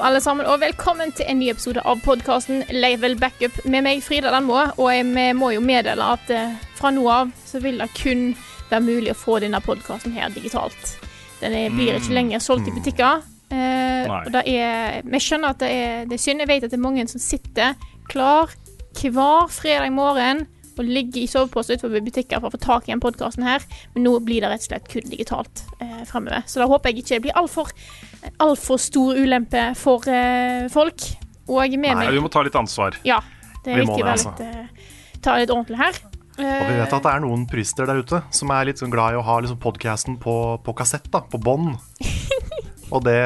Hallo, alle sammen, og velkommen til en ny episode av podkasten Level Backup med meg, Frida Danmo. Og jeg vi må jo meddele at eh, fra nå av så vil det kun være mulig å få denne podkasten her digitalt. Den er, blir ikke lenger solgt i butikker. Eh, og det er, vi skjønner at det er, det er synd. Jeg vet at det er mange som sitter klar hver fredag morgen og ligger i sovepose utenfor butikker for å få tak i denne podkasten her. Men nå blir det rett og slett kun digitalt eh, fremover. Så da håper jeg ikke det blir altfor altfor stor ulempe for eh, folk. Og med Nei, meg vi må ta litt ansvar. Ja, det er Vi må viktig å litt, eh, ta litt ordentlig her. Og vi vet at det er noen prister der ute som er litt sånn glad i å ha liksom podcasten på, på kassett, da, på bånd. Og det,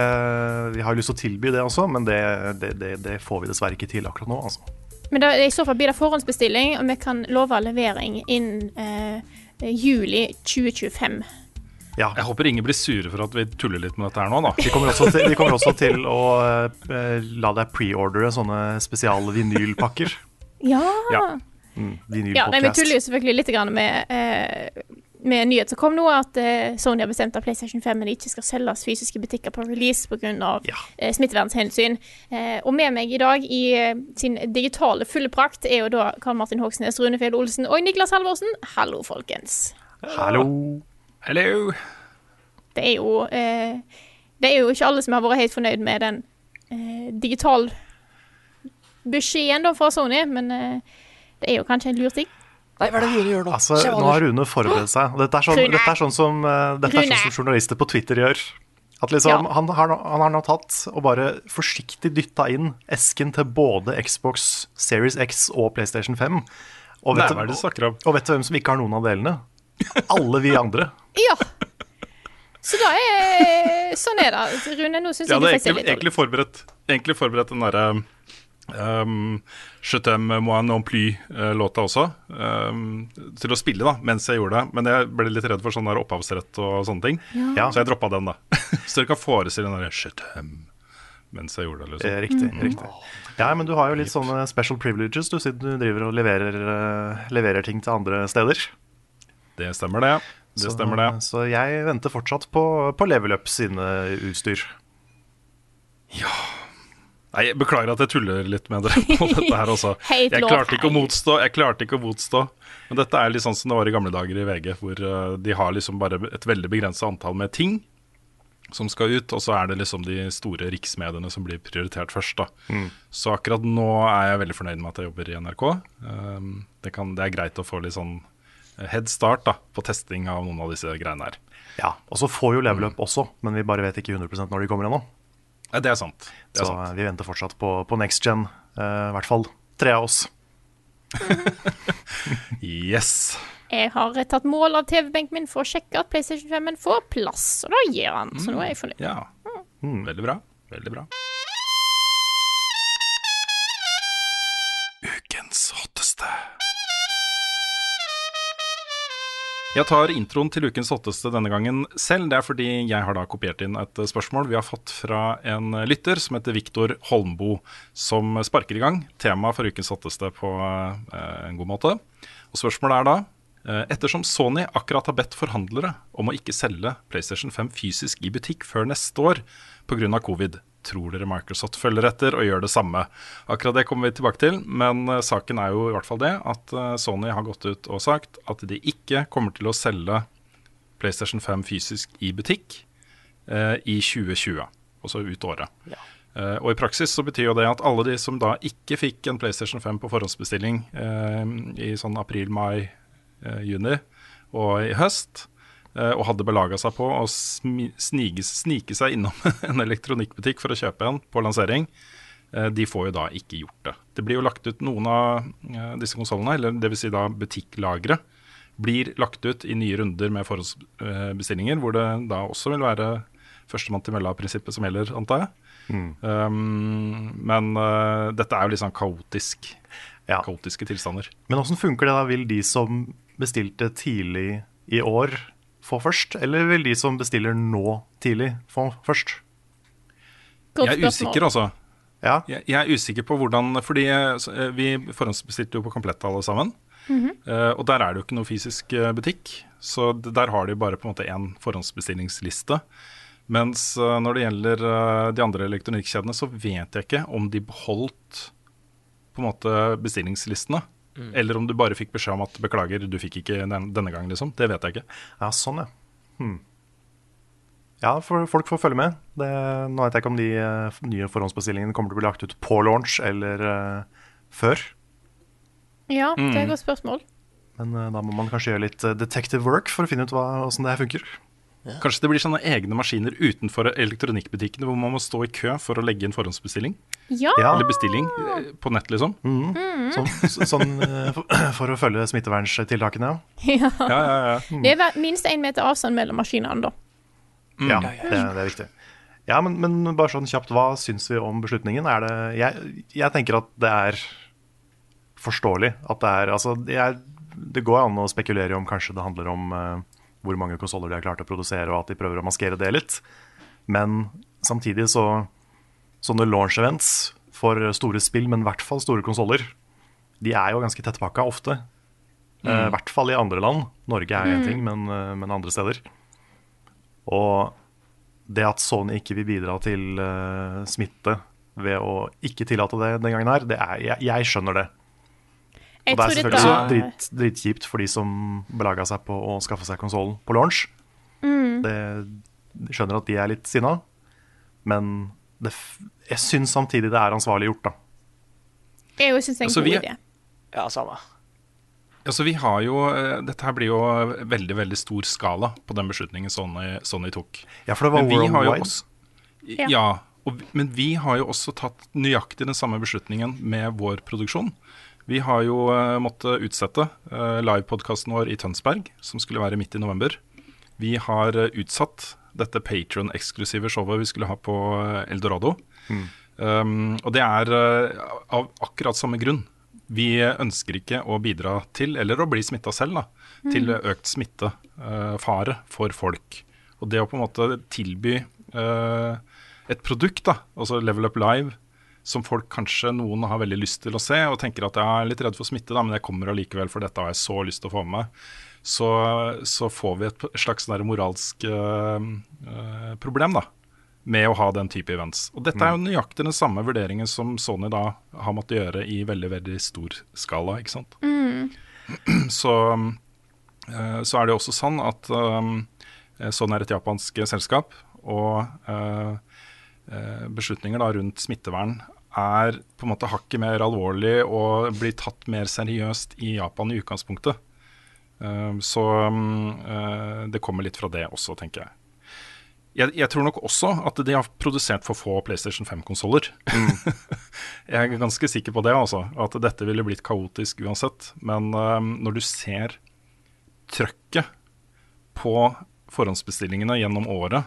vi har jo lyst til å tilby det også, men det, det, det, det får vi dessverre ikke til akkurat nå. Altså. Men da, i så fall blir det forhåndsbestilling, og vi kan love levering innen eh, juli 2025. Ja, Jeg håper ingen blir sure for at vi tuller litt med dette her nå, da. vi kommer også til, vi kommer også til å eh, la deg preordre sånne spesial-vinylpakker. Ja. Ja. Mm, ja nei, vi tuller jo selvfølgelig litt grann med, eh, med nyhet som kom nå, at eh, Sony har bestemt at PlayStation 5 ikke skal selges fysiske butikker på release pga. Ja. eh, smittevernhensyn. Eh, og med meg i dag i eh, sin digitale fulle prakt er jo da Karl Martin Hogsnes, Rune Fjell Olsen og Niklas Halvorsen. Hallo, folkens. Hallo. Hello! Det er jo eh, Det er jo ikke alle som har vært helt fornøyd med den eh, digital beskjeden da fra Sony, men eh, det er jo kanskje en lur ting. Nei, hva er det Rune gjør nå? Altså, nå har. Rune forberedt seg. Dette er sånn, dette er sånn, som, eh, dette er sånn som journalister på Twitter gjør. At liksom, Ja. han, har, han har nå tatt og bare forsiktig dytta inn esken til både Xbox Series X og PlayStation 5. Og vet, hva det du og vet du hvem som ikke har noen av delene? Alle vi andre. Ja. Så da er Sånn er det. Rune, nå syns Jeg jeg du fikk se egentlig, litt egentlig, forberedt, egentlig forberedt den derre um, Je t'aime moi non plus-låta også. Um, til å spille da, mens jeg gjorde det. Men jeg ble litt redd for sånn der opphavsrett og sånne ting. Ja, Så jeg droppa den, da. Så dere kan forestille den derre Je t'aime mens jeg gjorde det. eh, liksom. riktig. riktig. Ja, men du har jo litt sånne special privileges, du, siden du driver og leverer, eh, leverer ting til andre steder. Det stemmer, det. Det Så- stemmer, det. Så jeg venter fortsatt på, på Level Up sine utstyr. Nei, jeg Beklager at jeg tuller litt med dere på dette her også. Jeg klarte ikke å motstå. Jeg klarte ikke å motstå Men dette er litt sånn som det var i gamle dager i VG, hvor eh, de har liksom bare et veldig begrensa antall med ting som skal ut, og så er det liksom de store riksmediene som blir prioritert først. da. Så akkurat nå er jeg veldig fornøyd med at jeg jobber i NRK. Um, det, kan, det er greit å få litt sånn head start da, på testing av noen av disse greiene her. Ja, Og så får jo Level Up også, men vi bare vet ikke 100% når de kommer ennå. Ja, det er sant. Det er Så sant. eh, vi venter fortsatt på, på next gen. eh, I hvert fall tre av oss. Yes. Jeg har tatt mål av TV-benken min for å sjekke at PlayStation 5 får plass, og da gir han. Så nå er jeg fornøyd. Ja. Veldig bra. Veldig bra. Jeg tar introen til ukens hotteste denne gangen selv. Det er fordi jeg har da kopiert inn et spørsmål vi har fått fra en lytter som heter Viktor Holmbo, som sparker i gang temaet for ukens hotteste på eh, en god måte. Og spørsmålet er da eh, Ettersom Sony akkurat har bedt forhandlere om å ikke selge PlayStation 5 fysisk i butikk før neste år pga. covid, tror dere Microsoft følger etter og gjør det samme? Akkurat det kommer vi tilbake til, men eh, saken er jo i hvert fall det at eh, Sony har gått ut og sagt at de ikke kommer til å selge PlayStation 5 fysisk i butikk eh, i 2020, altså ut året. Eh, og i praksis så betyr jo det at alle de som da ikke fikk en PlayStation 5 på forhåndsbestilling uh, i sånn april, mai, uh, juni og i høst, og hadde belaga seg på å snige, snike seg innom en elektronikkbutikk for å kjøpe en på lansering, eh, de får jo da ikke gjort det. Det blir jo lagt ut noen av eh, disse konsollene, eller dvs. Si da butikklagre, blir lagt ut i nye runder med forhåndsbestillinger, hvor det da også vil være førstemann til mølla-prinsippet som gjelder, antar jeg. Um, men uh, dette er jo litt sånn kaotisk. Ja. Kaotiske tilstander. Men åssen funker det da? Vil de som bestilte tidlig i år, få først? Eller vil de som bestiller nå tidlig, få først? Godt Jeg er usikker, altså. Ja, Jeg, jeg er usikker på hvordan Fordi eh, eh, vi forhåndsbestilte jo på Komplett alle sammen. Eh, og der er det jo ikke noe fysisk butikk, så der har de bare på en måte én forhåndsbestillingsliste. Mens når det gjelder de andre elektronikkjedene, så vet jeg ikke om de beholdt på en måte bestillingslistene. Eller om du bare fikk beskjed om at 'beklager, du fikk ikke den, denne gangen', liksom. Det vet jeg ikke. ja sånn, ja. Hmm. Ja, for folk får følge med. Det, nå vet jeg ikke om de uh, nye forhåndsbestillingene kommer til å bli lagt ut på launch eller uh, før. Ja, det Mm. er et godt spørsmål. Men uh, da må man kanskje gjøre litt detective work for å finne ut hva- åssen det her funker. Kanskje det blir sånne egne maskiner utenfor elektronikkbutikkene hvor man må stå i kø for å legge inn forhåndsbestilling. Ja, Ja, Eller bestilling eh, på nett, liksom. sånn, Mm. sånn sånn, for, å følge smitteverntiltakene, ja. ja. Ja, ja, ja. Det er minst én meter avstand mellom maskinene, da. Ja, det, det er viktig. Ja, men, men bare sånn kjapt, hva syns vi om beslutningen? Er det, jeg, jeg tenker at det er forståelig at det er Altså, jeg, det går an å spekulere om kanskje det handler om eh, hvor mange konsoller de har klart å produsere, og at de prøver å maskere det litt. Men samtidig så Sånne launch events for store spill, men i hvert fall store konsoller, de er jo ganske tettpakka ofte. Eh, I hvert fall i andre land. Norge er én ting, men, uh, men andre steder. Og det at Sony ikke vil bidra til uh, smitte ved å ikke tillate det den gangen her, det er, jeg, jeg skjønner det. Og det er selvfølgelig så dette drit, for de som belaga seg på å skaffe seg konsollen på launch. Mm. Det, de skjønner at de er litt sinna, men det, jeg syns samtidig det er ansvarlig gjort, da. Jeg syns det er en Altså, god idé. Ja, samme. Altså, vi har jo, eh, dette her blir jo veldig veldig stor skala på den beslutningen Sony, Sony tok. Ja, for det var worldwide. også, Ja. ja, og, men vi har jo også tatt nøyaktig den samme beslutningen med vår produksjon. Vi har jo uh, måttet utsette uh, livepodkasten vår i Tønsberg, som skulle være midt i november. Vi har eh, utsatt dette Patron-eksklusive showet vi skulle ha på eh, Eldorado. Um, og det er eh, av akkurat samme grunn. Vi ønsker ikke å bidra til, eller å bli smitta selv, da, til økt smittefare for folk. Og det å på en måte tilby uh, et produkt, da, altså Level Up Live, som folk kanskje noen har veldig lyst til å se, og tenker at jeg er litt redd for smitte, da, men jeg kommer allikevel, for dette har jeg så lyst til å få med meg, så, så får vi et slags moralsk eh, eh, problem, da med å ha den type events. Og dette er jo nøyaktig den samme vurderingen som Sony da har måttet gjøre i veldig veldig stor skala. ikke sant? Så, eh, så er det jo også sånn at Sony er et japansk selskap, og eh, eh, beslutninger da rundt smittevern er på en måte hakket mer alvorlig og blir tatt mer seriøst i Japan i utgangspunktet. Eh, så mm, eh, det kommer litt fra det også, tenker jeg. Jeg, jeg tror nok også at de har produsert for få PlayStation 5-konsoller. jeg er ganske sikker på det, altså. At dette ville blitt kaotisk uansett. Men um, når du ser trøkket på forhåndsbestillingene gjennom året,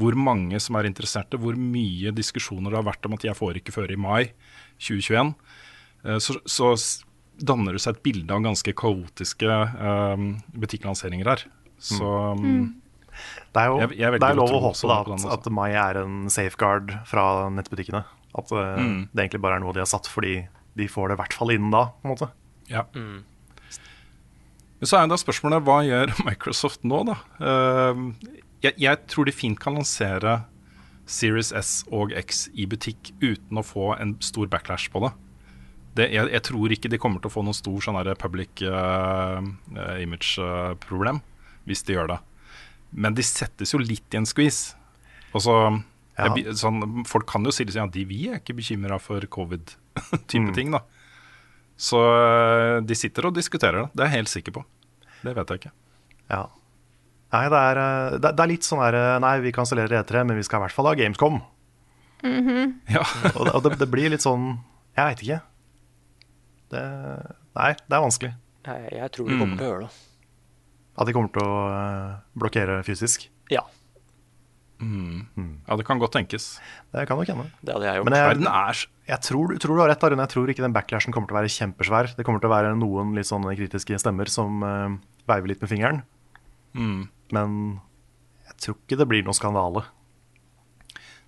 hvor mange som er interesserte, hvor mye diskusjoner det har vært om at jeg får ikke før i mai 2021, eh, så, så danner det seg et bilde av ganske kaotiske um, butikklanseringer her. Så mm. Det er jo Jeg- jeg det er lov å håpe da, at, at mai er en safeguard fra nettbutikkene. At uh, Mm. det egentlig bare er noe de har satt fordi de får det i hvert fall innen da. på en måte. Ja. Men så er jo da spørsmålet hva gjør Microsoft nå, da? Eh, jeg, jeg tror de fint kan lansere Series S og X i butikk uten å få en stor backlash på det. det jeg, jeg tror ikke de kommer til å få noen stor sånn public eh, eh, image-problem hvis de gjør det. Men de settes jo litt i en. Altså, Ja. jeg, sånn, folk kan jo si at ja, de, vi er ikke bekymra for covid-type ting, da. Så eh, de sitter og diskuterer det. Det er jeg helt sikker på. Det vet jeg ikke. Ja. Nei, det er, eh, det, det er litt sånn her eh, Nei, vi kansellerer E3, men vi skal i hvert fall ha Gamescom. Ja. Og, det- og det, det blir litt sånn Jeg veit ikke. Det, nei, det er vanskelig. Jeg, jeg tror de kommer til å gjøre det. At de kommer til å eh, blokkere fysisk. Ja, ja, det kan godt tenkes. Det kan nok hende. det hadde jeg gjort. Men jeg, Verden er jeg tror, tror du har rett, Arun. Jeg tror ikke den backlashen kommer til å være kjempesvær. Det kommer til å være noen litt sånne kritiske stemmer som uh, veiver litt med fingeren. Men jeg tror ikke det blir noe skandale.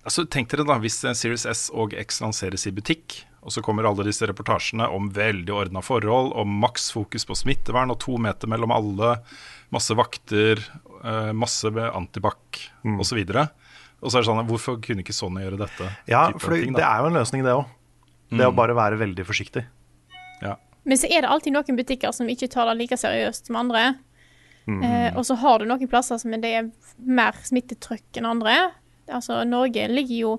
Altså, tenk dere da, Hvis eh, Series S og X lanseres i butikk, og så kommer alle disse reportasjene om veldig ordna forhold, om maks fokus på smittevern og to meter mellom alle, masse vakter, eh, masse med antibac Mm. osv. Og så er det sånn, hvorfor kunne ikke Sony gjøre dette? Ja, for for ting, det er jo en løsning, det òg. Det å bare være veldig forsiktig. Ja. Men så er det alltid noen butikker som ikke tar det like seriøst som andre. Mm. Eh, og så har du noen plasser som det er mer smittetrykk enn andre. Altså, Norge ligger jo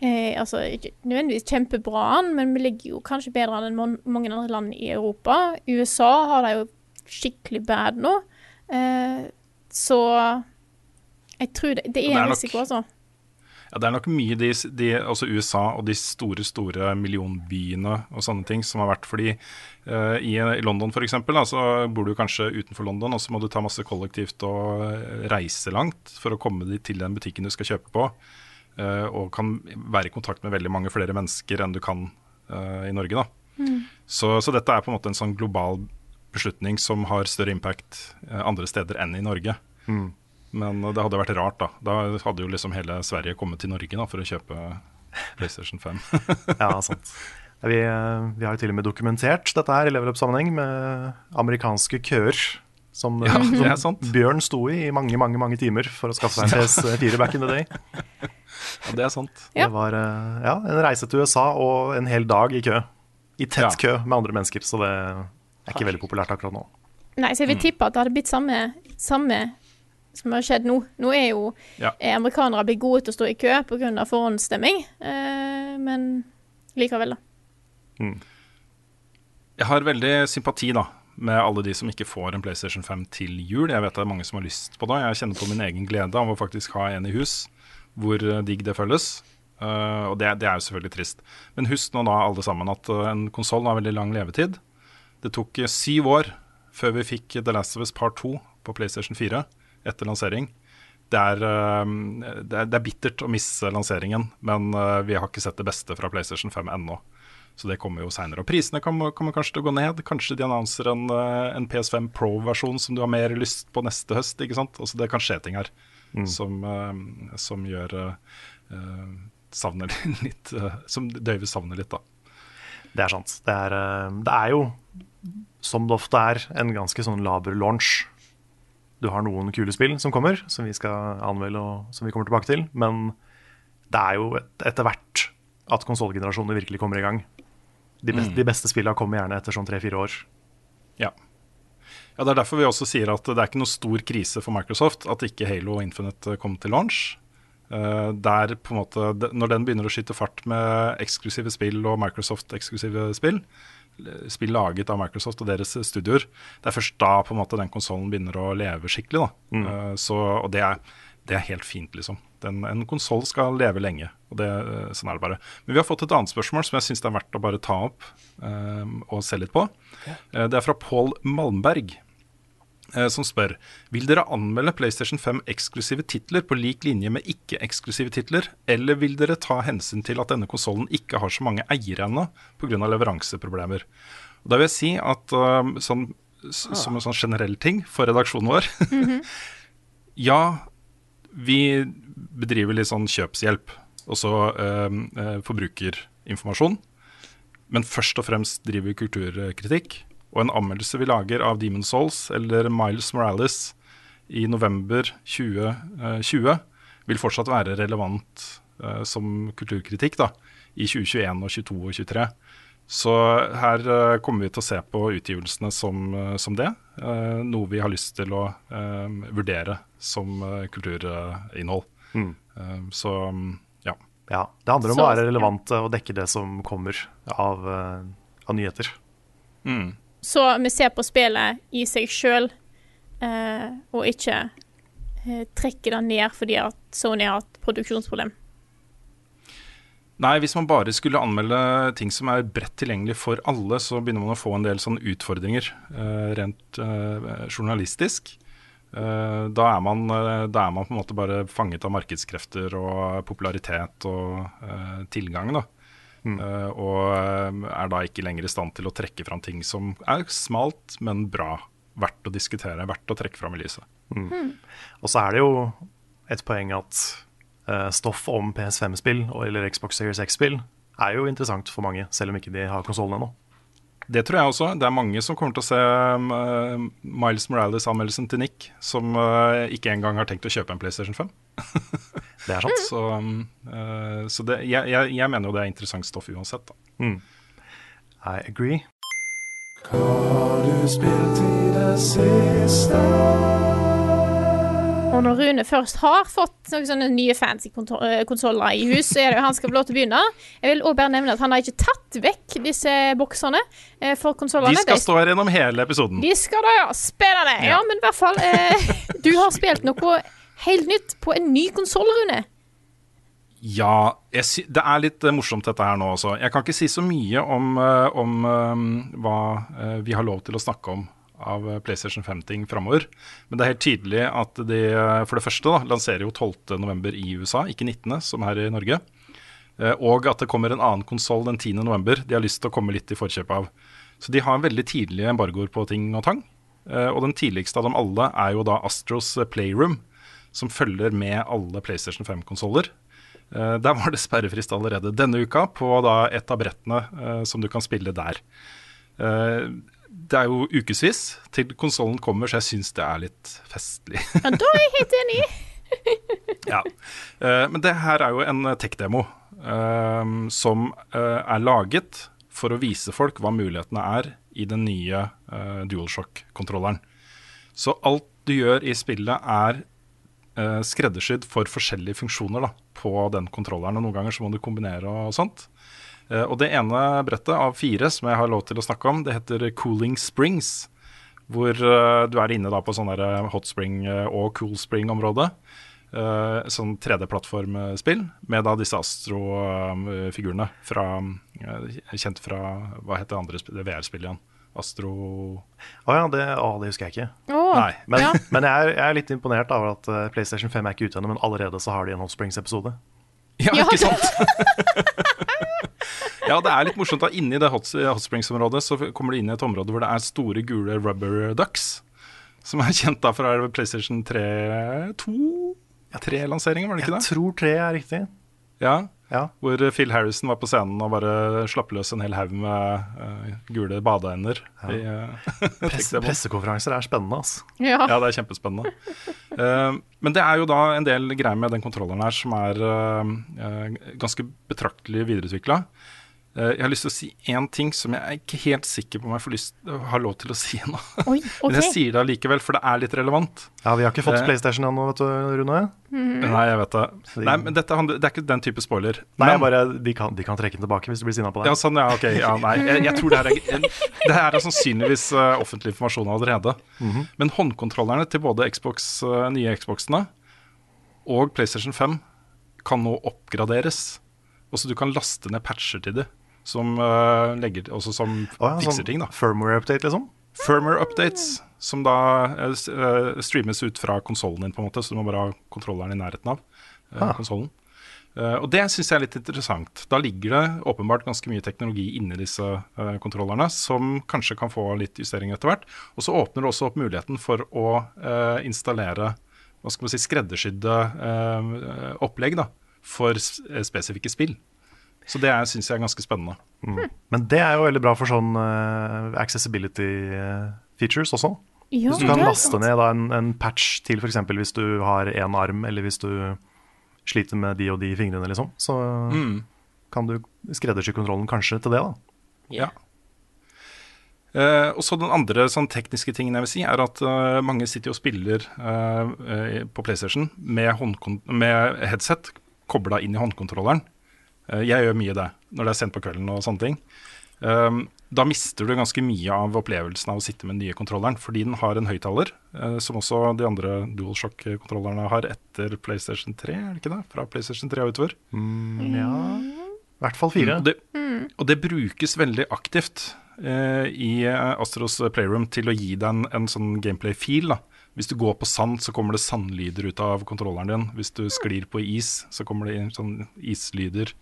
eh, altså, ikke nødvendigvis kjempebra an, men vi ligger jo kanskje bedre an enn mange andre land i Europa. USA har det jo skikkelig bad nå. Eh, så jeg tror det, det det er er en risiko, altså. Ja, Det er nok mye de, de, altså USA og de store store millionbyene og sånne ting som har vært fordi uh, i, I London eksempel, så bor du kanskje utenfor London, og så må du ta masse kollektivt og eh, reise langt for å komme til den butikken du skal kjøpe på. Uh, og kan være i kontakt med veldig mange flere mennesker enn du kan uh, i Norge. da. Så, så dette er på en måte en sånn global beslutning som har større impact andre steder enn i Norge. Men det hadde vært rart, da. Da hadde jo liksom hele Sverige kommet til Norge da, for å kjøpe PlayStation 5. Ja, sant. Vi, eh, vi har jo til og med dokumentert dette her i level up-sammenheng med amerikanske køer. Som, Ja, som sant. Bjørn sto i i mange mange, mange timer for å skaffe seg en PS4 back in the day. ja, det er sant. Det var eh, ja, en reise til USA og en hel dag i kø. I tett Ja. kø med andre mennesker, så det er ikke veldig populært akkurat nå. Nei, så jeg vil tippe at det hadde blitt samme, samme som har skjedd nå. Nå er jo Ja. er amerikanere blitt gode til å stå i kø pga. forhåndsstemming, eh, men likevel, da. Jeg har veldig sympati da med alle de som ikke får en PlayStation 5 til jul. Jeg vet det er mange som har lyst på det. Jeg kjenner på min egen glede av å faktisk ha en i hus, hvor eh, digg det føles. Uh, og det, det er jo selvfølgelig trist. Men husk nå da alle sammen at eh, en konsoll har veldig lang levetid. Det tok eh, syv år før vi fikk The Last of Us Part 2 på PlayStation 4 etter lansering. Det er, eh, det, er, det er bittert å misse lanseringen, men eh, vi har ikke sett det beste fra PlayStation 5 ennå. Så det kommer jo seinere. Og prisene kommer, kommer kanskje til å gå ned. Kanskje de annonser en, eh, en PS5 Pro-versjon som du har mer lyst på neste høst. ikke sant? Altså Det kan skje ting her som, eh, som gjør uh, savnet litt uh, Som døyver savnet litt, da. Det er sant. Det er, det er jo, som det ofte er, en ganske sånn laber launch. Du har noen kule spill som kommer, som vi skal anmelde og som vi kommer tilbake til. Men det er jo et, etter hvert at konsollgenerasjoner virkelig kommer i gang. De, best, de beste spillene kommer gjerne etter sånn tre-fire år. Ja. ja. Det er derfor vi også sier at det er ikke noe stor krise for Microsoft at ikke Halo og Infinite kom til launch. Eh, der på en måte, Når den begynner å skyte fart med eksklusive spill og Microsoft-eksklusive spill, spill laget av Microsoft og deres studioer, det er først da på en måte den konsollen begynner å leve skikkelig. da. Eh, så, og det er, det er helt fint, liksom. Den, en konsoll skal leve lenge. og det, eh, Sånn er det bare. Men vi har fått et annet spørsmål som jeg syns det er verdt å bare ta opp eh, og se litt på. Eh, det er fra Pål Malmberg som spør Vil dere anmelde PlayStation 5 eksklusive titler på lik linje med ikke-eksklusive titler, eller vil dere ta hensyn til at denne konsollen ikke har så mange eiere ennå pga. leveranseproblemer? Og Da vil jeg si at eh, sånn, s- som en sånn generell ting for redaksjonen vår Ja, vi bedriver litt sånn kjøpshjelp, og så uh, eh, forbrukerinformasjon. Men først og fremst driver vi kulturkritikk. Og en anmeldelse vi lager av Demon Souls eller Miles Morales i november 2020, vil fortsatt være relevant uh, som kulturkritikk da, i 2021 og 2022 og 2023. Så her uh, kommer vi til å se på utgivelsene som, uh, som det. eh, noe vi har lyst til å eh, vurdere som eh, kulturinnhold. Eh, så um, ja. Ja, Det handler om Så- å være relevant eh, og dekke det som kommer av, eh, av nyheter. Så vi ser på spillet i seg sjøl, eh, og ikke eh, trekker det ned fordi at Sony har hatt produksjonsproblem? Nei, hvis man bare skulle anmelde ting som er bredt tilgjengelig for alle, så begynner man å få en del sånne utfordringer eh, rent eh, journalistisk. Eh, da, er man, da er man på en måte bare fanget av markedskrefter og popularitet og tilgang, da. Eh, og eh, er da ikke lenger i stand til å trekke fram ting som er smalt, men bra. Verdt å diskutere, verdt å trekke fram i lyset. Og så er det jo et poeng at uh, stoff om PS5-spill eller Xbox Series X-spill er jo interessant for mange, selv om ikke de har konsollen ennå. Det tror jeg også. Det er mange som kommer til å se um, Miles Morales-anmeldelsen til Nick, som uh, ikke engang har tenkt å kjøpe en PlayStation 5. Det er sant. Så, um, uh, så det, jeg, jeg, jeg mener jo det er interessant stoff uansett. Da. I agree. Og når Rune først har fått noen sånne nye fancy eh, konsoller i hus, så er det jo han skal få lov til å begynne. Jeg vil også bare nevne at han har ikke tatt vekk disse boksene eh, for konsollene. De skal stå her gjennom hele episoden. De skal da, ja. Spennende. Ja, men i hvert fall eh, Du har spilt noe helt nytt på en ny konsoll, Rune. Ja, sy det er litt eh, morsomt dette her nå også. Jeg kan ikke si så mye om, om hva vi har lov til å snakke om av eh, PlayStation 5-ting framover. Men det er helt tydelig at de eh, for det første da, lanserer jo 12.11. i USA, ikke 19., som her i Norge. Eh, Og at det kommer en annen konsoll den 10.11. De har lyst til å komme litt i forkjøpet av. Så de har veldig tidlige embargoer på ting og tang. Og den tidligste av dem alle er jo da Astros Playroom, som følger med alle PlayStation 5-konsoller. Eh, Der var det sperrefrist allerede denne uka på da et av brettene som du kan spille der. Eh, det er jo ukevis til konsollen kommer, så jeg syns det er litt festlig. Ja, da er jeg helt enig. ja. Uh, men det her er jo en tech-demo uh, som uh, er laget for å vise folk hva mulighetene er i den nye eh, DualShock-kontrolleren. Så alt du gjør i spillet er eh, skreddersydd for forskjellige funksjoner da, på den kontrolleren. Og noen ganger så må du kombinere og sånt. Eh, og det ene brettet av fire som jeg har lov til å snakke om, det heter Cooling Springs. Hvor eh, du er inne da på sånn der hot spring eh, og cool spring-område. Uh, sånn 3D-plattformspill med da disse Astro-figurene fra eh, Kjent fra Hva het det andre VR-spillet igjen? Astro Å ja, det, oh, det husker jeg ikke. Oh, Nei. Men, ja. men jeg, er, jeg er litt imponert over at eh, PlayStation 5 er ikke ute ennå, men allerede så har de en Hot Springs-episode. Ja, Ja, ikke sant? ja, det er litt morsomt. da Inni det hot, hot Springs-området så kommer du inn i et område hvor det er store, gule rubber ducks. Som er kjent da fra PlayStation 3 2? Tre lanseringer, var det ikke det? Jeg tror tre er riktig. Ja, Ja. Hvor Phil Harrison var på scenen og bare slapp løs en hel haug med uh, gule badeender. Ja. Uh, Press, pressekonferanser er spennende, altså. Ja. Ja, det er kjempespennende. Uh, men det er jo da en del greier med den kontrolleren her som er eh, eh, ganske betraktelig videreutvikla. Jeg har lyst til å si én ting som jeg er ikke helt sikker på om jeg får lyst, har lov til å si ennå. Okay. Men jeg sier det allikevel, for det er litt relevant. Ja, Vi har ikke fått Eh. PlayStation ennå, vet du, Rune. Nei, jeg vet det. Nei, men dette, Det er ikke den type spoiler. Nei, Men- bare, de, kan, de kan trekke den tilbake hvis du blir sinna på det. Ja, sånn, ja, ok. Ja, nei. Jeg, jeg tror det her er, det her er sannsynligvis uh, offentlig informasjon allerede. Men håndkontrollerne til både Xbox, uh, nye Xboxene og PlayStation 5 kan nå oppgraderes. Også du kan laste ned patcher til det, som, eh, legger, som Å ja, fikser sånn ting. da Firmware-update, liksom? Firmware updates, som da eh, eh, streames ut fra konsollen din, på en måte, så du må bare ha kontrolleren i nærheten av uh, Ah. konsollen. Uh, og det syns jeg er litt interessant. Da ligger det åpenbart ganske mye teknologi inni disse uh, kontrollerne, som kanskje kan få litt justering etter hvert. Og så åpner det også opp muligheten for å uh, installere hva skal man si, skreddersydde opplegg da, for spesifikke spill. Så det syns jeg er ganske spennende. Men det er jo veldig bra for sånn uh, accessibility eh, features også. Ja, Hvis du kan laste ned da, en, en patch til f.eks. hvis du har én arm, eller hvis du sliter med de og de fingrene, liksom, så Mm. kan du skreddersy kontrollen kanskje til det. da. Ja. Uh, og så Den andre sånn, tekniske tingen jeg vil si, er at uh, mange sitter og spiller uh, eh, på PlayStation med, med headset kobla inn i håndkontrolleren. Eh, jeg gjør mye det når det er sent på kvelden og sånne ting. Um, da mister du ganske mye av opplevelsen av å sitte med den nye kontrolleren, fordi den har en høyttaler, eh, som også de andre DualShock-kontrollerne har etter PlayStation 3, er det ikke det? Fra PlayStation 3 og utover. Mm, ja I hvert fall fire. Og det, og det brukes veldig aktivt eh, i Astros Playroom til å gi deg en, en sånn gameplay-feel. da. Hvis du går på sand, så kommer det sandlyder ut av kontrolleren din. Hvis du sklir på is, så kommer det sånn islyder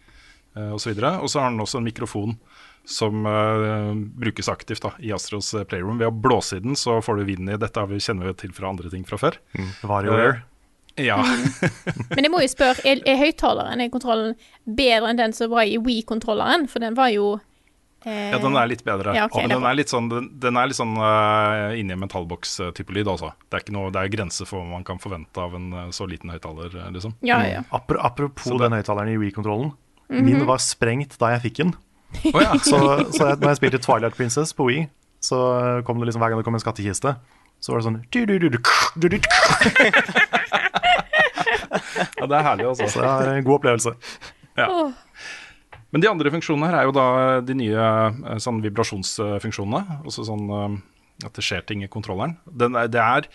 eh, osv. Og så har den også en mikrofon som uh, brukes aktivt da, i Astros eh, Playroom. Ved å blåse i den, så får du vind i Dette har vi kjenner vi til fra andre ting fra før. WarioWare. Ja. Men jeg må jo spørre, er, er høyttaleren i kontrollen bedre enn den som var i Wii-kontrolleren? For den var jo eh, Ja, den er litt bedre. Ja, ok, men den er litt sånn, den, den er litt sånn uh, inni en metallboks-type lyd, altså. Det er, ikke noe, det er grenser for hva man kan forvente av en så liten høyttaler, liksom. Ja, ja. Apro- apropos Så den høyttaleren i Mhm. Min var sprengt da jeg fikk den. Oh, ja. Så, så jeg, når jeg spilte Twilight Princess på Wii, så kom det liksom hver gang det kom en skattkiste, så var det sånn du, du, du, du, du, du, du. ja, det er herlig, altså. Så det er en god opplevelse. Ja. Men de andre funksjonene her er jo da de nye eh, sånn vibrasjonsfunksjonene. Også sånn eh, at det skjer ting i kontrolleren. Den er, det er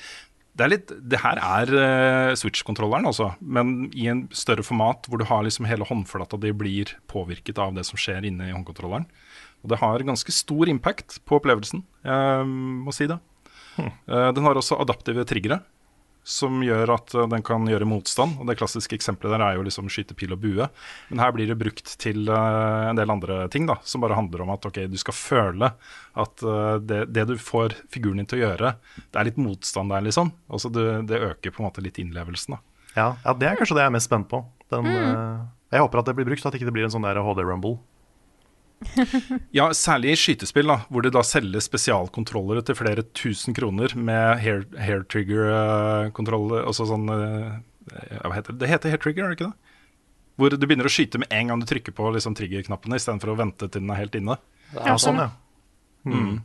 det, er litt, det her er uh, Switch-kontrolleren, altså, men i en større format hvor du har liksom hele håndflata di blir påvirket av det som skjer inne i håndkontrolleren. Og det har ganske stor impact på opplevelsen, jeg må si det. Eh, den har også adaptive triggere, som gjør at eh, den kan gjøre motstand. Og Det klassiske eksempelet der er jo liksom skyte pil og bue. Men her blir det brukt til eh, en del andre ting, da, som bare handler om at ok, du skal føle at eh, det, det du får figuren din til å gjøre, det er litt motstand der, liksom. Altså det, det øker på en måte litt innlevelsen. da. Ja, ja, det er kanskje det jeg er mest spent på. Den, eh, jeg håper at det blir brukt, at ikke det blir en sånn der HD-rumble. Ja, særlig i skytespill, da, hvor det da selges spesialkontrollere til flere tusen kroner med hair, hair trigger-kontroller. Altså sånn eh, Hva heter det? Det heter hair trigger, er det ikke det? Hvor du begynner å skyte med en gang du trykker på liksom, trigger-knappene, istedenfor å vente til den er helt inne. Ja, sånn, ja. Mm.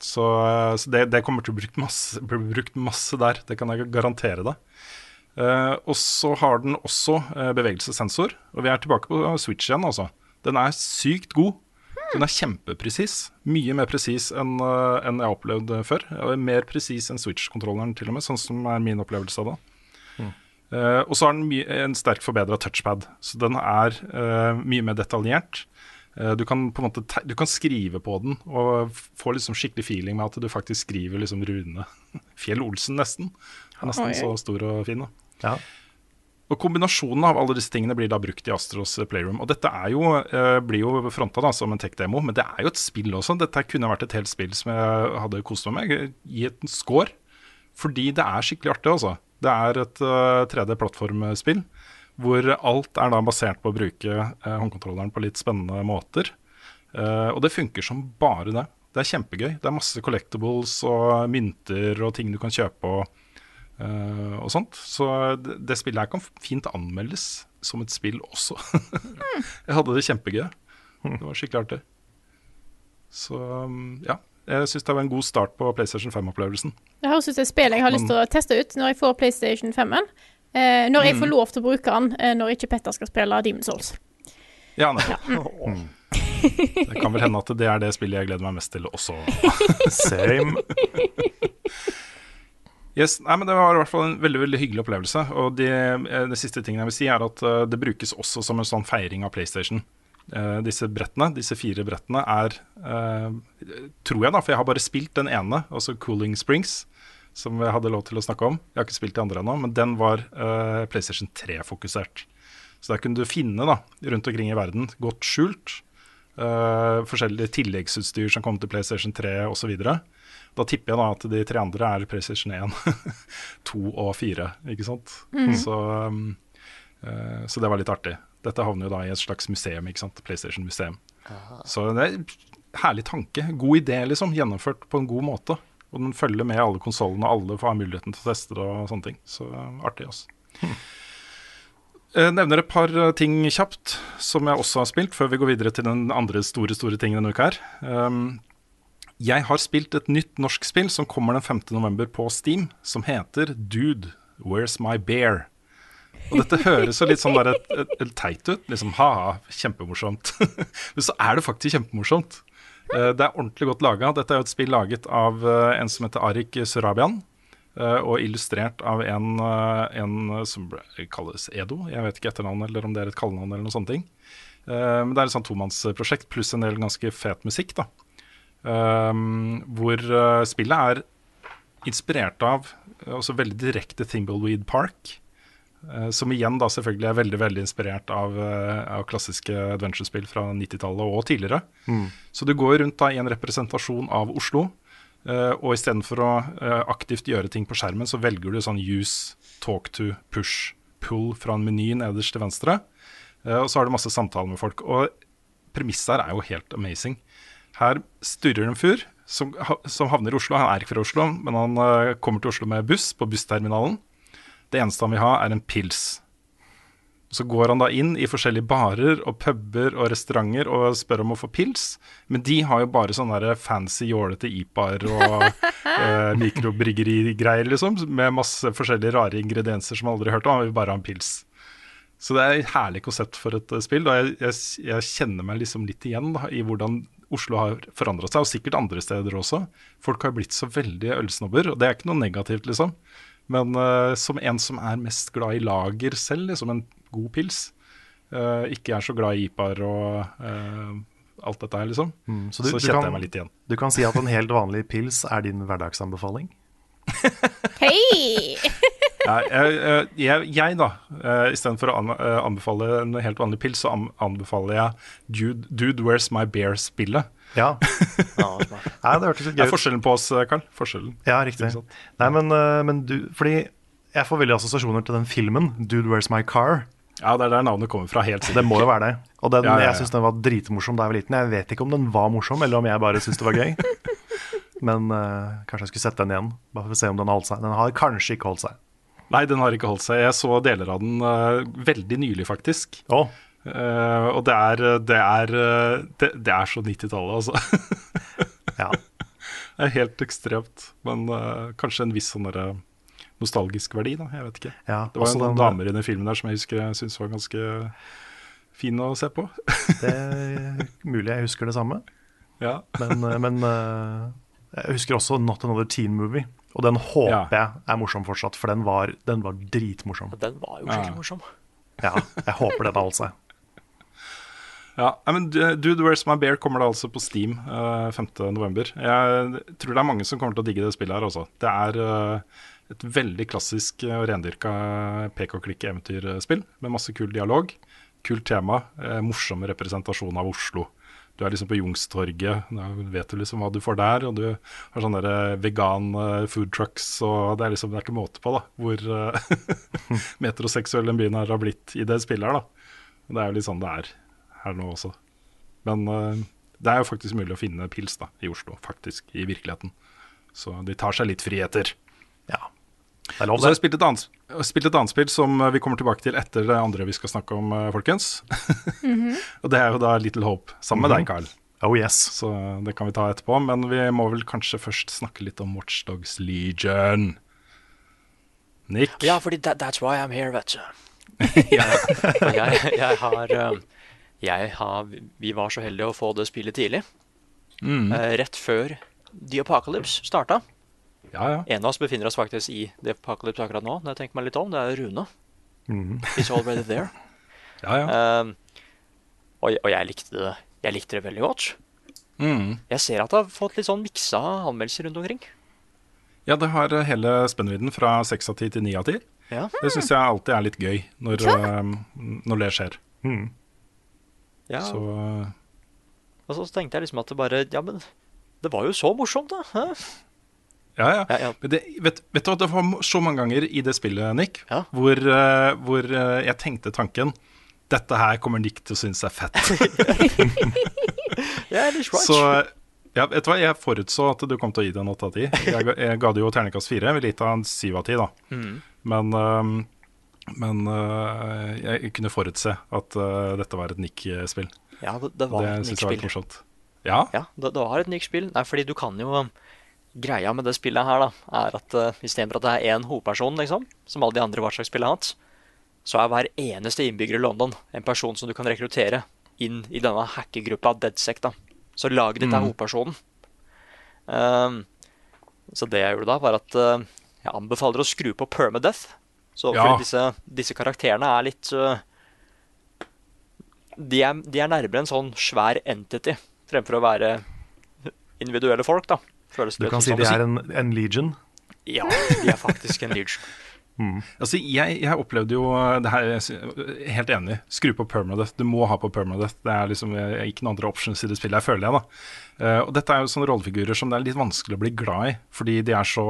Så, eh, så det, det kommer til å bli brukt masse, bli brukt masse der, det kan jeg garantere deg. Uh, og så har den også uh, bevegelsessensor, og vi er tilbake på Switch igjen, altså. Den er sykt god. Den er kjempepresis. Mye mer presis enn eh, jeg har opplevd eh, før. Mer presis enn Switch-kontrolleren, til og med, sånn som er min opplevelse av det. Eh, og så har den mye, en sterkt forbedra touchpad, så den er uh, mye mer detaljert. Uh, du kan på en måte te du kan skrive på den og få liksom skikkelig feeling med at du faktisk skriver liksom Rune Fjell Olsen, nesten. Nesten Oi. så stor og fin. da. Ja. Og Kombinasjonen av alle disse tingene blir da brukt i Astros Playroom. Og Dette jo, eh, blir jo fronta da, som en tech-demo, men det er jo et spill også. Dette kunne vært et helt spill som jeg hadde kost meg med. Gi et score. Fordi det er skikkelig artig, altså. Det er et uh, 3D-plattformspill hvor alt er da basert på å bruke eh, håndkontrolleren på litt spennende måter. Uh, og det funker som bare det. Det er kjempegøy. Det er masse collectibles og mynter og ting du kan kjøpe og, eh, og sånt. Så det, det spillet her kan fint anmeldes som et spill også. jeg hadde det kjempegøy. Det var skikkelig artig. Så um, ja. Jeg syns det var en god start på PlayStation 5-opplevelsen. Det høres ut som et spill jeg har lyst til å teste ut når jeg får PlayStation 5-en. Eh, når jeg får lov til å bruke den eh, når ikke Petter skal spille Demon's Souls. Ja, nettopp. Mm. Det kan vel hende at det er det spillet jeg gleder meg mest til også. Same. Yes, nei, men Det var i hvert fall en veldig veldig hyggelig opplevelse. Og det, de siste tingene jeg vil si er at eh, det brukes også som en sånn feiring av PlayStation. Uh, disse brettene, disse fire brettene er uh, Tror jeg, da, for jeg har bare spilt den ene, altså Cooling Springs, som jeg hadde lov til å snakke om. Jeg har ikke spilt de andre ennå, men den var uh, PlayStation 3-fokusert. Så der kunne du finne da, rundt omkring i verden, godt skjult, eh, forskjellig tilleggsutstyr som kom til PlayStation 3 osv. Da tipper jeg da at de tre andre er PlayStation 1, 2 og 4, ikke sant. Så, um, eh, så det var litt artig. Dette havner jo da i et slags museum, ikke sant. PlayStation-museum. Så det er en herlig tanke. God idé, liksom. Gjennomført på en god måte. Og den følger med alle konsollene, og alle får ha muligheten til å teste det og sånne ting. Så eh, artig, altså. Jeg nevner et par eh, ting kjapt som jeg også har spilt, før vi går videre til den andre store store tingen denne uka her. Um, jeg har spilt et nytt norsk spill som kommer den 5. november på Steam, som heter Dude, Where's My Bear? Og dette høres jo litt sånn der et, et, teit ut. Liksom ha-ha, kjempemorsomt. Men så er det faktisk kjempemorsomt. Eh, det er ordentlig godt laga. Dette er jo et spill laget av eh, en som heter Arik Surabian. eh, og illustrert av en, en som kalles Edo. Jeg vet ikke etternavn eller om det er et kallenavn eller noen sånne ting. Men det er et sånt tomannsprosjekt pluss en del ganske fet musikk. da. Um, hvor eh, spillet er inspirert av eh, også veldig direkte Thimbleweed Park. eh, som igjen da selvfølgelig er veldig veldig inspirert av, av klassiske adventure-spill fra 90-tallet og tidligere. Så du går rundt da i en representasjon av Oslo. Uh, og istedenfor å uh, aktivt gjøre ting på skjermen, så velger du sånn use, talk to, push, pull fra en meny nederst til venstre. Uh, og så har du masse samtaler med folk. Og premisset her er jo helt amazing. Her styrer en fyr som, som havner i Oslo. Han er ikke fra Oslo, men han uh, kommer til Oslo med buss på bussterminalen. Det eneste han vil ha, er en pils. Så går han da inn i forskjellige barer og puber og restauranter og spør om å få pils. Men de har jo bare sånne der fancy, jålete IPA-er og eh, mikrobryggeri-greier, liksom. Med masse forskjellige rare ingredienser som han aldri har hørt om. Han vil bare ha en pils. Så det er et herlig konsept for et eh, spill. Og jeg, jeg, jeg kjenner meg liksom litt igjen da, i hvordan Oslo har forandra seg, og sikkert andre steder også. Folk har blitt så veldig ølsnobber, og det er ikke noe negativt, liksom. Men uh, som en som er mest glad i lager selv, liksom en god pils, uh, ikke er så glad i IPA-er og uh, alt dette her, liksom, så så, du- du kjente jeg meg litt igjen. Du kan si at en helt vanlig pils er din hverdagsanbefaling. Hei! Jeg, jeg, jeg, jeg da, uh, istedenfor å eh, anbefale en helt vanlig pils, så anbefaler jeg Dude, Dude Where's My Bear-spillet. Ja. Ja, det hørtes litt Det er forskjellen på oss, eh, Karl. Forskjellen. Ja, riktig. Nei, men, eh, men du Fordi jeg får veldig assosiasjoner til den filmen, 'Dude Where's My Car'. Ja, det er der navnet kommer fra, helt Det må jo være det. Og den, Ja, ja, ja. jeg syns den var dritmorsom da jeg var liten. Jeg vet ikke om den var morsom, eller om jeg bare syntes det var gøy. Men uh, kanskje jeg skulle sette den igjen, bare for å se om den har holdt seg. Den har kanskje ikke holdt seg. Nei, den har ikke holdt seg. Jeg så deler av den uh, veldig nylig, faktisk. Oh. Uh, og det er, det er, eh, det, det er så 90-tallet, altså. ja. det er helt ekstremt. Men uh, kanskje en viss sånn derre nostalgisk verdi, da. Jeg vet ikke. ja. Det var jo noen den- damer i den filmen der som jeg husker jeg syntes var ganske fin å se på. Det er mulig jeg husker det samme. ja. Men, men jeg husker også Not Another Teen Movie. Og den håper Ja. jeg er morsom fortsatt, for den var, den var dritmorsom. Den var jo skikkelig morsom. Ja, jeg håper den har holdt seg. Ja, men Dude Where's My Bear kommer da altså på Steam uh, 5.11. Jeg tror det er mange som kommer til å digge det spillet her også. Det er uh, et veldig klassisk og rendyrka pek-og-klikk-eventyrspill med masse kul dialog. Kult tema, uh, morsom representasjon av Oslo. Du er liksom på Jungstorget, da vet du liksom hva du får der. Og du har sånne der, eh, vegan eh, food trucks, og det er liksom det er ikke måte på da, hvor eh, metroseksuell den byen har blitt i det spillet her. da. Det er jo litt sånn det er her nå også. Men uh, det er jo faktisk mulig å finne pils da, i Oslo, faktisk, i virkeligheten. Så de tar seg litt friheter. Ja. Det er Og så har jeg spilt et, annet, spilt et annet spill som eh, vi kommer tilbake til etter det andre vi skal snakke om, eh, folkens. og det er jo da Little Hope, sammen med deg, Carl. Oh yes. Så det kan vi ta etterpå. Men vi må vel kanskje først snakke litt om Watchdogs Legion. Nick? Ja, fordi that, that's why I'm here, vet du. For jeg, jeg har um, Jeg har Vi var så heldige å få det spillet tidlig. Mm. rett før The Apocalypse starta. Ja, ja. En av oss befinner oss faktisk i The Apocalypse akkurat nå. Når jeg tenker meg litt om, Det er Rune. It's already there. ja, ja. Um, og, og jeg likte det Jeg likte det veldig godt. Mm. Jeg ser at det har fått litt sånn miksa anmeldelser rundt omkring. Ja, det har eh, hele spennvidden fra 6 av 10 til 9 av 10. Ja. Det syns jeg alltid er litt gøy når, eh, når det skjer. Ja, Så eh, Og så tenkte jeg liksom at det bare Ja, men det var jo så morsomt, da. Ja, ja. Ja, ja. Men det, vet, vet du hva, det var så mange ganger i det spillet, Nick, Ja. hvor, uh, hvor uh, jeg tenkte tanken Dette her kommer Nick til å synes er fett. Ja, det er Så ja, vet du hva, jeg forutså at du kom til å gi det en 8 av 10. Jeg, ga- jeg ga det jo terningkast 4, ville gitt deg en 7 av 10, da. Mm. Men, uh, men jeg kunne forutse at dette var et Nick-spill. ja, det, det var Det et Nick-spill. Ja? Ja, det, det var et Nick-spill. Nei, fordi du kan jo Greia med det spillet her, da, er at uh, istedenfor at det er én hovedperson, liksom, som alle de andre Watchdog-spillene har hatt, så er hver eneste innbygger i London en person som du kan rekruttere inn i denne hackergruppa DeadSec, da. Så laget ditt er hovedpersonen. Um, så det jeg gjorde da, var at uh, jeg anbefaler å skru på permadeath. Så Ja. fordi disse, disse karakterene er litt uh, de, er, de er nærmere en sånn svær entity fremfor å være individuelle folk, da. Føles Du kan si de er en, en legion. Ja, de er faktisk en legion. Altså, jeg, jeg opplevde jo det her, Helt enig. Skru på permadeath. Du må ha på permadeath. Det er liksom eh, ikke noen andre options i det spillet, jeg føler jeg, da. Uh, og dette er jo sånne rollefigurer som det er litt vanskelig å bli glad i, fordi de er så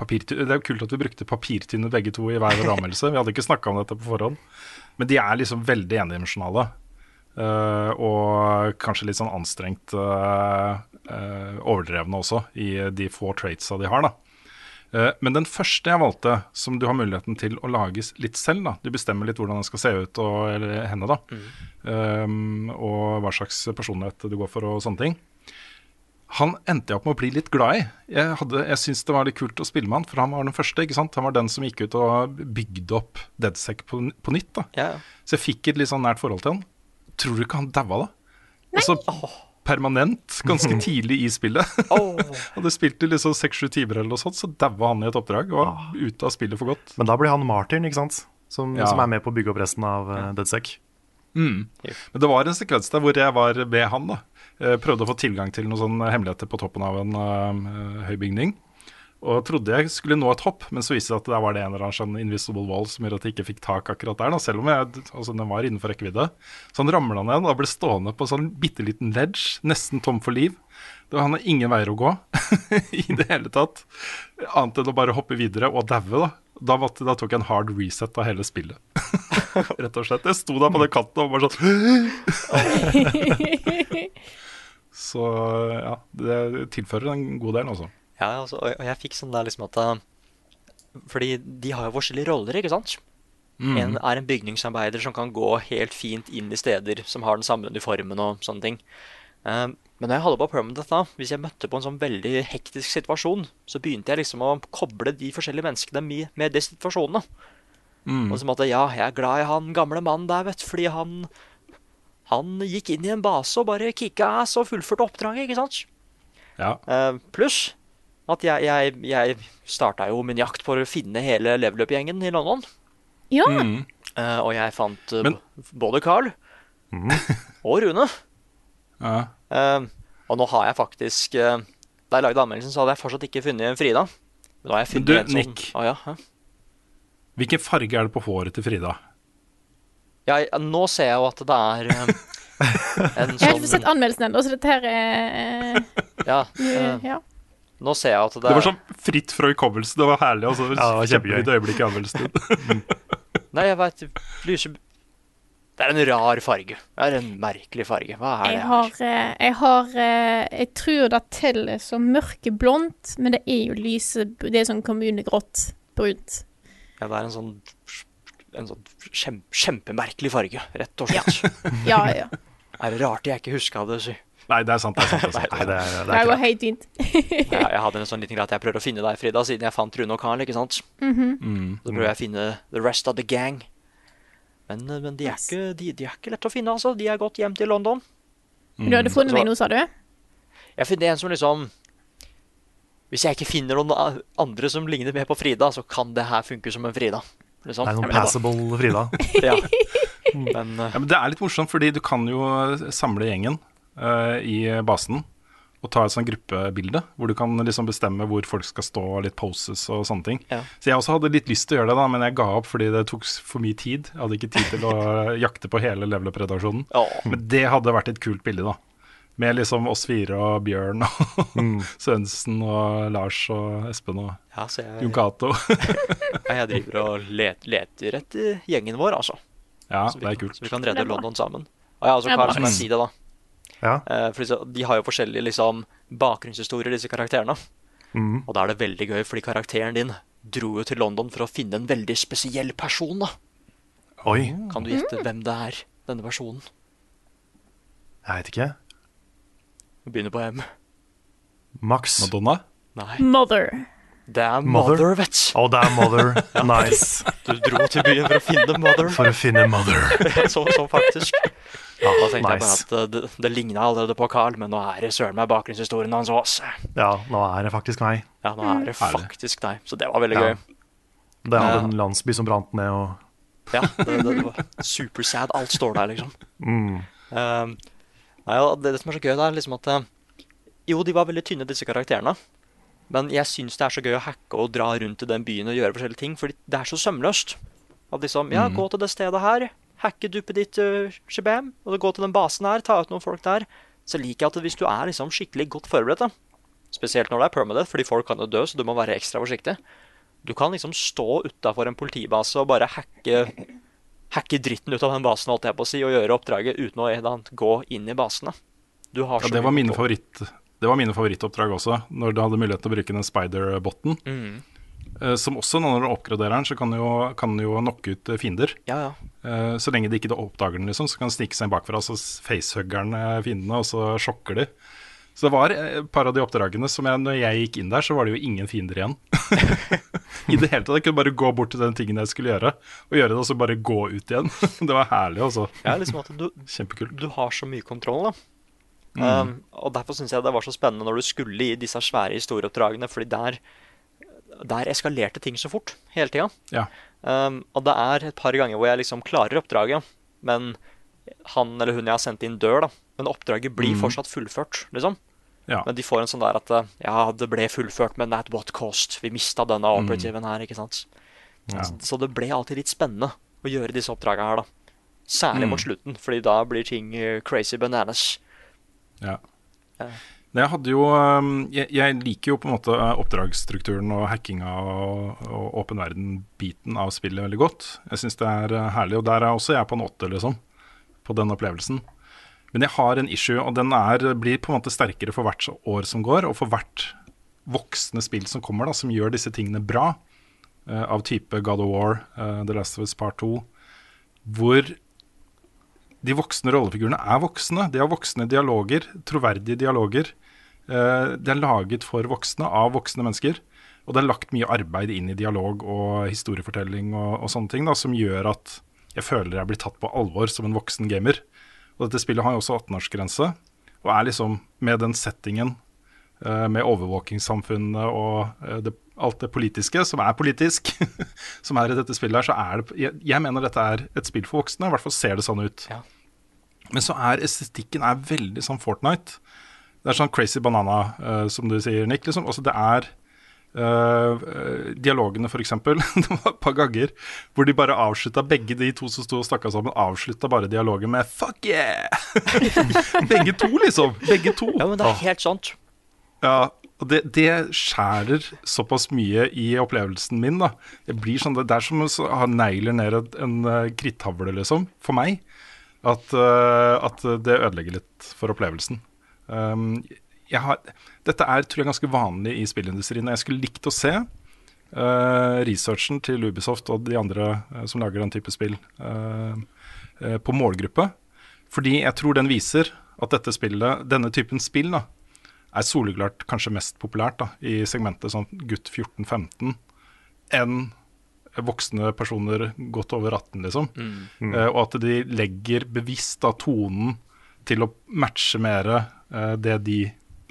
papirtynne. Det er jo kult at vi brukte papirtynne begge to i hver vår anmeldelse. Vi hadde ikke snakka om dette på forhånd. Men de er liksom veldig endimensjonale. Eh, og kanskje litt sånn anstrengt eh, eh, overdrevne også, i de få traitsa de har, da. Men den første jeg valgte, som du har muligheten til å lage litt selv, da. Du bestemmer litt hvordan den skal se ut, og, eller henne, da. Um, og hva slags personlighet du går for, og sånne ting. Han endte jeg opp med å bli litt glad i. Jeg, hadde- jeg syntes det var litt kult å spille med han, for han var den første. ikke sant? Han var den som gikk ut og bygde opp Deadsec på, på nytt. da. Ja, Så jeg fikk et litt sånn nært forhold til han. Tror du ikke han daua da? Altså permanent, ganske tidlig i spillet. Hadde spilt i liksom seks-sju timer eller noe sånt, så daua han i et oppdrag. Og var ute av spillet for godt. Men da blir han Martin, ikke sant? Som, Ja. som er med på å bygge opp resten av uh, Deadsec. Men det var en sekvens der hvor jeg var ved han. da Eh, Prøvde å få tilgang til noen sånne hemmeligheter på toppen av en uh, høy bygning. Og trodde jeg skulle nå et hopp, men så viste det seg at der var det en eller annen sånn invisible wall som gjorde at jeg ikke fikk tak akkurat der. Da, selv om jeg, altså, den var innenfor rekkevidde. Så han ramla ned og ble stående på en sånn bitte liten ledge, nesten tom for liv. Det var, han har ingen veier å gå i det hele tatt. Annet enn å bare hoppe videre og daue, da. Da, måtte, da tok jeg en hard reset av hele spillet. Rett og slett. Jeg sto der på den kanten og bare sånn Så ja, det tilfører en god del, altså. Ja, altså, og jeg fikk sånn der liksom at uh, Fordi de har jo forskjellige roller, ikke sant? En er en bygningsarbeider som kan gå helt fint inn i steder som har den samme uniformen og sånne ting. Um, men når jeg hadde på Permanent da, hvis jeg møtte på en sånn veldig hektisk situasjon, så begynte jeg liksom å koble de forskjellige menneskene med, med de situasjonene. Og som at ja, jeg er glad i han gamle mannen der, vet fordi han han gikk inn i en base og bare kicka ass og fullførte oppdraget, ikke sant? Ja. Uh, pluss at jeg, jeg, jeg starta jo min jakt for å finne hele level up-gjengen i London. Ja. Eh, og jeg fant uh, Men- både Carl og Rune. ja. Uh, og nå har jeg faktisk Da jeg lagde anmeldelsen, så hadde jeg fortsatt ikke funnet Frida. Men nå har jeg funnet du, en sånn Nick. Å, ja. Hvilken farge er det på håret til Frida? ja, nå ser jeg jo at det er en en Jeg har ikke fått sett sånn anmeldelsen ennå, så dette her er Ja. ja. Nå ser jeg at det, Det var sånn fritt fra hukommelse. Det var herlig. Altså, Ja, det var kjempegøy. Kjempefint øyeblikk i anmeldelsen din. Nei, jeg veit Lyse Det er en rar farge. Det er en merkelig farge. Hva er det Jeg her? har, eh, jeg har eh, Jeg tror det teller som mørkeblondt, men det er jo lyse Det er sånn kommunegrått brunt. Ja, det er en sånn En sånn kjempe, kjempemerkelig farge, rett og slett. Ja, ja. Er det rart jeg ikke huska det? Si. Nei, det er sant. Det er sant, det er sant. Nei, det er, det Det er går helt fint. Jeg, jeg hadde en sånn liten greie at jeg prøvde å finne deg, Frida, siden jeg fant Rune og Carl. ikke sant? Mm. Så prøver jeg å finne the rest of the gang. Men, eh, men de, er Yes. ikke, de, de er ikke lett å finne, altså. De er gått hjem til London. Du hadde funnet meg nå, sa du? Jeg finner en som liksom Hvis jeg ikke finner noen andre som ligner mer på Frida, så kan det her funke som en Frida. Liksom. Det er noen passable Frida. Ja. Men eh, Ja, men det er litt morsomt, fordi du kan jo samle gjengen eh, i basen og ta et sånn gruppebilde, hvor du kan liksom bestemme hvor folk skal stå, litt poses og sånne ting. Ja. Så jeg også hadde litt lyst til å gjøre det, da, men jeg ga opp fordi det tok for mye tid. Jeg hadde ikke tid til å jakte på hele level up-redaksjonen. ja. Men det hadde vært et kult bilde, da. Med liksom oss fire og Bjørn og Sørensen og Lars og Espen og ja, jeg, Jon Cato. Jeg driver og let, leter etter gjengen vår, altså. ja, Så det er kan- kult. Så vi kan redde. London sammen. Og ja, altså, Det er Carl, som jeg sier det, da. Ja. Eh, for de har jo forskjellige liksom, bakgrunnshistorier, disse karakterene. Mm. Og da er det veldig gøy, fordi karakteren din dro jo til London for å finne en veldig spesiell person. da. Oi, Kan du gjette hvem det er, denne personen? jeg vet ikke. Vi begynner på M. Max. Madonna? Nei, Mother. det er Mother? Mother, vet du. Oh, det er Mother. Nice. Du dro til byen for å finne Mother. For å finne Mother. så, så faktisk. Da tenkte jeg bare at uh, det, det ligna allerede på Carl, men nå er det søren meg bakgrunnshistorien hans òg. Ja, nå er det faktisk meg. Ja, nå er det Herlig. faktisk deg. Så det var veldig Ja. gøy. Det hadde Ja. en landsby som brant ned og Ja, det, det, det var supersad. Alt står der, liksom. mm. Um, nei, det, det som er så gøy, det er liksom at uh, Jo, de var veldig tynne, disse karakterene. Men jeg syns det er så gøy å hacke og dra rundt i den byen og gjøre forskjellige ting, fordi det er så sømløst. At liksom, ja, gå til det stedet her, hacke duppet ditt, uh, shabam, og gå til den basen her, ta ut noen folk der. Så liker jeg at hvis du er liksom skikkelig godt forberedt, da, spesielt når det er permanent, fordi folk kan jo dø, så du må være ekstra forsiktig. Du kan liksom stå utafor en politibase og bare hacke hacke dritten ut av den basen holdt jeg på å si, og gjøre oppdraget uten å gå inn i basene. Du har Ja, det, var mine favoritt, det var mine favorittoppdrag også, når du hadde mulighet til å bruke den spider-botten. Mm. Eh, Som også, når du oppgraderer den, så kan den jo, kan jo knocke ut eh, fiender. Ja, ja. Eh, Så lenge de ikke oppdager den, liksom, så kan den stikke seg bakfra, så facehugger den fiendene, og så sjokker de. Så det var et par av de oppdragene som jeg, når jeg gikk inn der, så var det jo ingen fiender igjen. I det hele tatt. Jeg kunne bare gå bort til den tingen jeg skulle gjøre, og gjøre det, og så bare gå ut igjen. det var herlig, altså. ja liksom at du, Kjempekult. du har så mye kontroll, da. Um, og derfor syns jeg det var så spennende når du skulle i disse svære historieoppdragene, fordi der, der eskalerte ting så fort hele tida. Ja. Um, og det er et par ganger hvor jeg liksom klarer oppdraget, men han eller hun jeg har sendt inn, dør, da. Men oppdraget blir fortsatt fullført, liksom. Ja. Men de får en sånn der at uh, Ja, det ble fullført, men at what cost? Vi mista denne operativen her, ikke sant? Ja. Så, så det ble alltid litt spennende å gjøre disse oppdragene her, da. Særlig mot slutten, fordi da blir ting uh, crazy bananas. Ja. Ja. Jeg hadde jo um, jeg, jeg liker jo på en måte uh, oppdragsstrukturen og hackinga og, åpen verden-biten av spillet veldig godt. Jeg syns det er uh, herlig, og der er også jeg på en åtte, liksom. På den opplevelsen. Men jeg har en issue, og den er, blir på en måte sterkere for hvert år som går, og for hvert voksne spill som kommer, da, som gjør disse tingene bra. uh, av type God of War, uh, The Last of Us Part 2, hvor de voksne rollefigurene er voksne. De har voksne dialoger, troverdige dialoger. Eh, Det er laget for voksne, av voksne mennesker. Og det er lagt mye arbeid inn i dialog og historiefortelling og, og sånne ting, da, som gjør at jeg føler jeg blir tatt på alvor som en voksen gamer. Og dette spillet har jo også 18-årsgrense, og er liksom med den settingen, eh, med overvåkingssamfunnet og eh, det, alt det politiske, som er politisk, som er i dette spillet her, så er det jeg, jeg mener dette er et spill for voksne, i hvert fall ser det sånn ut. Ja. Men så er estetikken er veldig sånn Fortnite. Det er sånn crazy banana, uh, som du sier, Nick. Liksom. Altså, det er eh, dialogene, eksempel. det var et par ganger hvor de bare avslutta Begge de to som sto og snakka sammen, avslutta bare dialogen med 'fuck yeah'! Begge to, liksom. Begge to. Ja, men det er helt sant. Ja, og det, det skjærer såpass mye i opplevelsen min, da. Det blir sånn, det er som å ha negler ned en uh, kritthavle, liksom, for meg. At, at det ødelegger litt for opplevelsen. Um, jeg har, dette er tror jeg, ganske vanlig i spillindustrien. og Jeg skulle likt å se uh, researchen til Ubisoft og de andre uh, som lager den type spill, uh, eh, på målgruppe. Fordi jeg tror den viser at dette spillet, denne typen spill da, er soleklart kanskje mest populært da, i segmentet sånn gutt 14-15 enn voksne personer godt over 18, liksom. Eh, og at de legger bevisst da, tonen til å matche mer eh, det de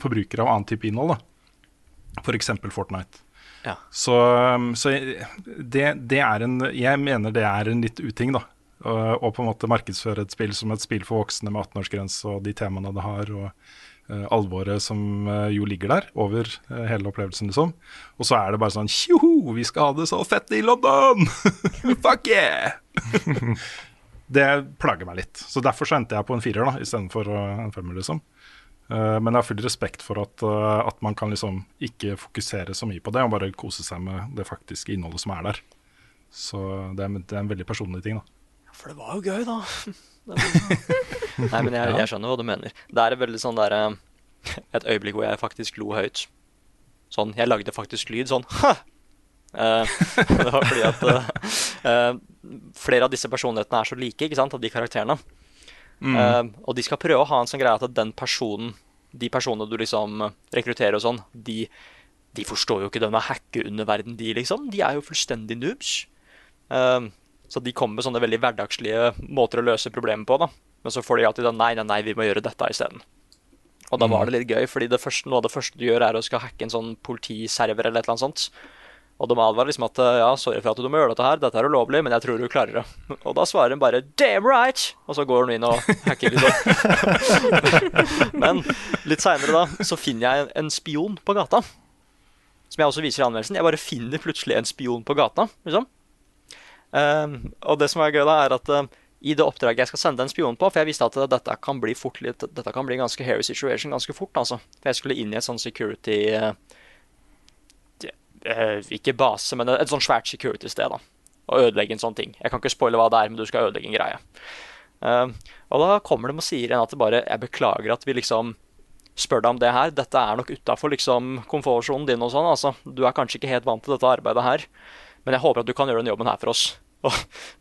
forbruker av annen type innhold. da. F.eks. Fortnite. Ja. Så, um, så jeg- det, det er en Jeg mener det er en litt uting, da. Å på en måte markedsføre et spill som et spill for voksne med 18-årsgrense og de temaene det har, og uh, alvoret som uh, jo ligger der over uh, hele opplevelsen, liksom. Og så er det bare sånn Tjoho, vi skal ha det så fett i London! Fuck yeah! det plager meg litt. Så derfor så endte jeg på en firer da, istedenfor uh, en femmer, liksom. Eh, men jeg har full respekt for at, eh, at man kan liksom ikke fokusere så mye på det, og bare kose seg med det faktiske innholdet som er der. Så det er, det er en veldig personlig ting, da. For det var jo gøy, da. Nei, men jeg, jeg skjønner hva du mener. Det er et veldig sånn der eh, Et øyeblikk hvor jeg faktisk lo høyt. Sånn, Jeg lagde faktisk lyd sånn ha! Eh, det var fordi at uh, eh, flere av disse personlighetene er så like, ikke sant, av de karakterene. Eh, og de skal prøve å ha en sånn greie at den personen, de personene du liksom rekrutterer og sånn, de, de forstår jo ikke denne hacke-underverden, de, liksom. De er jo fullstendig noobs. Uh, så de kommer med sånne veldig hverdagslige måter å løse problemet på. da. Men så får de alltid den nei, nei, nei, vi må gjøre dette isteden. Og da var det litt gøy, fordi det første, noe av det første du gjør, er å skal hacke en sånn politiserver eller et eller annet sånt. Og de advarer liksom at ja, sorry for at du må gjøre dette her, dette er ulovlig, men jeg tror du klarer det. Og da svarer hun bare 'damn right', og så går hun inn og hacker litt men litt seinere da, så finner jeg en spion på gata. Som jeg også viser i anmeldelsen. Jeg bare finner plutselig en spion på gata, liksom. Um, og det som er gøy, da, er at uh, i det oppdraget jeg skal sende en spion på For jeg visste at dette kan bli fort litt Dette kan bli en ganske hairy situation ganske fort. altså For jeg skulle inn i et sånn security uh, uh, Ikke base, men et, sånn svært security-sted. da Og ødelegge en sånn ting. Jeg kan ikke spoile hva det er, men du skal ødelegge en greie. Uh, og da kommer de og sier igjen at det bare Jeg beklager at vi liksom spør deg om det her. Dette er nok utafor liksom, komfortsonen din og sånn. altså Du er kanskje ikke helt vant til dette arbeidet her, men jeg håper at du kan gjøre den jobben her for oss. Og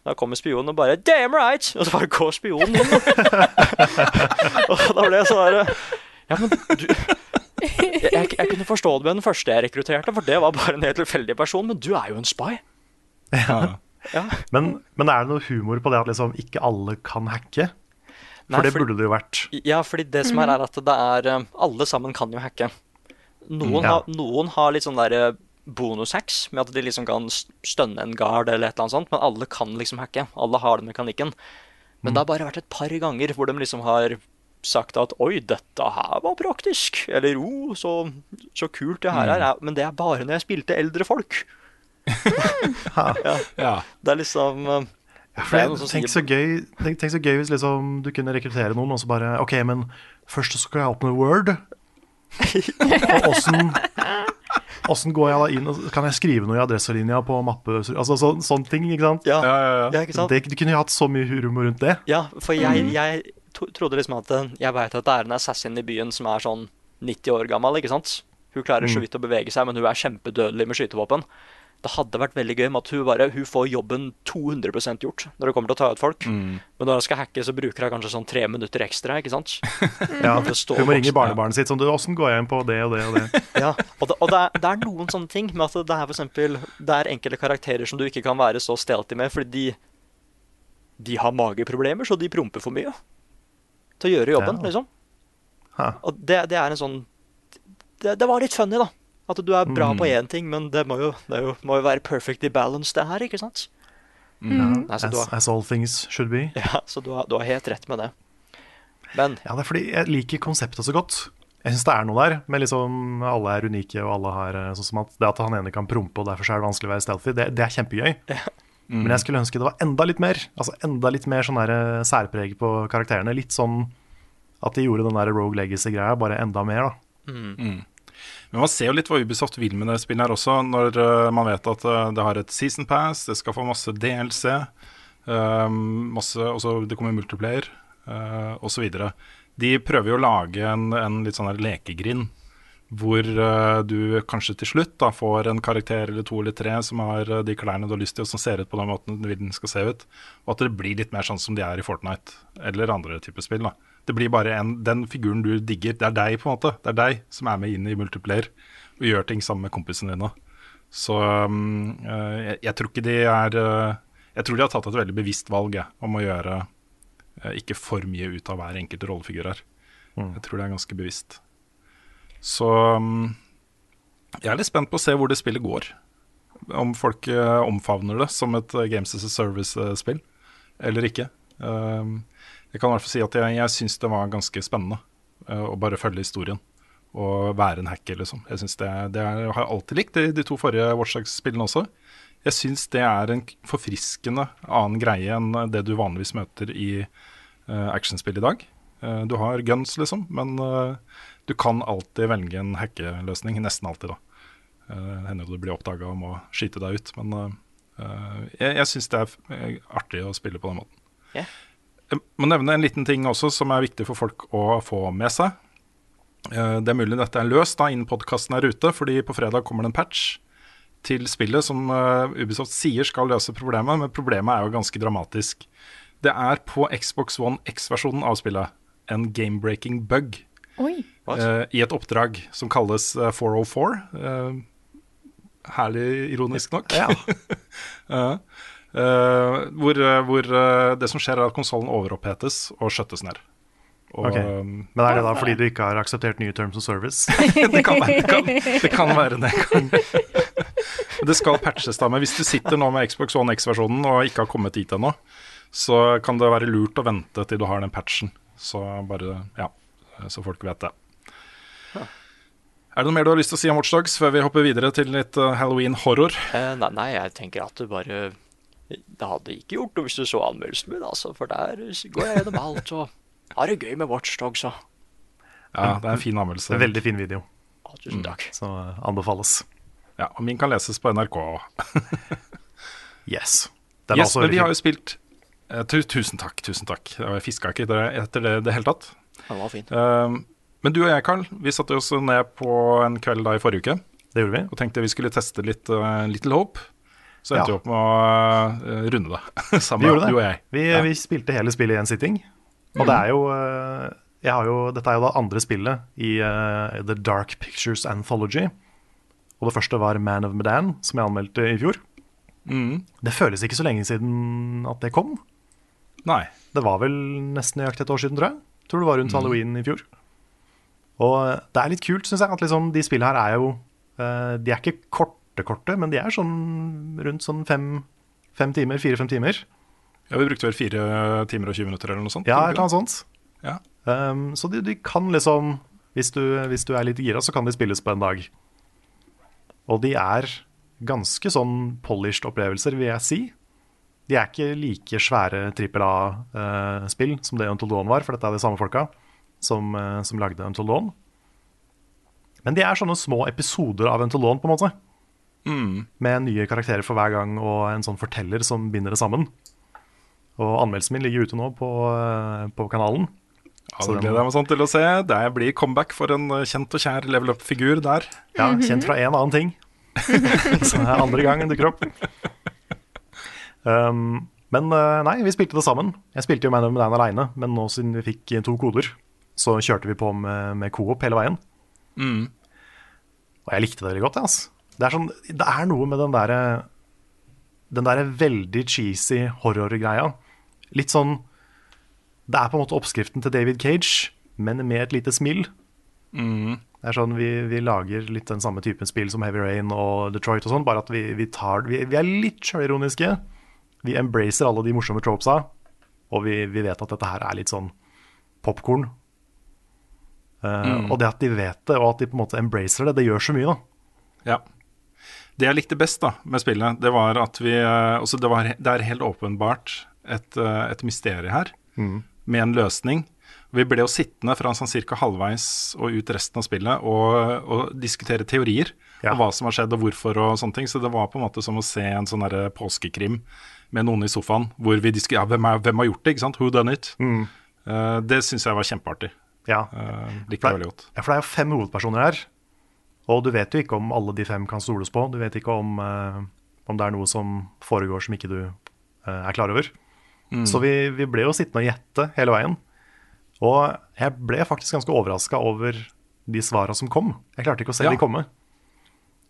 da kommer spionen og bare 'damn right!' Og så bare går spionen og da ble jeg sånn Ja, men du jeg, jeg, kunne forstå det med den første jeg rekrutterte, for det var bare en helt tilfeldig person. Men du er jo en spy. Ja. Ja. Men, men er det noe humor på det at liksom ikke alle kan hacke? For Nei, det fordi- burde det jo vært. Ja, fordi det som er, er at det er um, Alle sammen kan jo hacke. Noen, Mm. Ja. har, noen har litt sånn der bonushacks med at de liksom kan stønne en gard eller et eller annet sånt, men alle kan liksom hacke. Alle har den mekanikken. Men det har bare vært et par ganger hvor de liksom har sagt at 'oi, dette her var praktisk', eller 'o, så, så kult det her er', men det er bare når jeg spilte eldre folk. ja. Ja. Det er liksom ja, For det er tenk, så gøy, tenk, tenk så gøy hvis liksom du kunne rekruttere noen, og så bare OK, men først så skal jeg åpne Word. Og åssen Åssen går jeg da inn og Kan jeg skrive noe i adresselinja på mappe Altså så, sånne ting, ikke sant? Ja, Ja, ja, ja. ja, ikke sant? Det, du kunne jo hatt så mye humor rundt det. Ja, for jeg, jeg to trodde liksom at eh, Jeg veit at det er en assassin i byen som er sånn 90 år gammel, ikke sant? Hun klarer så vidt å bevege seg, men hun er kjempedødelig med skytevåpen. Det hadde vært veldig gøy med at hun bare Hun får jobben 200% gjort når det kommer til å ta ut folk. Men når hun skal hacke, så bruker hun kanskje sånn tre minutter ekstra, ikke sant? Ja, Hun må ringe barnebarnet sitt sånn du, Åssen går jeg inn på det og det og det? Ja, og, det, og det, er, det er noen sånne ting med at det er for eksempel Det er enkelte karakterer som du ikke kan være så stealthy med, fordi de, de har mageproblemer, så de promper for mye til å gjøre jobben, Ja. liksom. Ha. Og det, det er en sånn det, det var litt funny, da. At du er bra Mm. på én ting, men det må jo, det jo, må jo være perfectly balanced, det her, ikke sant? Nei, så, As, har, as all things should be. ja, så du, har, du har helt rett med det. Men Ja, det er fordi jeg liker konseptet så godt. Jeg syns det er noe der, men liksom alle er unike, og alle har eh, sånn som at det at han ene kan prompe, og derfor så er det vanskelig å være stealthy, det, det er kjempegøy. Men jeg skulle ønske det var enda litt mer. Altså enda litt mer sånn eh, særpreg på karakterene. Litt sånn at de gjorde den der Rogue Legacy-greia bare enda mer, da. Men man ser jo litt hva Ubisoft vil med det spillet her også, når eh, man vet at eh, det har et season pass, det skal få masse DLC, um, masse, også det kommer multiplayer uh, osv. De prøver jo å lage en, en litt sånn lekegrind, hvor uh, du kanskje til slutt da får en karakter eller to eller tre som har uh, de klærne du har lyst til, og som ser ut på den måten du vil den skal se ut. Og at det blir litt mer sånn som de er i Fortnite eller andre typer spill. da. Det blir bare en, den figuren du digger. Det er deg, på en måte. Det er deg som er med inn i multiplayer og gjør ting sammen med kompisene dine. Så um, uh, jeg, jeg tror ikke de er Jeg tror de har tatt et veldig bevisst valg jeg, om å gjøre ikke for mye ut av hver enkelt rollefigur her. Jeg tror det er ganske bevisst. Så um, jeg er litt spent på å se hvor det spillet går. Om folk eh, omfavner det som et eh, Games as a Service-spill, eller ikke. Um, jeg kan i hvert fall si at jeg, jeg syns det var ganske spennende eh, å bare følge historien. Og være en hacker, liksom. Jeg synes det, det er, jeg alltid likt de, de to forrige Watchdogs-spillene også. Jeg syns det er en forfriskende annen greie enn det du vanligvis møter i actionspill i dag. Eh, du har guns, liksom, men eh, du kan alltid velge en hackeløsning. Nesten alltid, da. Det hender du blir oppdaga og må skyte deg ut. Men eh, eh, jeg, jeg syns det er eh, artig å spille på den måten. Yeah. Jeg må nevne en liten ting også som er viktig for folk å få med seg. Eh, Det er mulig dette er løst da innen podkasten er ute, fordi på fredag kommer det en patch til spillet som eh, Ubisoft sier skal løse problemet, men problemet er jo ganske dramatisk. Det er på Xbox One X-versjonen av spillet en game-breaking bug eh, i et oppdrag som kalles eh, 404. eh, herlig ironisk nok. Ja. Uh, Eh, hvor uh, hvor uh, det som skjer, er at konsollen overopphetes og skjøttes ned. Og, okay. Men er det da fordi du ikke har akseptert nye terms of service? det, kan være, det, kan, det kan være det. Kan. Det skal patches da, men hvis du sitter nå med Xbox One X-versjonen og ikke har kommet dit ennå, så kan det være lurt å vente til du har den patchen. Så bare, ja, så folk vet det. Er det noe mer du har lyst til å si om Watchdogs før vi hopper videre til litt eh, Halloween-horror? Eh, nei, nei, jeg tenker at du bare Det hadde ikke gjort noe hvis du så anmeldelsen min, altså. For der går jeg gjennom alt og har det gøy med Watchdogs og Ja, det er en fin anmeldelse. En veldig fin video. ja, Tusen takk. Så eh, anbefales. Ja, og min kan leses på NRK. Yes. Den er Yes, også men vi har jo spilt Tusen takk, tusen takk. Jeg fiska ikke etter det- etter det i det hele tatt. Den var fin. Eh, men du og jeg, Carl, vi satte oss ned på en kveld da i forrige uke Det gjorde vi. og tenkte vi skulle teste litt uh, Little Hope. Så endte Ja. vi opp med å uh, runde det sammen, Vi gjorde det. du og jeg. Vi, Ja. vi spilte hele spillet i en sitting. Og det er jo, eh, jeg har jo Dette er jo det andre spillet i uh, The Dark Pictures Anthology. Og det første var Man of Medan, som jeg anmeldte i fjor. Mm. Det føles ikke så lenge siden at det kom. Nei. Det var vel nesten nøyaktig et år siden, tror jeg. Tror det var Mm. rundt halloween i fjor. Og det er litt kult, syns jeg, at liksom de spillene her er jo eh, De er ikke korte, korte, men de er sånn rundt sånn fem, fem timer, fire-fem timer. Ja, Vi brukte vel fire timer og 20 minutter eller noe sånt? Ja, et eller annet sånt. Ja. Um, så de, de kan liksom hvis du, hvis du er litt gira, så kan de spilles på en dag. Og de er ganske sånn polished opplevelser, vil jeg si. De er ikke like svære trippel A-spill som det Until Dawn var, for dette er de samme folka som, eh, som lagde Until Dawn. Men de er sånne små episoder av Until Dawn, på en måte. Mm. Med nye karakterer for hver gang og en sånn forteller som binder det sammen. Og anmeldelsen min ligger ute nå på, eh, på kanalen. Ja, det gleder jeg meg sånn til å se. Det blir comeback for en eh, kjent og kjær level up-figur der. Ja, kjent fra en annen ting. Så det er andre gangen dukker opp. Um, men eh, nei, vi spilte det sammen. Jeg spilte jo Man of Medan aleine, men nå siden vi fikk to koder, så kjørte vi på med, med co-op hele veien. Mm. Og jeg likte det veldig godt. Altså. Det, er sånn, det er noe med den derre Den derre veldig cheesy horror-greia. Litt sånn Det er på en måte oppskriften til David Cage, men med et lite smil. Mm. Det er sånn, vi, vi lager litt den samme typen spill som Heavy Rain og Detroit og sånn, bare at vi, vi, tar, vi, vi er litt sjølironiske. Vi embracer alle de morsomme tropesa, og vi, vi vet at dette her er litt sånn popkorn. Eh, Og det at de vet det, og at de på en måte embracer det, det gjør så mye, da. Ja. Det jeg likte best da med spillet, det var at vi altså det, var, det er helt åpenbart et, eh, et mysterium her, med en løsning. Vi ble jo sittende fra sånn cirka halvveis og ut resten av spillet og, og diskutere teorier Ja. og hva som har skjedd og hvorfor og sånne ting. Så det var på en måte som å se en sånn påskekrim med noen i sofaen hvor vi diskuterer ja, hvem, er, hvem har gjort det, ikke sant? Who done it? Eh, det syns jeg var kjempeartig. Ja. Uh, Likte det veldig godt. ja, for det er jo fem hovedpersoner her, og du vet jo ikke om alle de fem kan stoles på. Du vet ikke om, uh, om det er noe som foregår som ikke du er klar over. Så vi, vi ble jo sittende og gjette hele veien. Og jeg ble faktisk ganske overraska over de svara som kom. Jeg klarte ikke å se Ja. de komme.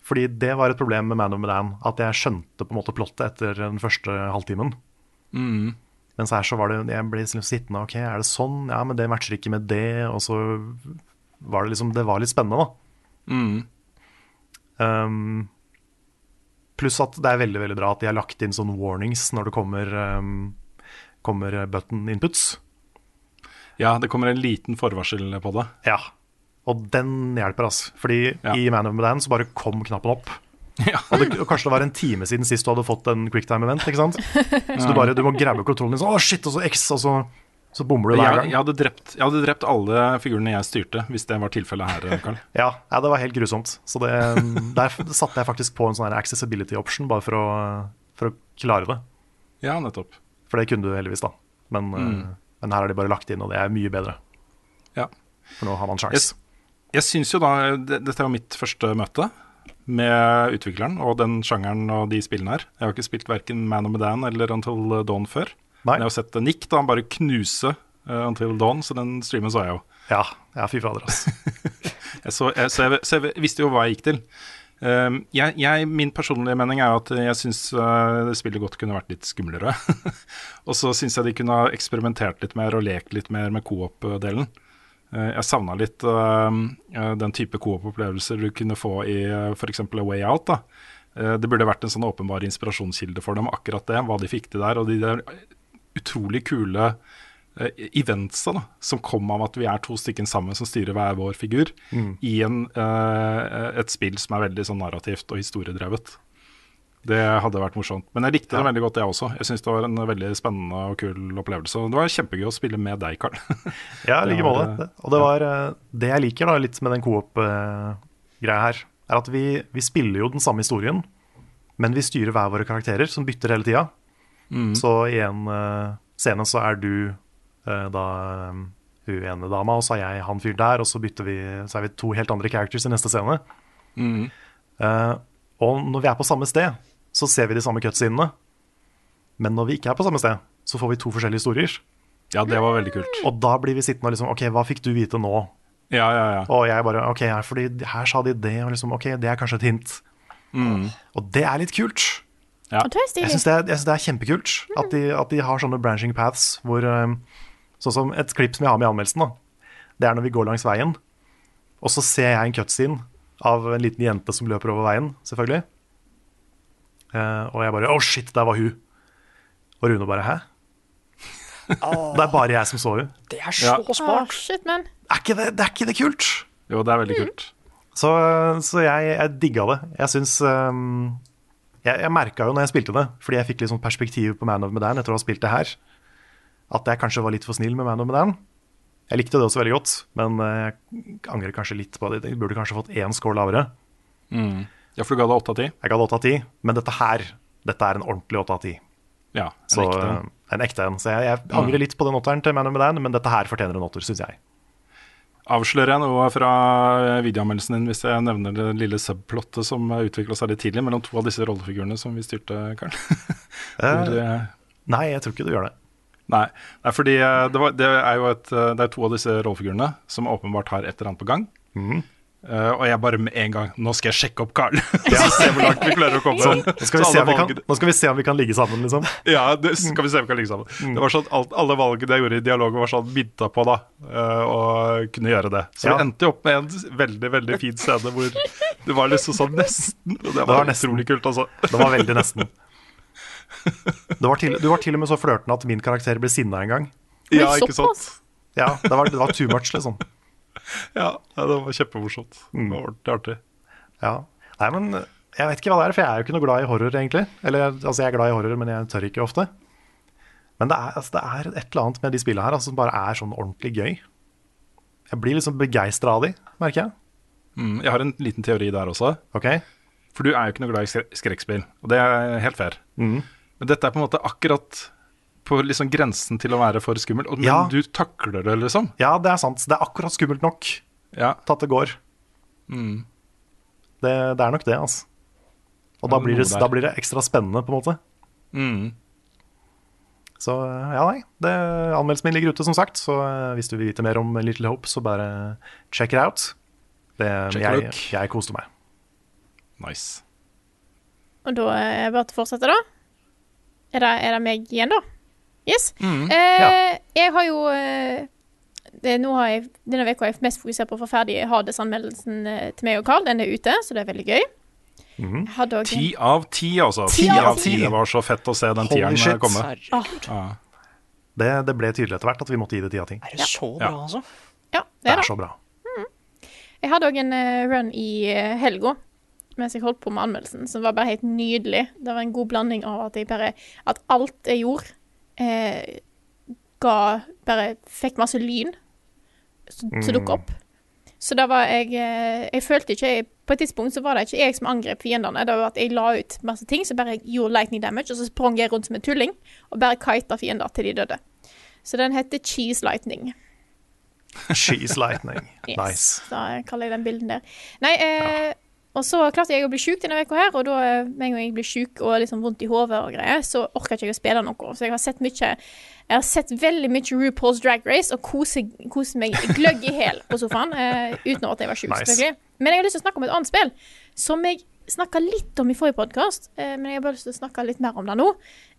Fordi det var et problem med Man of Medan, at jeg skjønte på en måte plottet etter den første halvtimen. Mens her så var det Jeg ble liksom sittende OK, er det sånn? Ja, men det matcher ikke med det. Og så var det liksom Det var litt spennende, da. Um, pluss at det er veldig veldig bra at de har lagt inn sånne warnings når det kommer, um, kommer button inputs. Ja, det kommer en liten forvarsel på det. Ja. Og den hjelper, altså. Fordi Ja. i Man of Medan så bare kom knappen opp. Ja. Og, det, og kanskje det var en time siden sist du hadde fått en quicktime-event. ikke sant? Så du bare du må grabbe kontrollen din sånn, å shit, og så X, og så, så bommer du hver gang. jeg, hadde drept, jeg hadde drept alle figurene jeg styrte, hvis det var tilfellet her, Karl. Ja, ja, det var helt grusomt. Så det, der satte jeg faktisk på en sånn accessibility option, bare for å, for å klare det. Ja, nettopp. For det kunne du heldigvis, da. Men, mm. men her har de bare lagt inn, og det er mye bedre. Ja. For nå har man sjans. sjans. Jeg syns jo da Dette er jo mitt første møte med utvikleren og den sjangeren og de spillene her. Jeg har ikke spilt verken Man of Medan eller Until Dawn før. Nei. Men jeg har sett Nick da han bare knuse uh, Until Dawn, så den streamen så jeg jo. Ja, ja fy fader, altså. Jeg så, jeg, så, jeg, så jeg visste jo hva jeg gikk til. Um, jeg, jeg, min personlige mening er jo at jeg syns uh, spillet godt kunne vært litt skumlere. og så syns jeg de kunne ha eksperimentert litt mer og lekt litt mer med coop-delen. Uh, jeg savna litt uh, den type coop-opplevelser du kunne få i f.eks. A Way Out. da. det burde vært en sånn åpenbar inspirasjonskilde for dem, akkurat det, hva de fikk til der. Og de der utrolig kule eventsa da, som kom av at vi er to stykker sammen som styrer hver vår figur, Mm. i en, et spill som er veldig sånn narrativt og historiedrevet. Det hadde vært morsomt. Men jeg likte det veldig godt, jeg også. Jeg syns det var en veldig spennende og kul opplevelse. Det var kjempegøy å spille med deg, Karl. Ja, i like måte. Og det var eh, Det jeg liker da litt med den coop-greia her, er at vi, vi spiller jo den samme historien, men vi styrer hver våre karakterer, som bytter hele tida. Mm. Så i en eh, scene så er du eh, da eh, hun ene dama, og så er jeg han fyren der, og så bytter vi Så er vi to helt andre characters i neste scene. Mm. Uh, og når vi er på samme sted, så ser vi de samme cutscenene. Men når vi ikke er på samme sted, så får vi to forskjellige historier. Ja, det var veldig kult. Og da blir vi sittende og liksom OK, hva fikk du vite nå? Ja, ja, ja. Og jeg bare OK, her, fordi her sa de det, og liksom OK, det er kanskje et hint. Mm. Og det er litt kult. Ja. Jeg syns det, jeg synes det er kjempekult at de, at de har sånne branching paths hvor um, Sånn som et klipp som jeg har med i anmeldelsen, da. Det er når vi går langs veien, og så ser jeg en cutscene av en liten jente som løper over veien, selvfølgelig. Eh, og jeg bare Å, shit, der var hun. Og Rune bare Hæ? Det er bare jeg som så hun. Det er så ja. smart! shit, man. Er ikke det, det er ikke det kult? Jo, det er veldig kult. Så, så jeg, jeg digga det. Jeg syns um, Jeg, jeg merka jo når jeg spilte det, fordi jeg fikk litt sånn perspektiv på Man of Medan etter å ha spilt det her, at jeg kanskje var litt for snill med Man of Medan. Jeg likte det også veldig godt, men eh, jeg angrer kanskje litt på det. Jeg burde kanskje fått én score lavere. Mm. Ja, for du ga det åtte av ti? Jeg ga det 8 av 10, men dette her dette er en ordentlig 8 av 10. Ja, en Så, ekte. eh, en ekte en. Så jeg, jeg angrer litt på den åtteren til Man of Medan, men dette her fortjener en åtter, syns jeg. Avslører jeg noe fra videoanmeldelsen din hvis jeg nevner det lille subplottet som utvikla seg litt tidlig mellom to av disse rollefigurene som vi styrte, Karl? Eh, eh, nei, jeg tror ikke du gjør det. Nei, nei fordi eh, det, var, det er jo et, eh, det er to av disse rollefigurene som åpenbart har et eller annet på gang. Mhm. Eh, og jeg bare med en gang Nå skal jeg sjekke opp Carl. så se hvor langt vi klarer å komme. Sånn, nå, skal vi se om vi kan, nå skal vi se om vi kan ligge sammen, liksom. Ja, det skal vi se om vi kan ligge sammen. Mm. Det var sånn alt, Alle valgene jeg gjorde i dialogen, var sånn midta på da eh, å kunne gjøre det. Så Ja. vi endte jo opp med en veldig veldig fin scene hvor det var liksom sånn nesten. Og det var, var nesten. utrolig kult, altså. Det var veldig nesten. Det var til, du var til og med så flørtende at min karakter ble sinna en gang. Ja, ikke sant? Ja, det var, det var too much, liksom. Ja, det var kjempemorsomt. Mm. Det var ordentlig artig. Ja. Nei, men jeg vet ikke hva det er, for jeg er jo ikke noe glad i horror, egentlig. Eller altså, jeg er glad i horror, men jeg tør ikke ofte. Men det er, altså, det er et eller annet med de spillene her altså, som bare er sånn ordentlig gøy. Jeg blir liksom begeistra av de, merker jeg. Mm, jeg har en liten teori der også. Ok? For du er jo ikke noe glad i skrekkspill, og det er helt fair. Mm. Men dette er på en måte akkurat på liksom grensen til å være for skummelt. Men Ja. du takler det, liksom. Ja, det er sant. Det er akkurat skummelt nok Ja. til at det går. Mm. Det, det er nok det, altså. Og da blir, det, da blir det ekstra spennende, på en måte. Mm. Så ja, nei. Det, anmeldelsen min ligger ute, som sagt. Så eh, hvis du vil vite mer om Little Hope, så bare check it out. Det, Check jeg, jeg koste meg. Nice. Og da er det bare til å fortsette, da. Er det, er det meg igjen, da? Yes. Mm. Eh, Ja. Jeg har jo eh, det, nå har jeg, Denne uka har jeg mest fokusert på å få ferdig Hades-anmeldelsen eh, til meg og Carl. Den er ute, så det er veldig gøy. Mhm. Også Ti av ti, altså. Ti Ti av av ti. ti. Det var så fett å se den tieren komme. Ah. Ja. Det, det ble tydelig etter hvert at vi måtte gi det ti av ti. Er det så bra, Ja. altså? Ja, det Det er det. er så bra. Jeg hadde òg en run i helga mens jeg holdt på med anmeldelsen, som var bare helt nydelig. Det var en god blanding av at jeg bare At alt jeg gjorde, eh, ga Bare fikk masse lyn som mm. dukket opp. Så da var jeg eh, Jeg følte ikke jeg, På et tidspunkt så var det ikke jeg som angrep fiendene. Det var at jeg la ut masse ting som bare gjorde lightning damage, og så sprang jeg rundt som en tulling og bare kita fiender til de døde. Så den heter Cheese Lightning. Cheese lightning. Yes. Nice. Da kaller jeg den bilden der. Nei, eh, Og så klarte jeg å bli sjuk denne uka her, og da eh, med en gang jeg blir sjuk og liksom vondt i hodet og greier, så orker ikke jeg å spille noe. Så jeg har sett mye Jeg har sett veldig mye RuPaul's Drag Race og koser kose meg gløgg i hæl på sofaen. uh, uten at jeg var sjuk, Nice. selvfølgelig. Men jeg har lyst til å snakke om et annet spill som jeg snakka litt om i forrige podkast, uh, men jeg har bare lyst til å snakke litt mer om det nå.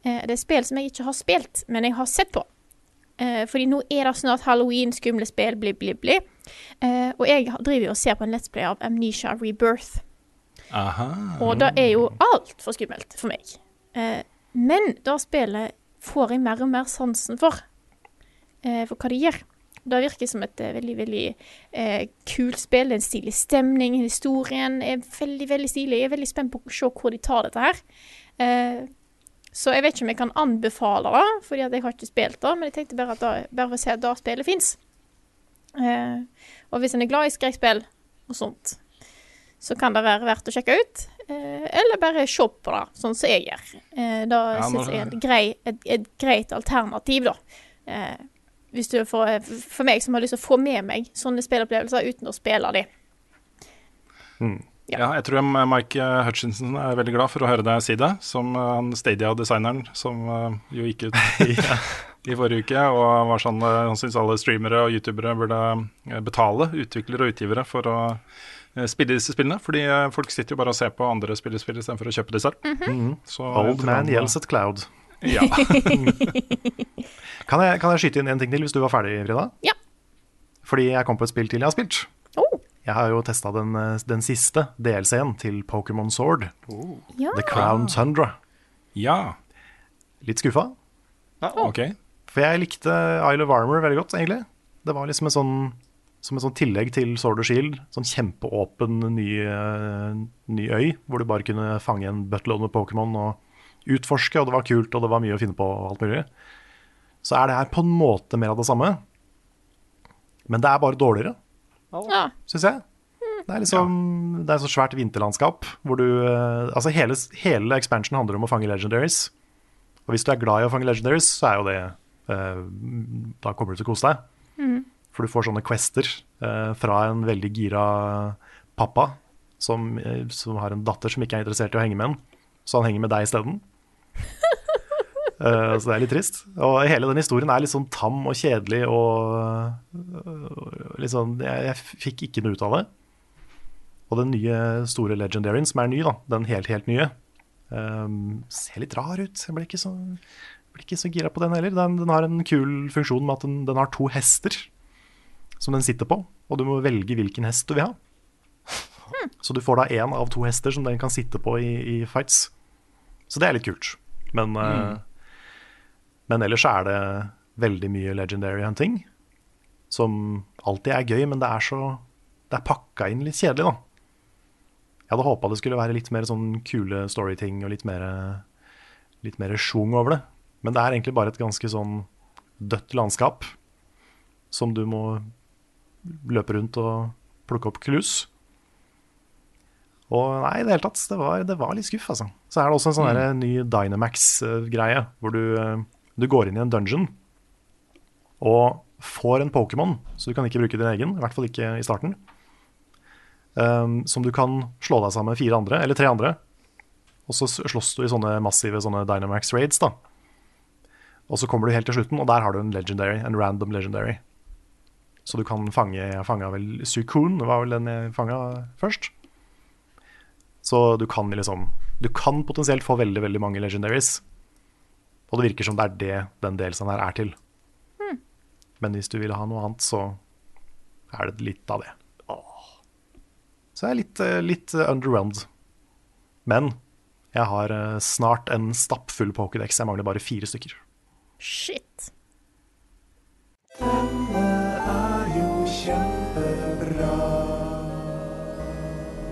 Uh, det er spill som jeg ikke har spilt, men jeg har sett på. Eh, fordi nå er det snart halloween, skumle spill, bli, bli, bli. Eh, og jeg driver jo og ser på en Let's Play av Amnesia Rebirth. Aha. Og det er jo altfor skummelt for meg. Eh, men det spillet får jeg mer og mer sansen for. Eh, for hva det gjør. Det virker som et eh, veldig, veldig eh, kult spill. Det er en stilig stemning. Historien er veldig, veldig stilig. Jeg er veldig spent på å se hvor de tar dette her. Eh, så jeg vet ikke om jeg kan anbefale det, fordi jeg har ikke spilt det. Men jeg tenkte bare, at da, bare for å se at det spillet fins. Eh, og hvis en er glad i skrekkspill og sånt, så kan det være verdt å sjekke ut. Eh, eller bare se på det, sånn som jeg gjør. Eh, da Ja, syns jeg er et, grei, et, et greit alternativ, da. Eh, hvis du får, for meg som har lyst til å få med meg sånne spillopplevelser uten å spille de. Ja, jeg tror Mike Hutchinson er veldig glad for å høre deg si det, som han Stadia-designeren som jo gikk ut i, i forrige uke og var sånn Han syns alle streamere og youtubere burde betale utviklere og utgivere for å spille disse spillene, fordi eh, folk sitter jo bare og ser på andre spillespill istedenfor å kjøpe disse. Så jeg Old tror man yells at cloud. Ja. Kan jeg, kan jeg skyte inn en ting til hvis du var ferdig, Frida? Ja. Fordi jeg kom på et spill til jeg har spilt. Oh, Jeg har jo testa den, eh, den siste DLC-en til Pokémon Sword, ja. The Crown Tundra. ja. Litt skuffa, OK. for jeg likte Isle of Armor veldig godt, egentlig. Det var liksom en sånn som et sånn tillegg til Sword and Shield. Sånn kjempeåpen ny, eh, ny øy, hvor du bare kunne fange en buttload med Pokémon og utforske, og det var kult, og det var mye å finne på og alt mulig. Så er det her på en måte mer av det samme. Men det er bare dårligere, ja. syns jeg. Det er liksom Det er et så svært vinterlandskap hvor du eh, Altså, hele, hele expansion handler om å fange legendaries. Og hvis du er glad i å fange legendaries, så er jo det eh, Da kommer du til å kose deg. For du får sånne quester eh, fra en veldig gira pappa som, eh, som har en datter som ikke er interessert i å henge med en. Så han henger med deg isteden. uh, så det er litt trist. Og hele den historien er litt sånn tam og kjedelig og uh, sånn Jeg, jeg fikk ikke noe ut av det. Og den nye store legendaryen, som er ny, da, den helt, helt nye, um, ser litt rar ut. Jeg blir ikke så, ble ikke så gira på den heller. Den, den har en kul funksjon med at den, den har to hester som den sitter på, og du må velge hvilken hest du vil ha. Så du får da én av to hester som den kan sitte på i, i fights. Så det er litt kult. Men, eh, men ellers er det veldig mye legendary hunting, som alltid er gøy, men det er så Det er pakka inn litt kjedelig, da. Jeg hadde håpa det skulle være litt mer sånn kule storyting og litt mer, schwung over det. Men det er egentlig bare et ganske sånn dødt landskap som du må løpe rundt og plukke opp klus. Og nei, i det hele tatt, det var, det var litt skuff, altså. Så er det også en sånn mm. ny Dynamax-greie, hvor du, du går inn i en dungeon og får en Pokémon, så du kan ikke bruke din egen, i hvert fall ikke i starten, um, som du kan slå deg sammen med fire andre, eller tre andre. Og så slåss du i sånne massive sånne Dynamax raids, da. Og så kommer du helt til slutten, og der har du en legendary, en random legendary. Så du kan fange Jeg fanga vel Sukun, det var vel den jeg fanga først. Så du kan liksom Du kan potensielt få veldig, veldig mange legendaries. Og det virker som det er det den delsen her er til. Men hvis du vil ha noe annet, så er det litt av det. Åh. Så jeg er litt, eh, litt eh, underwhelmed. Men jeg har eh, snart en stappfull Pokédex. Jeg mangler bare fire stykker. Shit.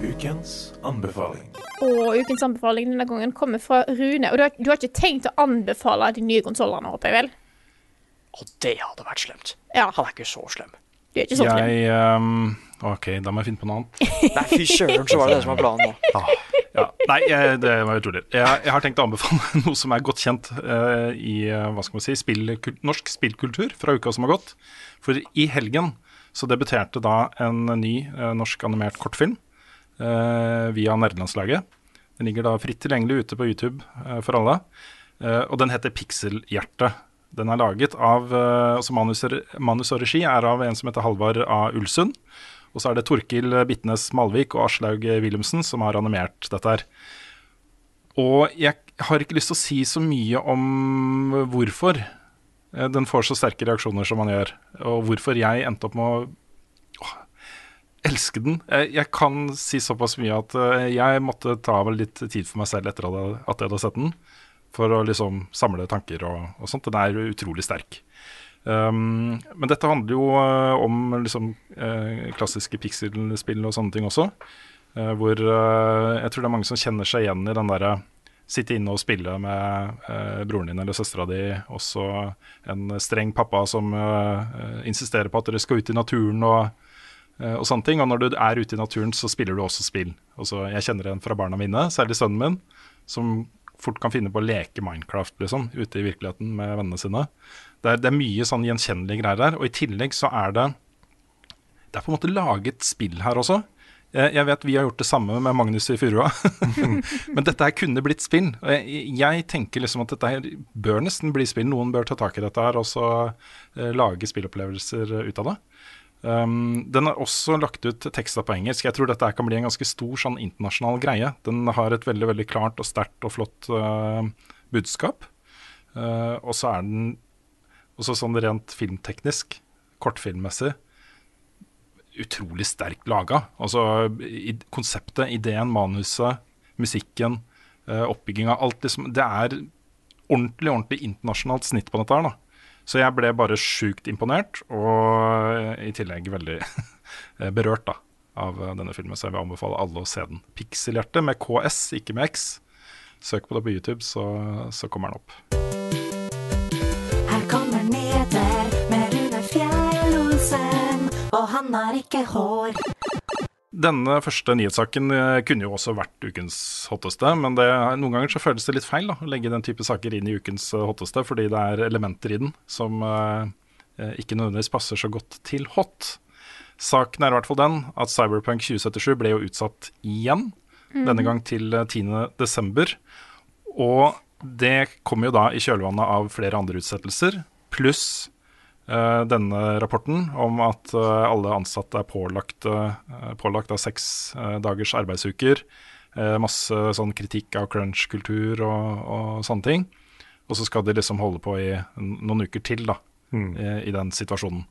Ukens anbefaling. Og ukens anbefaling denne gangen kommer fra Rune. Og du har, du har ikke tenkt å anbefale de nye konsollene, håper jeg vel? Og det hadde vært slemt. Ja. Han er ikke så slem. Du er ikke så slem. Jeg um, OK, da må jeg finne på noe annet. Nei, fy søren, så var det det som var planen nå. Ja, nei, jeg, det var utrolig. Jeg, jeg har tenkt å anbefale noe som er godt kjent uh, i eh, hva skal man si, spillkul- norsk spillkultur fra uka som har gått. For i helgen så debuterte da en ny uh, norsk animert kortfilm via nerdelandslaget. Den ligger da fritt tilgjengelig ute på YouTube eh, for alle. Eh, og den heter Pikselhjerte. Den er laget av eh, altså manus, manus og regi er av en som heter Halvard A. Ulsund. Og så er det Torkil Bitnes Malvik og Aslaug Wilhelmsen som har animert dette her. Og jeg har ikke lyst til å si så mye om hvorfor eh, den får så sterke reaksjoner som man gjør, og hvorfor jeg endte opp med å elske den. Jeg, jeg kan si såpass mye at eh, jeg måtte ta vel litt tid for meg selv etter at jeg hadde sett den, for å liksom samle tanker og, og sånt. Den er utrolig sterk. Um, men dette handler jo uh, om liksom, uh, klassiske pixel-spill og sånne ting også. Hvor jeg tror det er mange som kjenner seg igjen i den derre sitte inne og spille med broren din eller søstera di, også en streng pappa som insisterer på at dere skal ut i naturen og, og sånne ting. Og når du er ute i naturen, så spiller du også spill. Også, jeg kjenner en fra barna mine, særlig sønnen min, som fort kan finne på å leke Minecraft liksom, ute i virkeligheten med vennene sine. Det er, det er mye sånn gjenkjennelige greier der. Og i tillegg så er det Det er på en måte laget spill her også. Jeg, vet vi har gjort det samme med Magnus i Furua. Men dette her kunne blitt spill. Jeg, jeg, tenker liksom at dette her bør nesten bli spill. Noen bør ta tak i dette her og så uh, lage spillopplevelser ut av det. Um, den har også lagt ut tekster på engelsk. Jeg tror dette kan bli en ganske stor sånn internasjonal greie. Den har et veldig veldig klart og sterkt og flott uh, budskap. Uh, og så er den også sånn rent filmteknisk, kortfilmmessig, utrolig sterkt laga. Altså i, konseptet, ideen, manuset, musikken, uh, oppbygginga, alt liksom Det er ordentlig, ordentlig internasjonalt snitt på dette her, da. Så jeg ble bare sjukt imponert, og i tillegg veldig berørt da, av denne filmen. Så jeg vil anbefale alle å se den. 'Pikselhjerte' med KS, ikke med X. Søk på det på YouTube, så, så kommer den opp. og han har ikke hår. Denne første nyhetssaken eh, kunne jo også vært ukens hotteste, men det, noen ganger så føles det litt feil da, å legge den type saker inn i ukens eh, hotteste, fordi det er elementer i den som eh, eh, ikke nødvendigvis passer så godt til hot. Saken er i hvert fall den at Cyberpunk 2077 ble jo utsatt igjen, mm. denne gang til 10.12. Og det kom jo da i kjølvannet av flere andre utsettelser, pluss denne rapporten om at eh, alle ansatte er pålagt, eh, pålagt av seks dagers arbeidsuker. masse sånn kritikk av crunch-kultur og, og, sånne ting. Og så skal de liksom holde på i noen uker til da, mm. i, i, den situasjonen.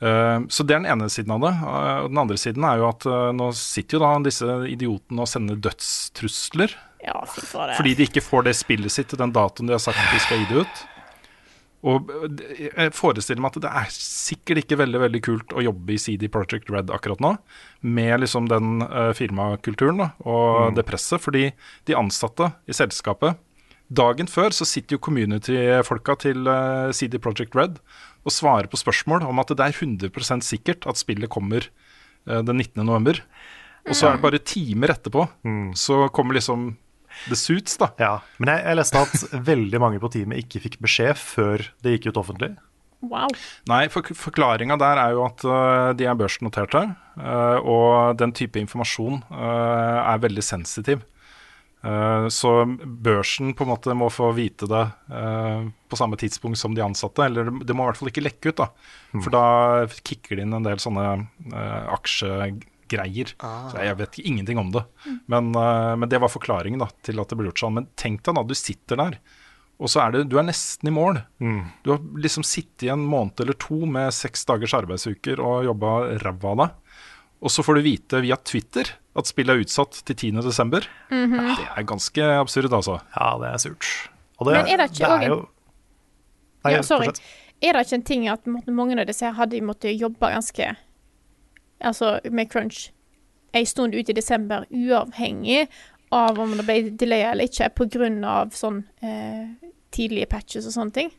Så det er den ene siden av det. Og den andre siden er jo at nå sitter jo da disse idiotene og sender dødstrusler. Ja, for fordi de ikke får det spillet sitt til den datoen de har sagt de skal gi det ut. Og jeg forestiller meg at det er sikkert ikke veldig veldig kult å jobbe i CD Project Red akkurat nå, med liksom den uh, firmakulturen da, og mm. det presset. Fordi de ansatte i selskapet Dagen før så sitter jo community-folka til uh, CD Project Red og svarer på spørsmål om at det er 100% sikkert at spillet kommer uh, den 19.11. Og så er det bare timer etterpå, mm. så kommer liksom The Suits, da. Ja, Men jeg, jeg leste at veldig mange på teamet ikke fikk beskjed før det gikk ut offentlig. Wow. Nei, for, forklaringa der er jo at uh, de er børsnoterte, uh, og den type informasjon uh, er veldig sensitiv. så børsen på en måte må få vite det på samme tidspunkt som de ansatte. Eller det må i hvert fall ikke lekke ut, da. Mm. For da kicker det inn en del sånne aksje greier. Ah. Så jeg vet ingenting om det. Mm. Men, uh, men, det var forklaringen da, til at det ble gjort sånn. Men tenk deg da, du sitter der, og så er det, du er nesten i mål. Mm. Du har liksom sittet i en måned eller to med seks dagers arbeidsuker og jobba ræva av deg. Og så får du vite via Twitter at spillet er utsatt til 10.12. Mm -hmm. Det er ganske absurd, altså. Ja, det er surt. Det, Men er det ikke det er jo... Nei, ja, sorry. Er det ikke en ting at mange av disse hadde måttet jobbe ganske altså med crunch, en stund ut i desember, uavhengig av om det ble delay eller ikke, pga. sånn eh, tidlige patches og sånne ting.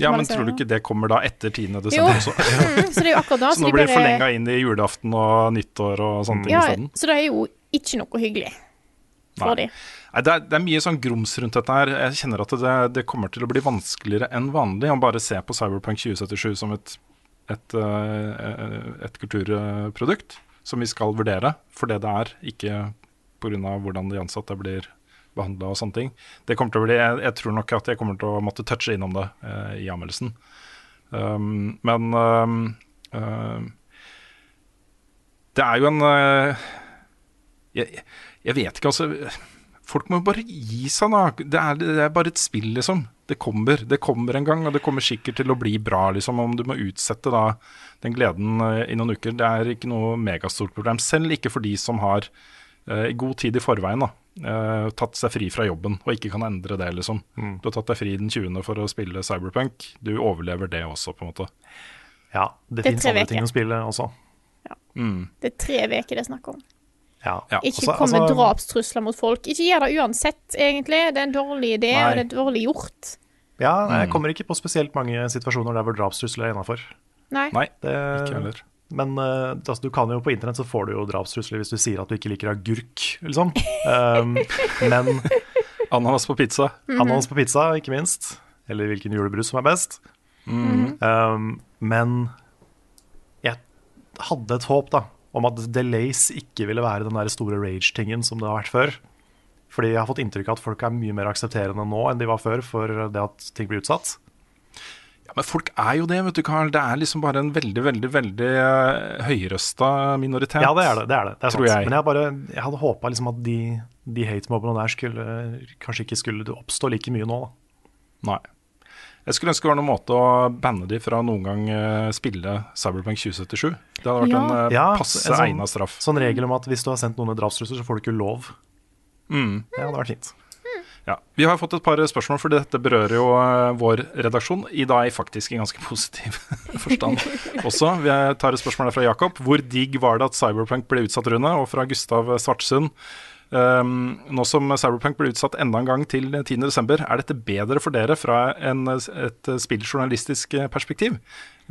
Ja, men tror du ikke det kommer da etter 10. desember også? mm, så det er jo akkurat da. Så, så nå blir det bare... forlenga inn i julaften og nyttår og sånne ting ja, isteden? Så det er jo ikke noe hyggelig for de. Nei, det er, det er, mye sånn grums rundt dette her. Jeg kjenner at det, det, kommer til å bli vanskeligere enn vanlig å bare se på Cyberpunk 2077 som et et, eh, et kulturprodukt som vi skal vurdere for det det er, ikke pga. hvordan de ansatte blir behandla og sånne ting. Det kommer til å bli, jeg, tror nok at jeg kommer til å måtte touche innom det eh, i anmeldelsen. Um, men um, uh, det er jo en uh, jeg, jeg vet ikke, altså. Folk må jo bare gi seg, da. Det er, det er bare et spill, liksom. Det kommer. Det kommer en gang, og det kommer sikkert til å bli bra, liksom. Om du må utsette da den gleden uh, i noen uker, det er ikke noe megastort problem. Selv ikke for de som har uh, i god tid i forveien da, uh, tatt seg fri fra jobben og ikke kan endre det, liksom. Mm. Du har tatt deg fri den 20. for å spille Cyberpunk. Du overlever det også, på en måte. Ja, det, Det fins andre ting å spille også. Mm. Det er tre uker det er snakk om. Ja. Ikke altså- kom med altså- drapstrusler mot folk. Ikke gjør det uansett, egentlig. Det er en dårlig idé, Nei. og det er dårlig gjort. Ja, jeg Mm. kommer ikke på spesielt mange situasjoner der hvor drapstrusler er innafor. Nei. Nei, Det, ikke heller. men eh, altså, du kan jo på internett så får du jo drapstrusler hvis du sier at du ikke liker agurk, liksom. Um, men Ananas på pizza. ananas på pizza, ikke minst. Eller hvilken julebrus som er best. Um, men jeg hadde et håp da om at delays ikke ville være den der store rage-tingen som det har vært før. Fordi jeg har fått inntrykk av at folk er mye mer aksepterende nå enn de var før for det at ting blir utsatt. Ja, Men folk er jo det, vet du, Carl. Det er liksom bare en veldig, veldig veldig uh, høyrøsta minoritet. Ja, det er det. det, er det. det er Tror sant. jeg. Men jeg, bare, jeg hadde håpa liksom at de, de hate-mobbene der skulle, kanskje ikke skulle oppstå like mye nå. Da. Nei. Jeg skulle ønske det var noen måte å banne de fra noen gang eh, spille Cyberpunk 2077. Det hadde vært Ja. en Ja, passe en sånn- egna straff. Sånn regel om at hvis du har sendt noen en drapstrusler, så får du ikke lov. Mm. Ja, det hadde vært fint. Ja. Vi har fått et par spørsmål, for dette berører jo eh, vår redaksjon. I dag faktisk i ganske positiv forstand også. Vi tar et spørsmål fra Jakob. Hvor digg var det at Cyberpunk ble utsatt, Rune? Og fra Gustav Svartsund. Um, nå som Cyberpunk blir utsatt enda en gang til 10.12., er dette bedre for dere fra en, et spilljournalistisk perspektiv?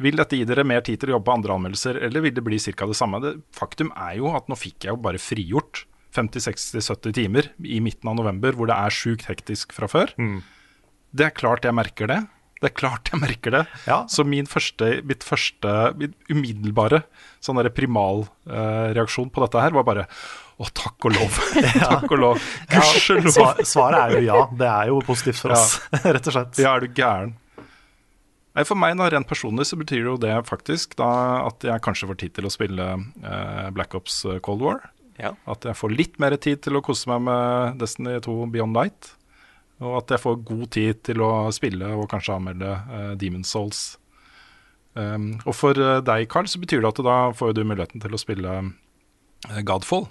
Vil dette gi dere mer tid til å jobbe på andre anmeldelser, eller vil det bli ca. det samme? Det, faktum er jo at nå fikk jeg jo bare frigjort 50-60-70 timer i midten av november, hvor det er sjukt hektisk fra før. Det er klart jeg merker det. Det er klart jeg merker det. Ja. Så min første, mitt første mitt umiddelbare sånn primalreaksjon primal eh, reaksjon på dette her var bare å, takk og lov. takk og lov. Gudskjelov. Ja, svaret er jo ja. Det er jo positivt for Ja. oss, rett og slett. Ja, er du gæren? Nei, For meg da, rent personlig så betyr det jo det faktisk da at jeg kanskje får tid til å spille eh, Black Ops eh, Cold War. Ja. At jeg får litt mer tid til å kose meg med Destiny 2 Beyond Light. Og at jeg får god tid til å spille og kanskje anmelde eh, Demon Souls. Um, og for eh, deg, Carl, så betyr det at da får du muligheten til å spille eh, Godfall.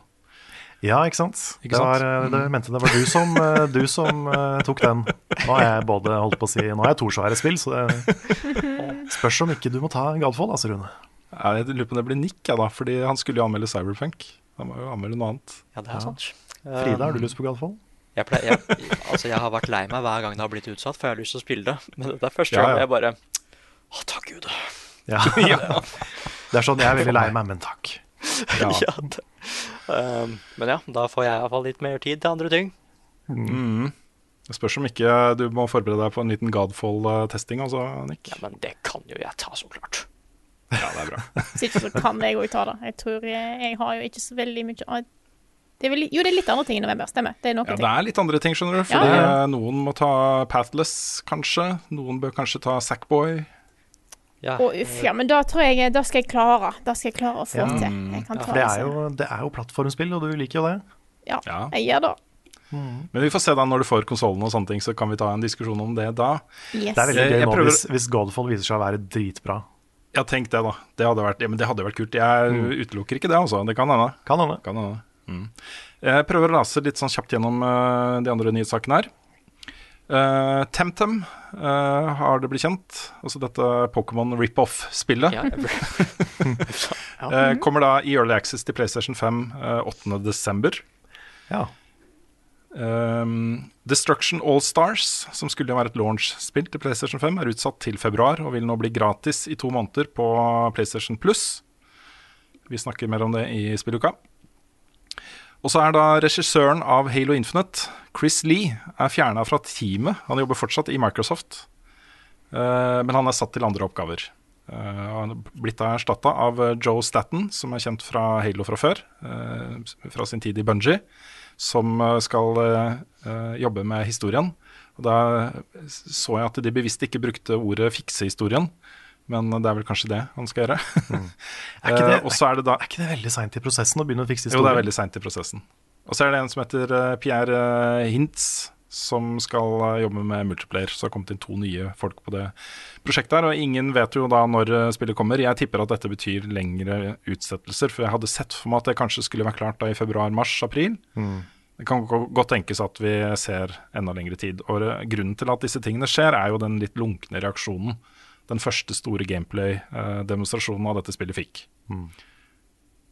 Ja, ikke sant? Ikke det, var, eh, det mente det var du som, eh, du som uh, tok den. Nå har jeg både holdt på å si Nå har jeg to svære spill, så det spørs om ikke du må ta Godfall, altså, Rune. Jeg lurer på om det blir Nick, ja, da, fordi han skulle jo anmelde Cyberpunk. Han må jo anmelde noe annet. Ja, det er sant. Frida, har du Um, lyst på Godfall? Jeg, pleier, jeg, altså jeg har vært lei meg hver gang det har blitt utsatt, for jeg har lyst til å spille det. Men det er første Ja, gang ja. jeg bare Å, takk Gud. Ja. Det er sånn jeg er veldig lei meg, men takk. Ja. Ja, det. Um, men ja, da får jeg iallfall litt mer tid til andre ting. Mm. Det spørs om ikke du må forberede deg på en liten Godfall-testing også, Nick. Ja, Men det kan jo jeg ta, så klart. Ja, det er bra. Sikkert så kan jeg òg ta det. Jeg tror jeg, jeg har jo ikke så veldig mye ah, det er vel, Jo, det er litt andre ting i november, stemmer. Det er noen Ja, ting. det er litt andre ting, skjønner du. Ja, Fordi ja. eh, noen må ta Pathless, kanskje. Noen bør kanskje ta Sackboy. Ja, og uff, ja, men da tror jeg Da skal jeg klare. Da skal jeg klare å få Ja. til. Jeg kan ta For det er jo, det er jo plattformspill, og du liker jo det. Ja, Ja. jeg gjør det. Men vi får se da når du får konsollen og sånne ting, så kan vi ta en diskusjon om det da. Yes. Det er veldig Jeg- gøy nå prøver- hvis, hvis Godfall viser seg å være dritbra. Ja, tenk det, da. Det hadde vært, ja, men det hadde vært kult. Jeg utelukker ikke det, altså. Det kan hende. Kan hende. Kan hende. Mm. Jeg prøver å rase litt sånn kjapt gjennom uh, de andre nyhetssakene her. Uh, Temtem uh, har det blitt kjent. Altså dette Pokémon rip-off-spillet. ja, Eh, kommer da i Early Access til PlayStation 5 uh, 8.12. Ja. Um, Destruction All Stars, som skulle være et launch-spill til PlayStation 5, er utsatt til februar og vil nå bli gratis i to måneder på PlayStation Plus. Vi snakker mer om det i spilluka. Og så er da regissøren av Halo Infinite, Chris Lee, er fjerna fra teamet. Han jobber fortsatt i Microsoft, eh, men han er satt til andre oppgaver. Uh, han er blitt erstatta av Joe Statten, som er kjent fra Halo fra før. Fra sin tid i Bungie. Som skal jobbe med historien. Og Da så jeg at de bevisst ikke brukte ordet 'fikse historien'. Men det er vel kanskje det han skal gjøre. Mm. Er, ikke det, er, det da, er ikke det veldig seint i prosessen å begynne å fikse historien? Jo, det er veldig seint i prosessen. Og så er det en som heter Pierre Hintz, som skal eh, jobbe med multiplayer. Så det har kommet inn to nye folk på det prosjektet her. Og ingen vet jo da når eh, spillet kommer. Jeg tipper at dette betyr lengre utsettelser. For jeg hadde sett for meg at det kanskje skulle være klart da i februar, mars, april. Mm. Det kan godt tenkes at vi ser enda lengre tid. Og eh, grunnen til at disse tingene skjer, er jo den litt lunkne reaksjonen den første store gameplay-demonstrasjonen av dette spillet fikk. Mm.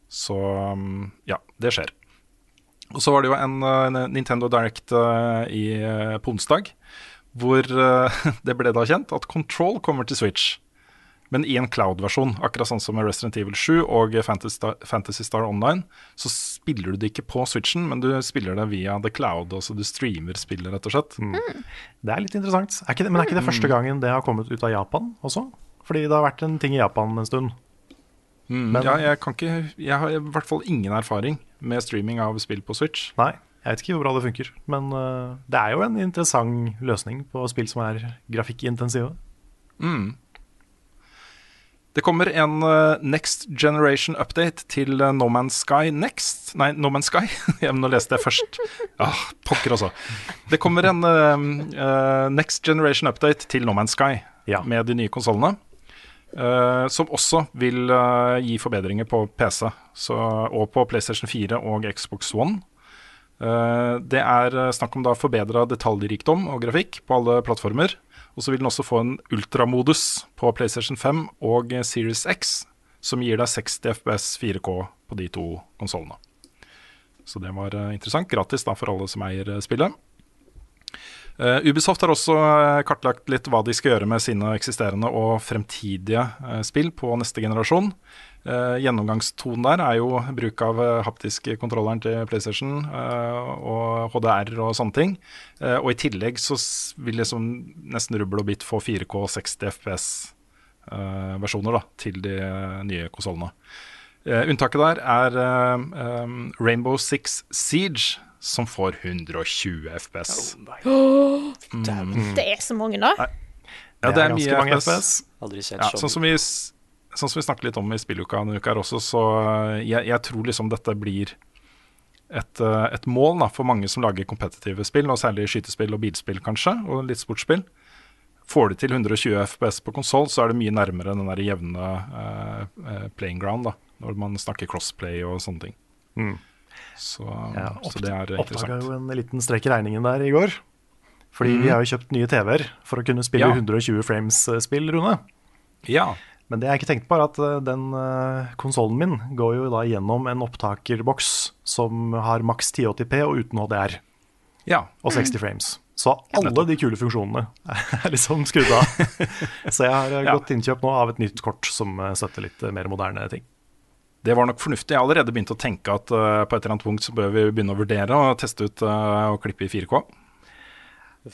Så mm, ja, det skjer. Og så var det jo en, en Nintendo Direct uh, i, på onsdag, hvor det ble da kjent at Control kommer til Switch. Men i en cloud-versjon, akkurat sånn som med Resident Evil 7 og Fantasy Star, Fantasy Star, Online, så spiller du det ikke på Switchen, men du spiller det via The Cloud. Altså du streamer spillet, rett og slett. Mm. Det er litt interessant. Er det, men er ikke det første mm. gangen det har kommet ut av Japan også? Fordi det har vært en ting i Japan en stund. Mm, men, ja, jeg, kan ikke, jeg har i hvert fall ingen erfaring med streaming av spill på Switch. Nei, jeg vet ikke hvor bra det funker. Men uh, det er jo en interessant løsning på spill som er grafikkintensive. Mm. Det kommer en uh, Next Generation Update til uh, No Man's Sky Next. Nei, No Man's Sky. ja, nå leste jeg først. Ah, pokker også. Det kommer en Next Generation Update til No Man's Sky ja. med de nye konsollene. Uh, som også vil uh, gi forbedringer på PC så, og på PlayStation 4 og Xbox One. Uh, det er snakk om da forbedra detaljrikdom og grafikk på alle plattformer. Og så vil den også få en ultramodus på PlayStation 5 og Series X, som gir deg 60 FPS 4K på de to konsollene. Så det var interessant. Gratis da for alle som eier spillet. Uh, Ubisoft har også kartlagt litt hva de skal gjøre med sine eksisterende og fremtidige uh, spill på neste generasjon. Gjennomgangstonen der er jo bruk av haptisk kontrolleren til PlayStation og HDR og sånne ting. og i tillegg så vil liksom nesten rubbel og bit få 4K 60 FPS-versjoner til de nye konsollene. unntaket der er um, Rainbow Six Siege som får 120 FPS. Oh mm. Det er så mange, da. Ja, det er, mye mange FPS. Ja, sånn, som vi, sånn som vi snakket litt om i spilluka denne uka her også, så eh, jeg, jeg, tror liksom dette blir et, eh, et mål da, for mange som lager kompetitive spill, og særlig skytespill og bilspill kanskje, og litt sportsspill. Får de til 120 FPS på konsoll, så er det mye nærmere den der jevne eh, playing ground, da, når man snakker crossplay og sånne ting. Mm. Så, ja, så det er interessant. Oppdaga jo en liten strekk i regningen der i går. Fordi mm. vi har jo kjøpt nye TV-er for å kunne spille ja. 120 frames-spill, Rune. Ja. Men det jeg ikke tenkte på, er at eh, den uh, konsollen min går jo da gjennom en opptakerboks som har maks 1080P og uten HDR. Ja. Og 60 mm. frames. Så alle de kule funksjonene er liksom skrudd av. så jeg har ja. gått innkjøp nå av et nytt kort som støtter litt mer moderne ting. Det var nok fornuftig. Jeg har allerede begynt å tenke at på et eller annet punkt så bør vi begynne å vurdere å teste ut og klippe i 4K.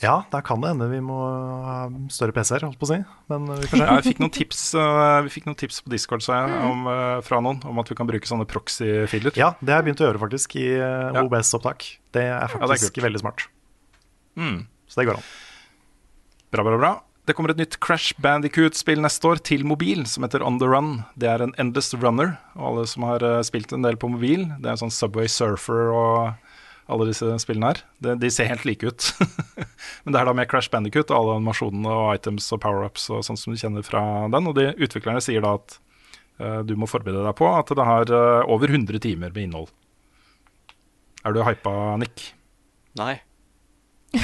Ja, da kan det hende vi må ha større PC-er, holdt på å si. Men vi får se. Ja, vi fikk tips, uh, vi fikk noen tips på Discord jeg, mm. om, fra noen om at vi kan bruke sånne proxy-filer. Ja, det har jeg begynt å gjøre faktisk i. OBS-opptak. Det er faktisk ja, det er veldig smart. Mm. Så det går an. Bra, bra, bra. Det kommer et nytt Crash Bandicoot-spill neste år til mobil, som heter On The Run. Det er en Endless Runner, og alle som har spilt en del på mobil Det er en sånn Subway Surfer og alle disse spillene her. De, de ser helt like ut. Men det er da med Crash Bandicoot og alle animasjonene og items og power-ups og sånn som du kjenner fra den. Og de utviklerne sier da at uh, du må forberede deg på at det har uh, over 100 timer med innhold. Er du hypa, Nick? Nei.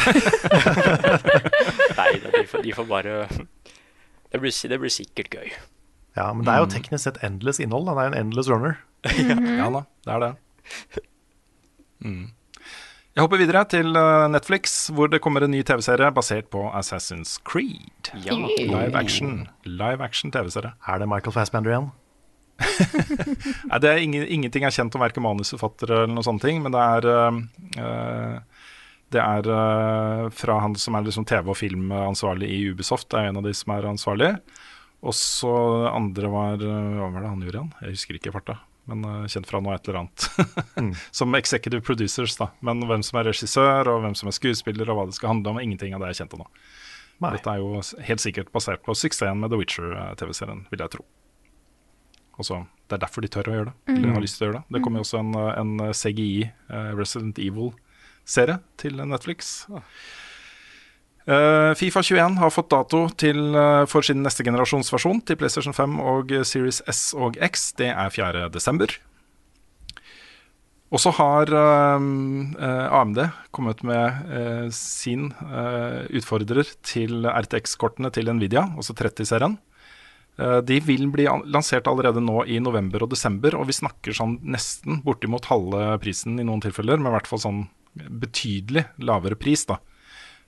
Nei, de får, de får bare det blir, det blir, sikkert gøy. Ja, men det er jo mm. teknisk sett endless innhold. Det er en endless runner. ja da, det er det. Mm. Jeg hopper videre til uh, Netflix, hvor det kommer en ny TV-serie basert på Assassin's Creed. Ja. Live action Live action TV-serie. Er det Michael Fassbender igjen? Nei, det er ingen, ingenting er kjent om verken manusforfattere eller noen sånne ting, men det er uh, det er uh, fra han som er liksom TV- og filmansvarlig i Ubisoft. Det er en av de som er ansvarlig. Og så andre var eh, Hva var det han gjorde igjen? Jeg husker ikke i farta. Men eh, kjent fra noe et eller annet. som executive producers, da. Men hvem som er regissør, og hvem som er skuespiller, og hva det skal handle om, ingenting av det er kjent ennå. Dette er jo helt sikkert basert på suksessen med The Witcher-TV-serien, vil jeg tro. Også, Det er derfor de tør å gjøre det. Eller har lyst til å gjøre Det Det kommer jo også en, eh, en CGI, uh, Resident Evil-serie, til Netflix. Eh, Fifa 21 har fått dato til, eh, for sin neste generasjonsversjon til PlayStation 5 og eh, Series S og X. Det er 4. desember. Og så har eh, eh, AMD kommet med eh, sin eh, utfordrer til RTX-kortene til Nvidia, altså 30-serien. Eh, de vil bli an lansert allerede nå i november og desember, og vi snakker sånn nesten bortimot halve prisen i noen tilfeller, men i hvert fall sånn betydelig lavere pris, da.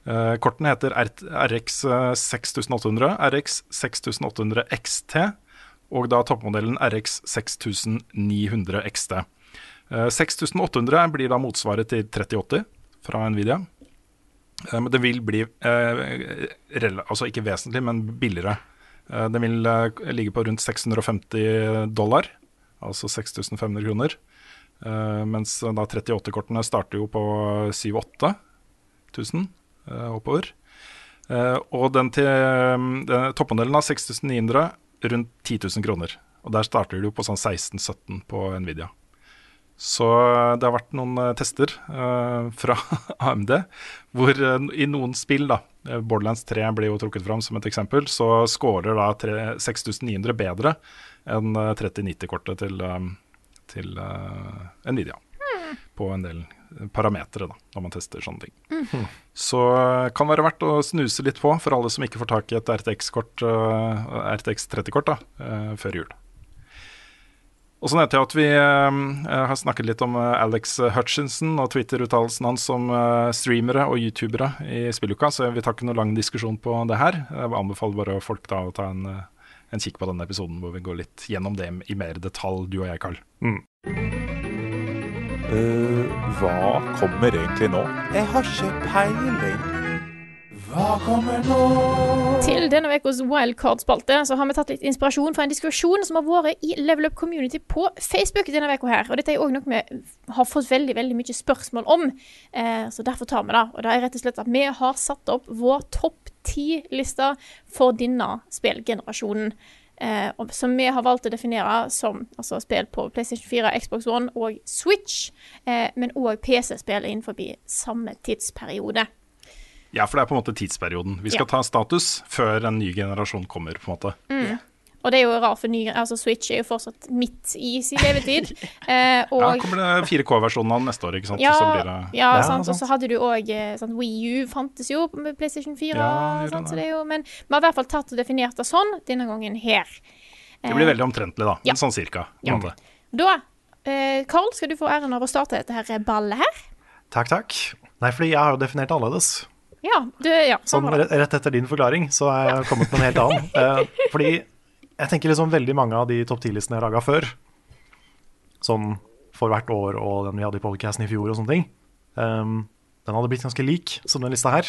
Eh, kortene heter RX 6800, RX 6800 XT og da toppmodellen RX 6900 XT. Eh, 6800 blir da motsvaret til 3080 fra Nvidia. Eh, Men det vil bli, eh, altså ikke vesentlig, men billigere. Eh, Den vil eh, ligge på rundt 650 dollar, altså 6500 kroner. Eh, Mens da 38-kortene starter jo på 7000-8000 eh, oppover. Eh, Og den til den toppmodellen av 6900 rundt 10 000 kroner. Og der starter du på sånn 16-17 på Nvidia. Så det har vært noen eh, tester uh, fra AMD hvor uh, i noen spill, da, eh, Borderlands 3 blir jo trukket fram som et eksempel, så scorer da 6900 bedre enn eh, 3090-kortet til, um, til uh, Nvidia. På en del parametere, da, når man tester sånne ting. Så eh, kan være verdt å snuse litt på for alle som ikke får tak i et RTX-kort, eh, RTX 30-kort, da, eh, før jul. Og så nevnte jeg at vi har snakket litt om Alex Hutchinson og Twitter-uttalelsen hans som eh, streamere og youtubere i spilluka, så vi tar ikke noen lang diskusjon på det her. Jeg anbefaler bare folk da å ta en, en kikk på denne episoden hvor vi går litt gjennom det i mer detalj, du og jeg, Carl. Hva kommer egentlig nå? Jeg har ikke peiling. Hva kommer nå? Til denne ukas Wildcard-spalte så har vi tatt litt inspirasjon fra en diskusjon som har vært i Level Up Community på Facebook denne uka her. Og dette er òg noe vi har fått veldig veldig mye spørsmål om, eh, så derfor tar vi det. Og det er rett og slett at vi har satt opp vår topp ti-liste for denne spillgenerasjonen. Eh, og- som vi har valgt å definere som altså, spill på PlayStation 4, Xbox One og Switch, eh, men òg PC-spill innenfor samme tidsperiode. Ja, for det er på en måte tidsperioden. Vi skal Ja. ta status før en ny generasjon kommer, på en måte. Og det er jo rart, for ny, altså Switch er jo fortsatt midt i sin levetid. Eh, Ja, kommer det 4K-versjonen av neste år, ikke sant? ja, Og så blir det ja, Ja, sant. og så hadde du òg sånn, Wii U fantes jo på PlayStation 4. Ja, sant, så det er jo, men vi har i hvert fall tatt og definert det sånn denne gangen her. Det blir veldig omtrentlig, da. Ja. Men sånn cirka. Ja. Da, eh, Carl, skal du få æren av å starte dette her ballet her. Takk, takk. Nei, fordi jeg har jo definert det annerledes. Ja, du, ja, Sånn sånn rett rett etter din forklaring, så er jeg kommet med en helt annen. Eh, fordi jeg tenker liksom veldig mange av de topp 10-listene jeg har laga før, sånn for hvert år og den vi hadde i podcasten i fjor og sånne ting, um, den hadde blitt ganske lik som den lista her.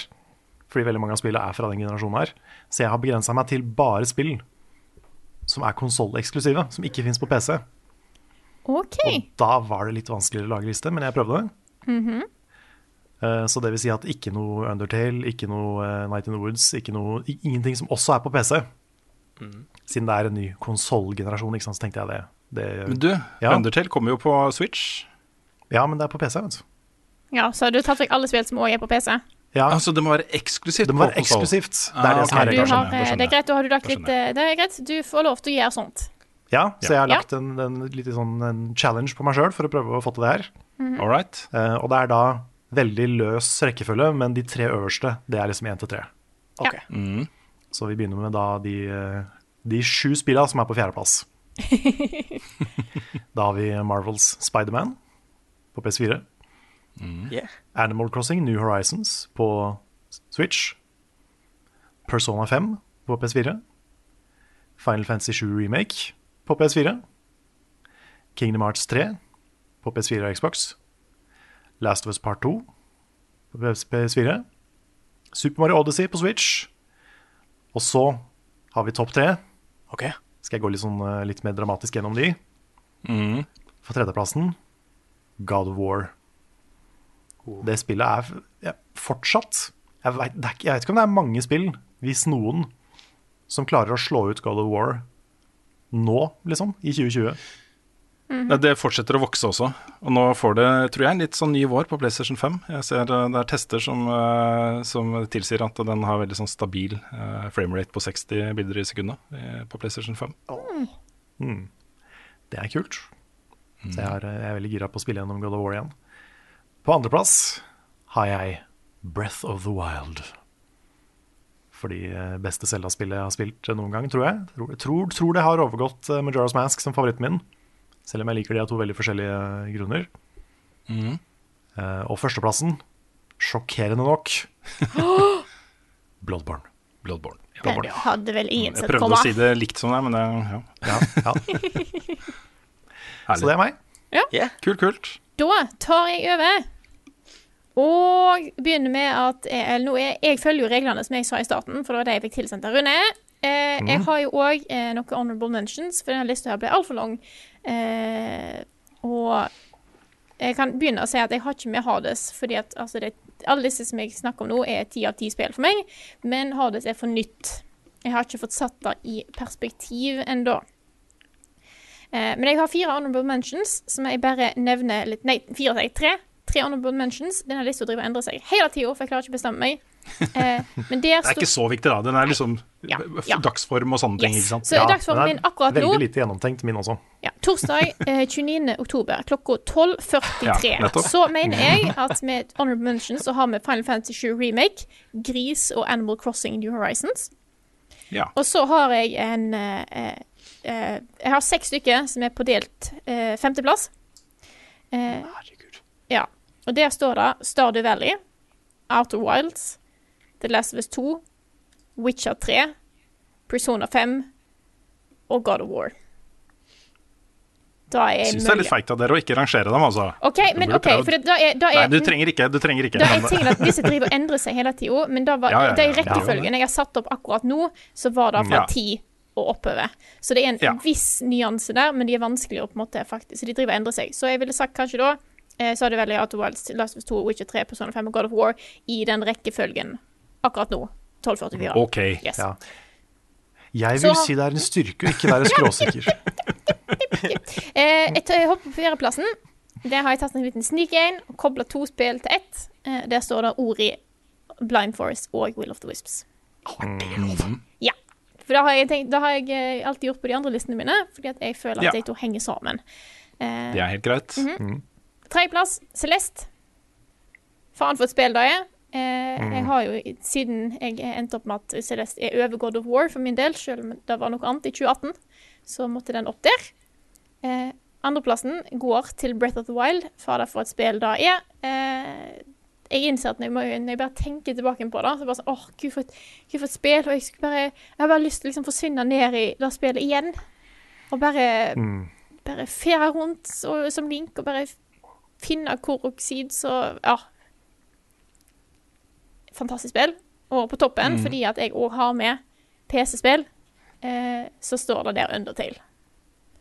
Fordi veldig mange av spillene er fra den generasjonen her. Så jeg har begrensa meg til bare spill som er konsolleksklusive, som ikke fins på PC. OK. Og da var det litt vanskeligere å lage liste, men jeg prøvde det. Eh, Så det vil si at ikke noe Undertale, ikke noe eh, Night in the Woods, ikke noe, ingenting som også er på PC. Siden det er en ny konsollgenerasjon, så tenkte jeg det. det Men du, Ja. Undertale kommer jo på Switch. ja, men det er på PC, vet du. Ja, så du har tatt vekk alle spill som òg er på PC? Ja, Altså, det må være eksklusivt det må være eksklusivt. Det Ah, er det ah, ok. er Du har, eh, det er greit, du har du lagt litt eh, Det er greit, du får lov til å gjøre sånt. Ja, så jeg har lagt en, en, litt sånn en challenge på meg sjøl for å prøve å få til det her. Mm -hmm. uh, Og det er da veldig løs rekkefølge, men de tre øverste, det er liksom én til tre. Ok. Så vi begynner med da de, de sju spilla som er på fjerdeplass. da har vi Marvels Spiderman på PS4. Yeah. Animal Crossing New Horizons på Switch. Persona 5 på PS4. Final Fantasy 7 Remake på PS4. Kingdom Hearts 3 på PS4 og Xbox. Last of Us Part 2 på PS4. Super Mario Odyssey på Switch. Og så har vi topp tre. Ok. Skal jeg gå litt, sånn, eh, litt mer dramatisk gjennom de? Mm. For tredjeplassen God of War. Det spillet er ja, fortsatt jeg vet, det er, jeg vet ikke om det er mange spill, hvis noen, som klarer å slå ut God of War nå, liksom, i 2020. Nei, Det fortsetter å vokse også. Og nå får det, tror jeg, en litt sånn ny vår på PlayStation 5. Jeg ser eh, det er tester som, eh, som tilsier at den har veldig sånn stabil eh, framerate på 60 bilder i sekundet på PlayStation 5. Mm. Det er kult. Så jeg er, jeg er veldig gira på å spille gjennom God of War igjen. På andreplass har jeg Breath of the Wild. Fordi beste Zelda-spillet jeg har spilt noen gang, tror jeg. Tror, tror, tror det har overgått Majora's Mask som favoritten min. Selv om jeg liker de av to veldig forskjellige grunner. Mm. Uh, og førsteplassen, sjokkerende nok, Bloodborne. Bloodborne. Bloodborne. Den hadde vel ingen Jeg prøvde å si det likt som deg, men det ja. Ja, ja. Så det er meg. Kult, kult. Da tar jeg over. Og begynner med at jeg, er, jeg følger jo reglene som jeg sa i starten, for det var det jeg fikk tilsendt av Rune. Eh, Jeg har jo òg eh, noen honorable mentions, for denne lista her ble altfor lang. Eh, og jeg kan begynne å si at jeg har ikke med Hades, fordi at altså, alle disse som jeg snakker om nå, er ti av ti spill for meg, men Hades er for nytt. Jeg har ikke fått satt det i perspektiv ennå. Eh, men jeg har fire honorable mentions, som jeg bare nevner litt Nei, fire. Tre. Tre honorable mentions. Denne lista driver og endrer seg hele tida, for jeg klarer ikke å bestemme meg. Eh, men der Det er ikke så viktig, da. Den er liksom Ja, ja. dagsform og sånne ting. Yes. ikke sant? Så dagsformen min akkurat nå Veldig lite gjennomtenkt, min også. ja, Torsdag eh, 29. oktober klokka 12.43. Ja, så mener jeg at med Honorable Mention så har vi Final Fantasy 7 Remake, Gris og Animal Crossing New Horizons. Ja. Og så har jeg en eh, eh, eh, Jeg har seks stykker som er på delt eh, femteplass. Eh, Ja. Og der står det Stardew Valley, Outer Wilds, The Last of Us 2, Witcher 3, Persona 5 og God of War. Da er Jeg syns det er litt feigt av dere å ikke rangere dem, altså. OK, men ok, for da er, da er Nei, du trenger ikke. Du trenger ikke. da er tingen at disse driver og endrer seg hele tida, men da var, Ja, ja, ja. de rekkefølgen jeg har satt opp akkurat nå, så var det fra ti og oppover. Så det er en viss nyanse der, men de er vanskeligere på en måte faktisk, så de driver og endrer seg. Så jeg ville sagt kanskje da eh, så hadde vel veldig Outer Wilds, Last of Us 2, Witcher 3, Persona 5 og God of War i den rekkefølgen akkurat nå. 1244. OK. Yes. Ja. Jeg vil Så- si det er en styrke å ikke være skråsikker. Eh, jeg, hopper på fjerdeplassen. Der har jeg tatt en liten sneak in og kobla to spill til ett. Eh, der står det Ori, Blind Forest og Will of the Wisps. Ja. For da har jeg, tenkt, da har jeg eh, alltid gjort på de andre listene mine, fordi at jeg føler at Ja. de to henger sammen. Eh, Det er helt greit. Mhm. Tredjeplass, Celeste. Faen for et spill det er. Eh, Mm. Jeg har jo, siden jeg endte opp med at Celeste er over God of War for min del, selv om det var noe annet i 2018, så måtte den opp der. Eh, andreplassen går til Breath of the Wild, fader for et spill det er. Eh, jeg innser at når jeg, må, når jeg bare tenker tilbake på det, så er det bare sånn åh, gud for et, gud for et spill. Og jeg, bare, jeg har bare lyst til å liksom forsvinne ned i det spillet igjen. Og bare Mm. bare fere rundt og, som Link og bare finne finne koroksid, så ja. Fantastisk spill. Og på toppen, Mm. fordi at jeg òg har med PC-spill, eh, så står det der Undertale.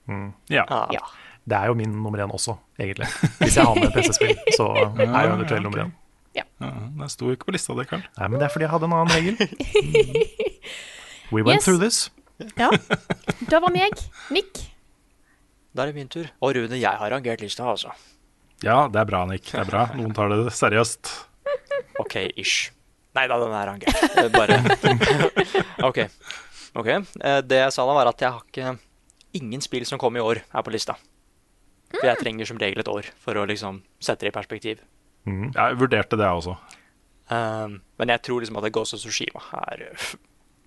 Mm. Ja. Ja. Det er jo min nummer én også, egentlig. Hvis jeg har med PC-spill, så er jo Undertale nummer én. Ja, Den sto ikke på lista di, Karl. Nei, men det er fordi jeg hadde en annen regel. We went Yes. through this. Ja. Da var meg. Nick. Da er det min tur. Og Rune, jeg har rangert lista, altså. Ja, det er bra, Nick. Det er bra. Noen tar det seriøst. OK, ish. Nei da, den er han Eh, Bare OK. ok. Eh, Det jeg sa da, var at jeg har ikke Ingen spill som kom i år, er på lista. For jeg trenger som regel et år for å liksom sette det i perspektiv. Jeg vurderte det, jeg også. Um, men jeg tror liksom at Ghost of Tsushima er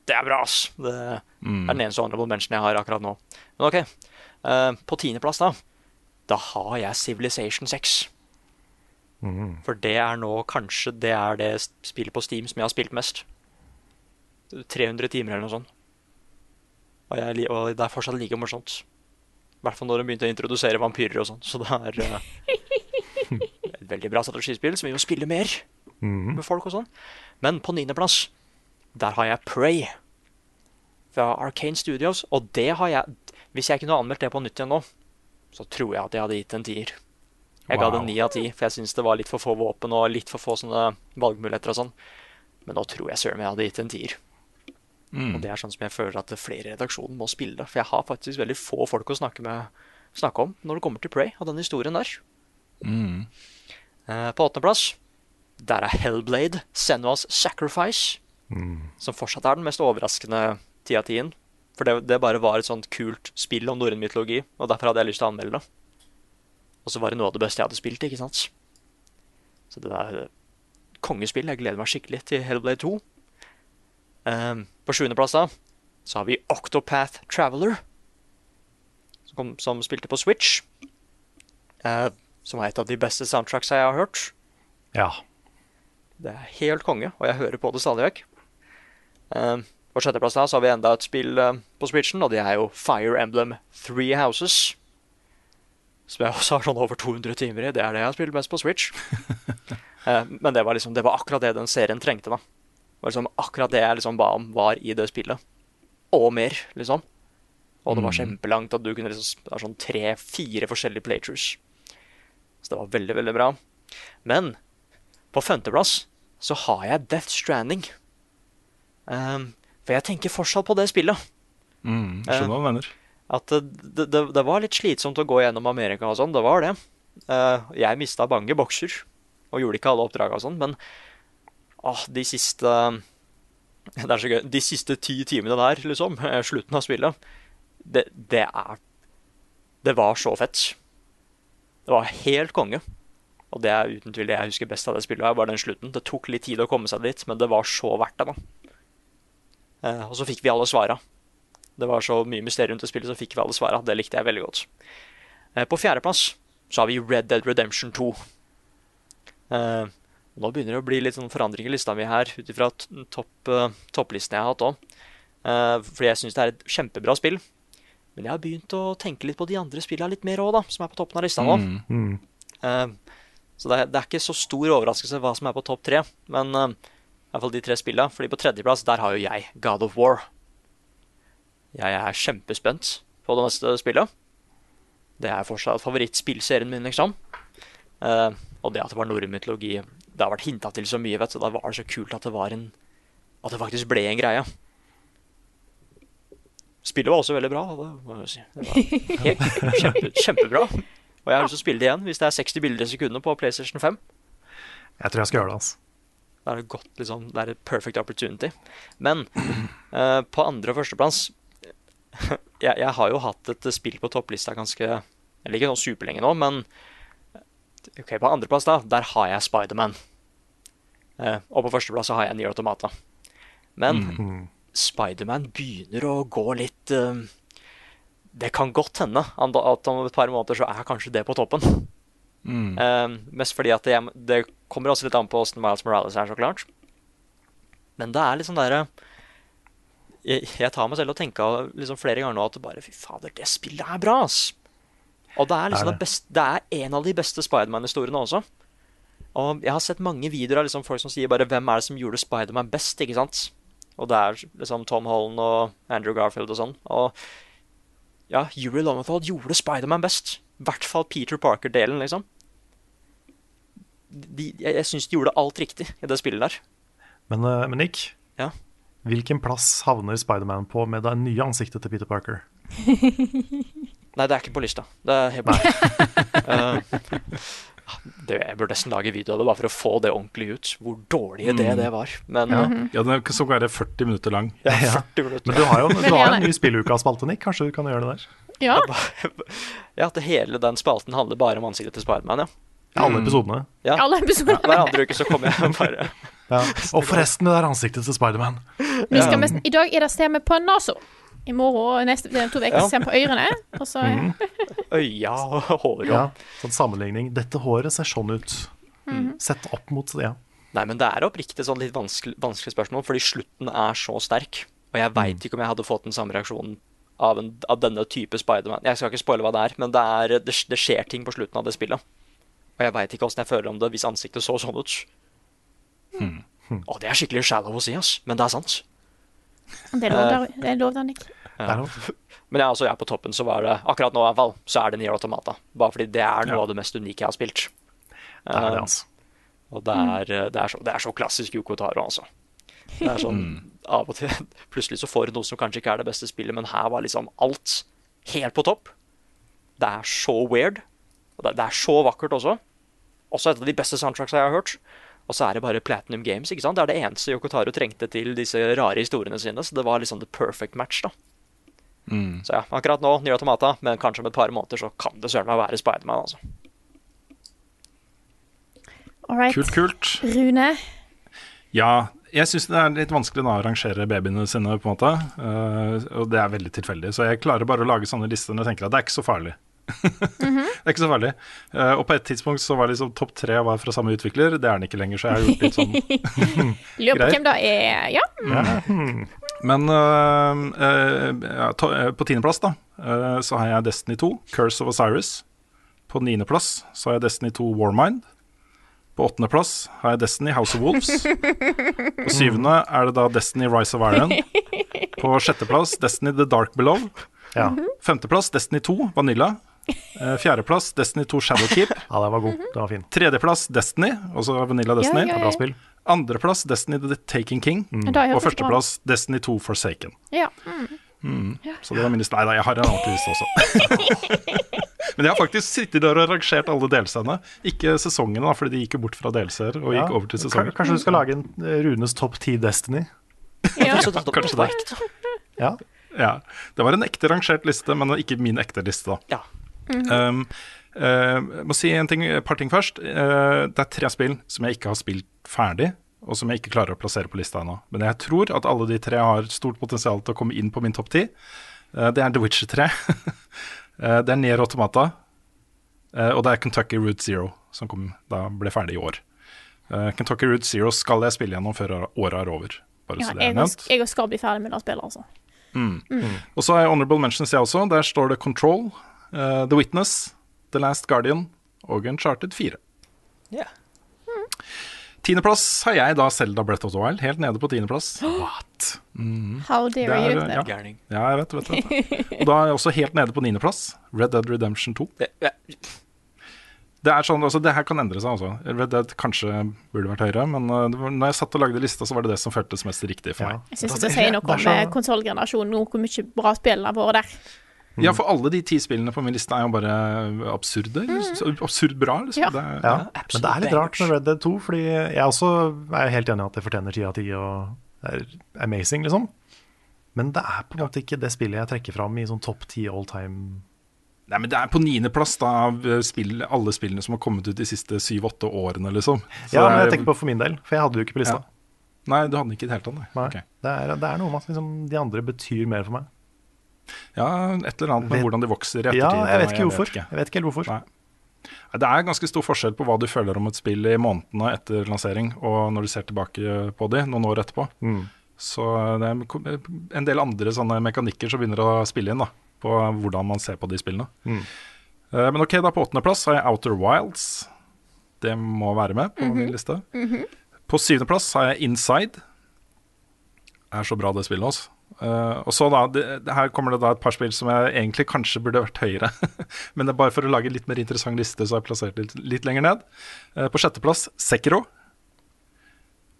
Det er bra, ass. Det Mm. er den eneste honorable mention jeg har akkurat nå. Men OK. Uh, på tiendeplass, da. Da har jeg Civilization 6. Mm. For det er nå kanskje det er det spillet på Steam som jeg har spilt mest. 300 timer eller noe sånt. Og, jeg, og det er fortsatt like morsomt. I hvert fall når de begynte å introdusere vampyrer og sånn. Så det er uh, et veldig bra strategispill som vi må spille mer mm. med folk og sånn. Men på niendeplass, der har jeg Prey. fra Arcane Studios. Og det har jeg Hvis jeg kunne anmeldt det på nytt igjen nå, så tror jeg at jeg hadde gitt en tier. Jeg ga det ni av ti, for jeg syns det var litt for få våpen og litt for få sånne valgmuligheter og sånn. Men nå tror jeg søren meg jeg hadde gitt en tier. Og det er sånn som jeg føler at flere i redaksjonen må spille. For jeg har faktisk veldig få folk å snakke, med, snakke om når det kommer til Prey og den historien der. Eh, på åttendeplass der er Hellblade, Senua's Sacrifice. Som fortsatt er den mest overraskende ti av tien. For det, det bare var et sånt kult spill om norrøn mytologi, og derfor hadde jeg lyst til å anmelde det. Og så var det noe av det beste jeg hadde spilt, ikke sant? Så det var eh, kongespill. Jeg gleder meg skikkelig til Hellblade 2. Um, på sjuendeplass da så har vi Octopath Traveler, som, kom, som spilte på Switch. Uh, som er et av de beste soundtracksa jeg har hørt. Ja. Det er helt konge, og jeg hører på det stadig vekk. Eh, på sjetteplass da så har vi enda et spill uh, på Switchen, og det er jo Fire Emblem Three Houses. Som jeg også har sånn over 200 timer i. Det er det jeg har spilt mest på Switch. Eh, men det var, liksom, det var akkurat det den serien trengte. da. Det var liksom akkurat det jeg liksom ba om, var i det spillet. Og mer, liksom. Og det var kjempelangt, at du kunne liksom Det er sånn tre-fire forskjellige playtrues. Så det var veldig, veldig bra. Men på femteplass så har jeg Death Stranding. Um, for jeg tenker fortsatt på det spillet. Mm, skjønner hva du mener. At det, det, det, var litt slitsomt å gå gjennom Amerika og sånn. Det var det. Eh, jeg mista mange bokser og gjorde ikke alle oppdraga og sånn, men åh, de siste Det er så gøy. De siste ti timene der, liksom, eh, slutten av spillet, det, det er Det var så fett. Det var helt konge. Og det er uten tvil det jeg husker best av det spillet. her, var den slutten. Det tok litt tid å komme seg dit, men det var så verdt det. da. Eh, og så fikk vi alle svara. Det var så mye mysterium rundt det spillet, så fikk vi alle svara. Det likte jeg veldig godt. Eh, på fjerdeplass så har vi Red Dead Redemption 2. Eh, nå begynner det å bli litt sånn forandring i lista mi her, ut ifra topp, eh, topplistene jeg har hatt òg. Fordi jeg syns det er et kjempebra spill. Men jeg har begynt å tenke litt på de andre spillene litt mer òg, da, som er på toppen av lista nå. Mm. Eh, så det er, det ikke så stor overraskelse hva som er på topp tre, men i hvert fall de tre spillene. Fordi på tredjeplass der har jo jeg God of War. Jeg er kjempespent på det neste spillet. Det er fortsatt favorittspillserien min, liksom. Uh, og det at det var norrøn mytologi Det har vært hinta til så mye, vet du. Da var det så kult at det var en At det faktisk ble en greie. Spillet var også veldig bra. Det må jeg si. Det var helt, kjempe, kjempebra. Og jeg har lyst til å spille det igjen hvis det er 60 bilder i sekundet på PlayStation 5. Jeg tror jeg skal gjøre det. altså. Det er godt, liksom, det er et perfect opportunity. Men uh, på andre- og førsteplass jeg, jeg har jo hatt et spill på topplista ganske Eller ikke sånn superlenge nå, men ok, på andreplass, da, der har jeg Spiderman. Eh, og på førsteplass så har jeg Nier Automata. Men Spiderman begynner å gå litt uh, Det kan godt hende at om et par måneder så er kanskje det på toppen. Eh, mest fordi at det, det kommer også litt an på åssen Miles Morales er, så klart. Men det er litt sånn derre jeg, jeg tar meg selv og tenker liksom flere ganger nå at bare Fy fader, det spillet er bra, ass! Og det er liksom det, det? beste, det er en av de beste Spiderman-historiene også. Og jeg har sett mange videoer av liksom folk som sier bare 'Hvem er det som gjorde Spiderman best?' ikke sant? Og det er liksom Tom Holland og Andrew Garfield og sånn. Og ja, Yuri Lomethold gjorde Spiderman best. I hvert fall Peter Parker-delen, liksom. De, jeg jeg syns de gjorde alt riktig i det spillet der. Men, eh, men Nick, Ja. Hvilken plass havner Spiderman på med det nye ansiktet til Peter Parker? Nei, det er ikke på lista. Det er helt uh, det, Jeg burde nesten lage video av det bare for å få det ordentlig ut. Hvor dårlig idé det var. Men Ja, Uh, ja den skal være 40 minutter lang. ja, Ja. 40 minutter. Men du har jo du har en ny spilluka-spalte, Nick. Kanskje du kan gjøre det der? Ja. Ja, at hele den spalten handler bare om ansiktet til Spiderman, ja. Ja, alle episodene. ja. Alle episodene. Hver andre uke så kommer jeg bare Ja. Og forresten, det der ansiktet til Spiderman. Vi mest, I dag er det stemme på nesa. I morgen og neste det er to uker Ja. ser vi på ørene. Og så øya og håret. Ja, sånn sammenligning. Dette håret ser sånn ut. Mm. Sett opp mot ja. Nei, men det er oppriktig sånn litt vanskelig, vanskelig spørsmål, fordi slutten er så sterk. Og jeg veit ikke om jeg hadde fått den samme reaksjonen av, en, av denne type Spiderman. Jeg skal ikke spoile hva det er, men det, er, det, det skjer ting på slutten av det spillet. Og jeg veit ikke åssen jeg føler om det hvis ansiktet så sånn ut. Og det er skikkelig shallow å si, ass, men det er sant. Det er lov, Dannik. Ja. Men jeg, altså, jeg er på toppen, så var det akkurat nå i hvert fall, så er det Nier Automata. Bare fordi det er noe av det mest unike jeg har spilt. Det er det, Eh, altså. Og det er, eh, det er, så, det er så klassisk Yoko Taro, altså. Det er sånn, Av og til plutselig så får du noe som kanskje ikke er det beste spillet, men her var liksom alt helt på topp. Det er så weird. Og det, det er så vakkert også. Også et av de beste soundtracksa jeg har hørt. Og så er det bare Platinum Games. ikke sant? Det er det eneste Yokotaro trengte til disse rare historiene sine. Så det var liksom the perfect match, da. Så ja, akkurat nå nye Automata, men kanskje om et par måneder så kan det søren meg være Spiderman, altså. All right. Kult, kult. Rune. Ja, jeg syns det er litt vanskelig da å rangere babyene sine, på en måte. Uh, og det er veldig tilfeldig. Så jeg klarer bare å lage sånne lister når jeg tenker at det er ikke så farlig. Det er ikke så farlig. Uh, og på et tidspunkt så var liksom topp tre var fra samme utvikler. Det er den ikke lenger, så jeg har gjort litt sånn Lurer på hvem da er. Ja. Ja. Men uh, uh, ja, to, på tiendeplass da så har jeg Destiny 2, Curse of Osiris. På niendeplass så har jeg Destiny 2, Warmind. På åttendeplass har jeg Destiny, House of Wolves. På syvende er det da Destiny, Rise of Iron. På sjetteplass Destiny, The Dark Below. Ja. Femteplass Destiny 2, Vanilla. Eh, Fjerdeplass Destiny 2, Shadowkeep. Ja, den var god. Den var fin. Tredjeplass Destiny, også Vanilla Destiny. Ja, ja, ja. Bra spill. Andreplass Destiny The Taking King. Hørt Og førsteplass Destiny 2 Forsaken. ja. Mm. Mm. Så det var min liste. Nei da, jeg har en annen liste også. Men jeg har faktisk sittet der og rangert alle delscenene. Ikke sesongene, da, fordi de gikk jo bort fra delseere og Ja. gikk over til sesonger. Ka- Kanskje du skal lage en eh, Runes topp ti Destiny? Ja. Så det, det, Kanskje det. Ja. Det var en ekte rangert liste, men ikke min ekte liste, da. Ja. Um, uh, må si en ting, et par ting først. Uh, det er tre spill som jeg ikke har spilt ferdig, og som jeg ikke klarer å plassere på lista ennå. Men jeg tror at alle de tre har stort potensial til å komme inn på min topp ti. Eh, det er The Witcher 3. Eh, det er Nier Automata. og det er Kentucky Route Zero, som kom, da ble ferdig i år. Kentucky Route Zero skal jeg spille gjennom før året er over. Bare ja jeg, er jeg, jeg skal bli ferdig med det spillet, altså. Mm. Og så har jeg Honorable Mentions, jeg også. Der står det Control, eh, The Witness, The Last Guardian og Uncharted 4. Ja. Tiendeplass har jeg da Selda Breath of the Wild, helt nede på tiendeplass. What? Mm. How dare er, you? ja. Ja, jeg vet, vet, vet. Og da er jeg også helt nede på niendeplass. Red Dead Redemption 2. Det, er sånn, altså det her kan endre seg, altså. Red Dead kanskje burde vært høyere, men uh, det var, når jeg satt og lagde lista, så var det det som føltes mest riktig for meg. Jeg syns det sier noe om eh, konsollgenerasjonen, nå, hvor mye bra spillene har vært der. Ja, for alle de ti spillene på min liste er jo bare absurde. Mm. Absurd bra, liksom. Ja. Det er, Ja. Ja, Men det er litt rart med Red Dead 2, fordi jeg også er helt enig i at det fortjener 10 av 10 og det er amazing, liksom. Men det er på en måte ikke det spillet jeg trekker fram i sånn topp 10 all time. Nei, men Det er på niendeplass av eh, spill, alle spillene som har kommet ut de siste syv-åtte årene, liksom. Så Ja, men jeg tenker på for min del, for jeg hadde det jo ikke på lista. Ja. Nei, du hadde den ikke i det hele tatt, nei. Okay. Det, er, det er noe med at liksom, de andre betyr mer for meg. Ja, et eller annet med Vet- hvordan de vokser i ettertid. Ja, jeg vet ikke ikke hvorfor. ikke. Jeg vet ikke helt hvorfor. Nei. Det er ganske stor forskjell på hva du føler om et spill i månedene etter lansering, og når du ser tilbake på de noen år etterpå. Mm. Så det er en del andre sånne mekanikker som begynner å spille inn da, på hvordan man ser på de spillene. Mm. Eh, Men ok, da på åttendeplass har jeg Outer Wilds. Det må være med på min liste. På syvendeplass har jeg Inside. Det er så bra det spillet også. Eh, og så da, det, Her kommer det da et par spill som jeg egentlig kanskje burde vært høyere. Men det er bare for å lage litt mer interessant liste, så har jeg plassert det litt, litt lenger ned. Uh, på sjetteplass Sekiro.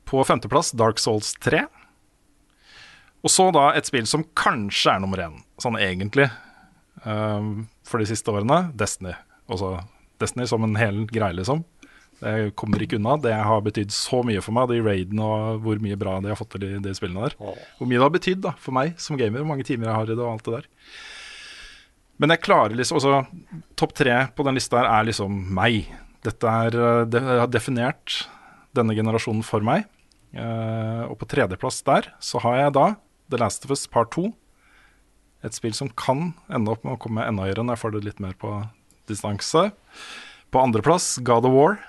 På femteplass Dark Souls 3. Og så da et spill som kanskje er nummer én, sånn egentlig, um, for de siste årene. Destiny. Også Destiny som en hel greie, liksom. Jeg kommer ikke unna. Det har betydd så mye for meg, de raidene og hvor mye bra de har fått til de, de spillene der. Hvor mye det har betydd da, for meg som gamer, hvor mange timer jeg har i det og alt det der. Men jeg klarer liksom også Topp tre på den lista her er liksom meg. Dette er uh, Det har definert denne generasjonen for meg. Eh, og på tredjeplass der så har jeg da The Last of Us Part 2. Et spill som kan ende opp med å komme enda høyere når jeg får det litt mer på distanse. På andreplass God of War.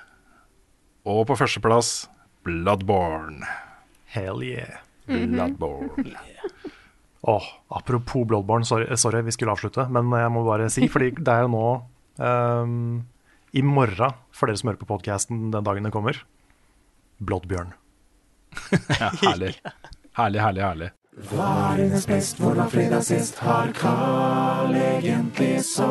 Og på førsteplass Bloodborne. Hell yeah. Bloodborne. Åh, apropos Bloodborne, sorry, sorry, vi skulle avslutte, men jeg må bare si, fordi det er jo nå um, i morgen, for dere som hører på podcasten den dagen det kommer, Bloodbjørn. Ja, herlig. Herlig, herlig, herlig. Hva er hennes best, hvor var fredag sist, har Carl egentlig sopp?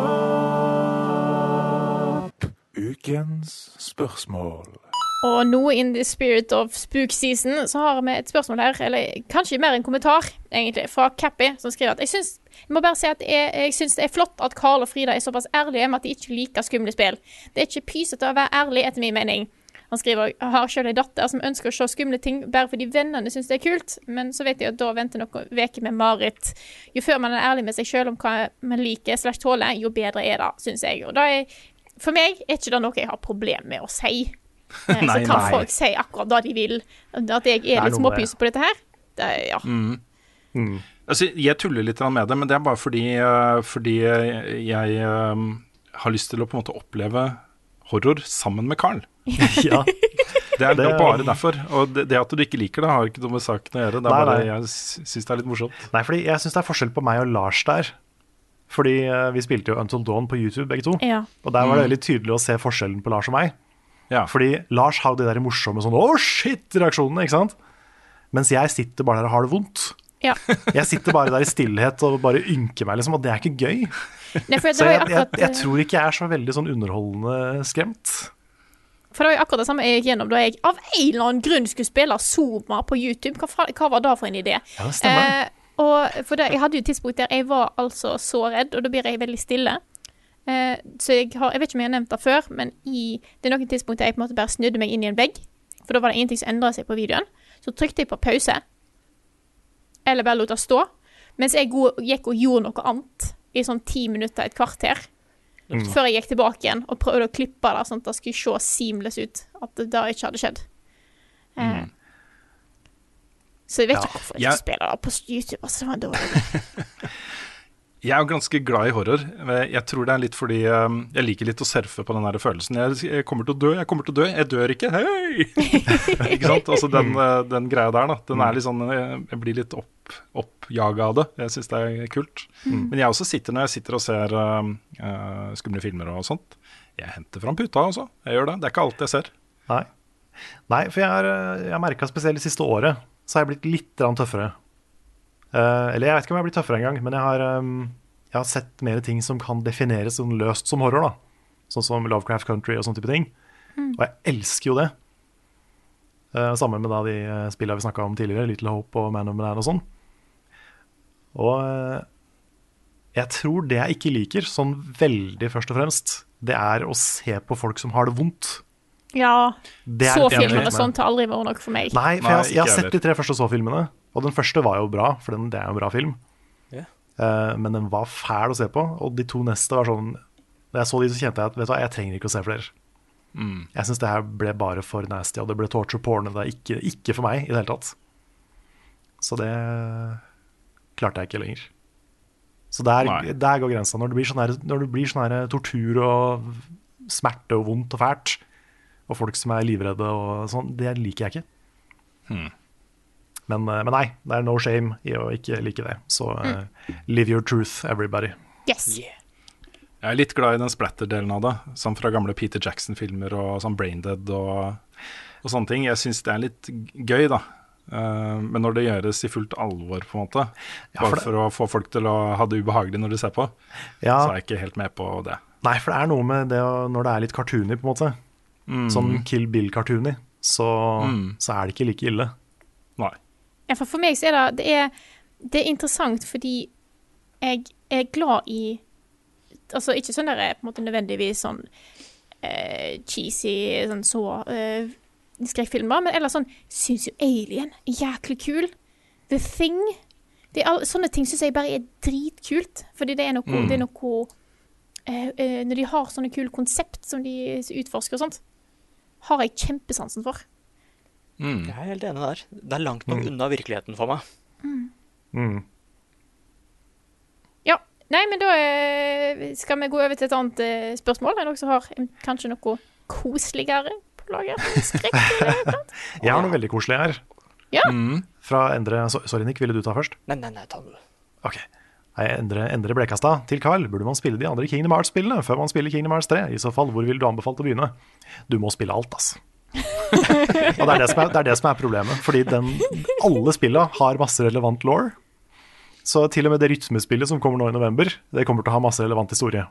Ukens spørsmål. Og nå in the spirit of spook season, så har vi et spørsmål her, eller kanskje mer en kommentar, egentlig, fra Cappy, som skriver at jeg syns jeg må bare si at jeg, jeg syns det er flott at Karl og Frida er såpass ærlige med at de ikke liker skumle spill. Det er ikke pysete å være ærlig, etter min mening. Han skriver jeg har selv en datter som ønsker å se skumle ting bare fordi vennene syns det er kult, men så vet jeg at da venter noen uker med mareritt. Jo før man er ærlig med seg selv om hva man liker slash tåler, jo bedre er det, syns jeg. Og da er, for meg er ikke det noe jeg har problem med å si. Eh, Nei, så kan nei. folk si akkurat det de vil. At jeg er er litt småpyse på dette her, det, ja. Mm. Altså, jeg tuller litt med det, men det er bare fordi, eh, fordi jeg eh, har lyst til å på en måte oppleve horror sammen med Carl. Ja. Det er, det er bare derfor. Og det, det at du ikke liker det, har ikke noe med saken å gjøre. Det er Nei, bare, nei. Jeg syns det er litt morsomt. Nei, fordi jeg syns det er forskjell på meg og Lars der. Fordi eh, vi spilte jo Until Dawn på YouTube, begge to. Ja. Og der var det Mm. veldig tydelig å se forskjellen på Lars og meg. Ja. Fordi Lars har jo de der morsomme sånn 'å, shit'-reaksjonene, ikke sant? Mens jeg sitter bare der og har det vondt. Ja. Jeg sitter bare der i stillhet og bare ynker meg, liksom, og det er ikke gøy. Nei, Så jeg, jeg, jeg tror ikke jeg er så veldig sånn underholdende skremt. For det var jo akkurat det samme jeg gikk gjennom da jeg av en eller annen grunn skulle spille Zoma på YouTube. Hva, hva var det for en idé? Ja, det stemmer. Eh, og for det, Jeg hadde jo et tidspunkt der jeg var altså så redd, og da blir jeg veldig stille. Eh, så jeg har, jeg vet ikke om jeg har nevnt det før, men i, det er noen tidspunkt der jeg på en måte bare snudde meg inn i en vegg. For da var det ingenting som endra seg på videoen. Så trykte jeg på pause, eller bare lot det stå, mens jeg gikk og gjorde noe annet i sånn ti minutter, et kvarter. Mm. Før jeg gikk tilbake igjen og prøvde å klippe det sånn at det skulle se seamless ut. At det da ikke hadde skjedd. Eh, Så jeg vet ikke hvorfor jeg ja. spiller det på YouTube. Altså, det var en dårlig Jeg er jo ganske glad i horror. Jeg tror det er litt fordi um, jeg liker litt å surfe på den der følelsen. Jeg, jeg kommer til å dø, jeg kommer til å dø, jeg dør ikke, hei! ikke sant? Altså den, uh, den greia der, da. Den er litt sånn Jeg, jeg blir litt opp, oppjaga av det. Jeg syns det er kult. Mm. Men jeg også sitter når jeg sitter og ser um, uh, skumle filmer og sånt. Jeg henter fram puta også. Jeg gjør det. Det er ikke alt jeg ser. Nei, Nei for jeg har, jeg har merka spesielt det siste året, så har jeg blitt litt tøffere. Eh, eller jeg vet ikke om jeg blitt tøffere engang, men jeg har, um, jeg har sett mer ting som kan defineres som løst som horror. da Sånn som Lovecraft Country og sånne type ting. Og jeg elsker jo det. Uh, sammen med da de uh, spillene vi snakka om tidligere, Little Hope og Man of Man og sånn. Og jeg tror det jeg ikke liker, sånn veldig først og fremst, det er å se på folk som har det vondt. Ja. Det Så det jeg filmer og sånt har aldri vært nok for meg. Nei, for jeg, jeg, jeg har sett de tre første så-filmene, og den første var jo bra, for den, det er jo en bra film. Yeah. Uh, men den var fæl å se på, og de to neste var sånn Da jeg så de, så kjente jeg at vet du hva, jeg trenger ikke å se flere. Jeg syns det her ble bare for nasty, og det ble torture porn. Det er ikke, ikke for meg i det hele tatt. Så det klarte jeg ikke lenger. Så der, der går grensa. Når det blir sånn her, sånn her tortur og smerte og vondt og fælt, og folk som er livredde og sånn, det liker jeg ikke. Men, eh, men nei, det er no shame i å ikke like det. Så eh, live your truth, everybody. Yes. Jeg er litt glad i den splatter-delen av det, som fra gamle Peter Jackson-filmer og sånn Braindead og, og sånne ting. Jeg syns det er litt gøy, da. Uh, men når det gjøres i fullt alvor, på en måte, Ja, for bare det- for å få folk til å ha det ubehagelig når de ser på, Ja. så er jeg ikke helt med på det. Nei, for det er noe med det å, når det er litt cartoony, på en måte. Sånn Kill Bill-cartoony, så, Mm. så er det ikke like ille. Nei. Ja, for, for meg så er det det er, det er interessant fordi jeg er glad i Altså ikke sånn der på en måte nødvendigvis sånn eh, cheesy sånn så eh, skrekkfilmer, men eller sånn Syns jo Alien er jæklig kul. The Thing. Det er sånne ting syns jeg bare er dritkult. Fordi det er noe, Mm. det er noe eh, eh, Når de har sånne kule konsept som de utforsker og sånt, har jeg kjempesansen for. Mm. Jeg er helt enig der. Det er langt nok unna virkeligheten for meg. Mm. Ja. Nei, men da eh, skal vi gå over til et annet eh, spørsmål. Er det noen som har kanskje noe koseligere på lager? Skrekk? eller noe? Jeg har noe veldig koselig her. Ja. Fra Endre Sorry, Nick, ville du ta først? Nei, nei, nei, ta du. Ok. Nei, Endre, Endre Blekastad til Carl. Burde man spille de andre Kingdom Hearts-spillene før man spiller Kingdom Hearts 3? I så fall, hvor ville du anbefalt å begynne? Du må spille alt, altså. Og det er det, som er, det er det som er problemet. Fordi den, alle spillene har masse relevant law. Så til og med det rytmespillet som kommer nå i november, det kommer til å ha masse relevant historie.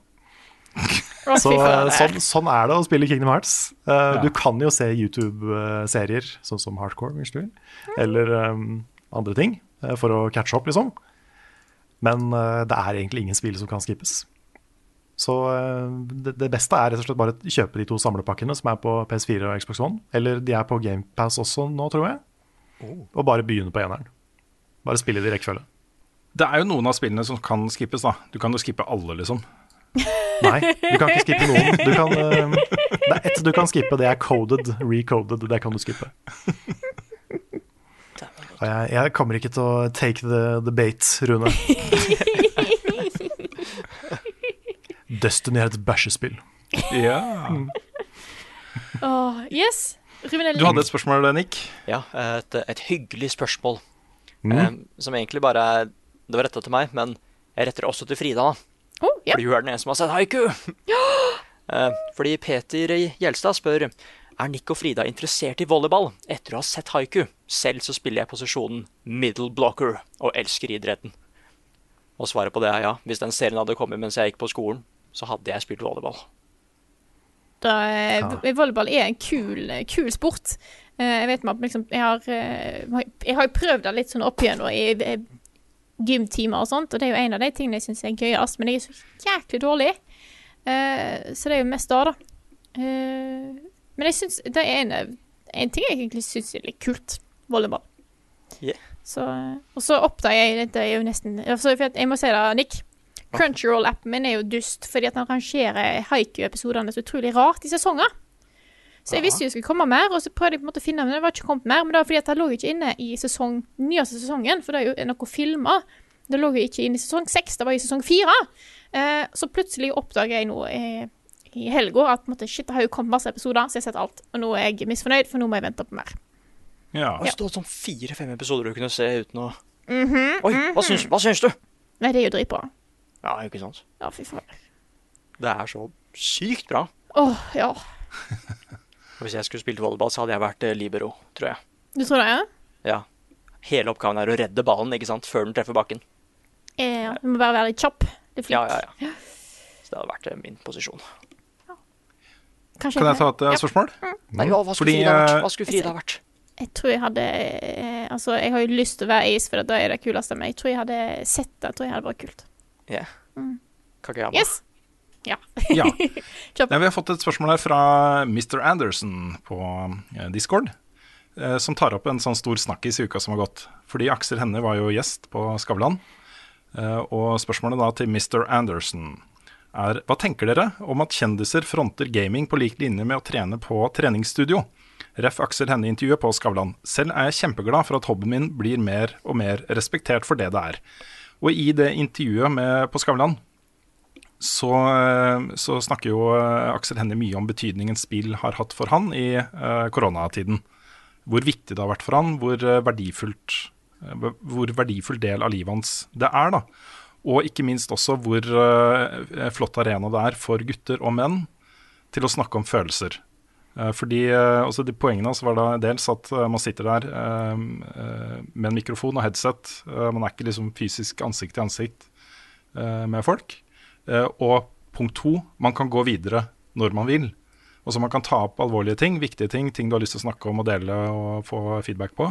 Så, sånn, sånn er det å spille Kingdom Hearts. Uh, Ja. Du kan jo se YouTube-serier, sånn som Hardcore, hvis du vil, eller um, andre ting, eh, for å catche opp, liksom. Men uh, det er egentlig ingen spill som kan skippes. Så eh, det, det beste er rett og slett bare å kjøpe de to samlepakkene som er på PS4 og Xbox One. Eller de er på GamePass også nå, tror jeg. Og bare begynne på eneren. Bare spille det i rekkefølge. Det er jo noen av spillene som kan skippes, da. Du kan jo skippe alle, liksom. Nei, du kan ikke skippe noen. Du kan, eh, det er ett du kan skippe, det er coded, recoded. Det kan du skippe. Og jeg, jeg kommer ikke til å take the, the bait, Rune. Destiny er et bæsjespill. Ja. Åh, yes. Ruben Du hadde et spørsmål, Nick? Ja, et, et hyggelig spørsmål. Mm. Um, som egentlig bare er Det var retta til meg, men jeg retter det også til Frida. da. Oh, yeah. Fordi hun er den eneste som har sett haiku. uh, fordi Peter Gjelstad spør er Nick og Frida interessert i volleyball etter å ha sett haiku. Selv så spiller jeg posisjonen middle blocker og elsker idretten. Og svaret på det er ja. Hvis den serien hadde kommet mens jeg gikk på skolen, så hadde jeg spilt volleyball. Da, eh, Volleyball er en kul, kul sport. Eh, jeg vet med liksom, jeg har, eh, jeg har prøvd det litt sånn opp igjennom i gymtimer og sånt, og det er jo en av de tingene jeg syns er gøyest, men jeg er så jæklig dårlig. Eh, så det er jo mest da, da. Eh, men jeg syns det er en, en ting jeg egentlig syns er litt kult. Volleyball. Yeah. Så, og så oppdager jeg Dette er jo nesten altså, Jeg må si det, Nick. Crunchyroll-appen min er jo dust fordi at den rangerer haiku-episodene så utrolig rart i sesonger. Så jeg visste jo det skulle komme mer, og så prøvde jeg på en måte å finne men det var ikke kommet mer. Men det var fordi at det lå ikke inne i sesong, nyeste sesongen, for det er jo noe filma. Det lå jo ikke inne i sesong seks, det var i sesong fire. Eh, så plutselig oppdager jeg nå eh, i helga at måtte, shit, det har jo kommet masse episoder, så jeg har sett alt. Og nå er jeg misfornøyd, for nå må jeg vente på mer. Ja. Det stod sånn fire-fem episoder du kunne se uten å Mhm, Oi, hva syns, hva syns du? Nei, det er jo dritbra. Ja, ikke sant? Ja, fy faen. Det er så sykt bra. Åh, ja. Hvis jeg skulle spilt volleyball, så hadde jeg vært eh, libero, tror jeg. Du tror det, ja? Ja. Hele oppgaven er å redde ballen ikke sant? før den treffer bakken. Eh, du må bare være litt kjapp. Det er flink. Ja, ja, ja. Så det hadde vært eh, min posisjon. Kanskje Kan jeg ta et Ja. spørsmål? Nei, hva, hva skulle Frida vært? Hva skulle Frida vært? Jeg tror jeg hadde Altså, jeg har jo lyst til å være Ace, for da er det kuleste, men jeg tror jeg hadde sett det. Jeg tror jeg hadde vært kult. Ja. Mm. Kageyama. Yes! Ja. Ja. Nei, vi har fått et spørsmål her fra Mr. Anderson på eh, Discord. eh, Som tar opp en sånn stor snakkis i uka som har gått. Fordi Aksel Hennie var jo gjest på Skavlan. Eh, Og spørsmålet da til Mr. Anderson er hva tenker dere om at kjendiser fronter gaming på lik linje med å trene på treningsstudio? Ref. Aksel Hennie-intervjuet på Skavlan. Selv er jeg kjempeglad for at hobbyen min blir mer og mer respektert for det det er. Og i det intervjuet med, på Skavlan så, eh, så snakker jo eh, Aksel Hennie mye om betydningen spill har hatt for han i uh, koronatiden. Hvor viktig det har vært for han, hvor verdifullt hvor verdifull del av livet hans det er. da. Og ikke minst også hvor uh, flott arena det er for gutter og menn til å snakke om følelser. Eh, fordi eh, også de Poengene hans var da dels at eh, man sitter der med en mikrofon og headset. Man er ikke liksom fysisk ansikt til ansikt med folk. Og punkt to, man kan gå videre når man vil. Og så man kan ta opp alvorlige ting, viktige ting, ting du har lyst til å snakke om og dele og få feedback på.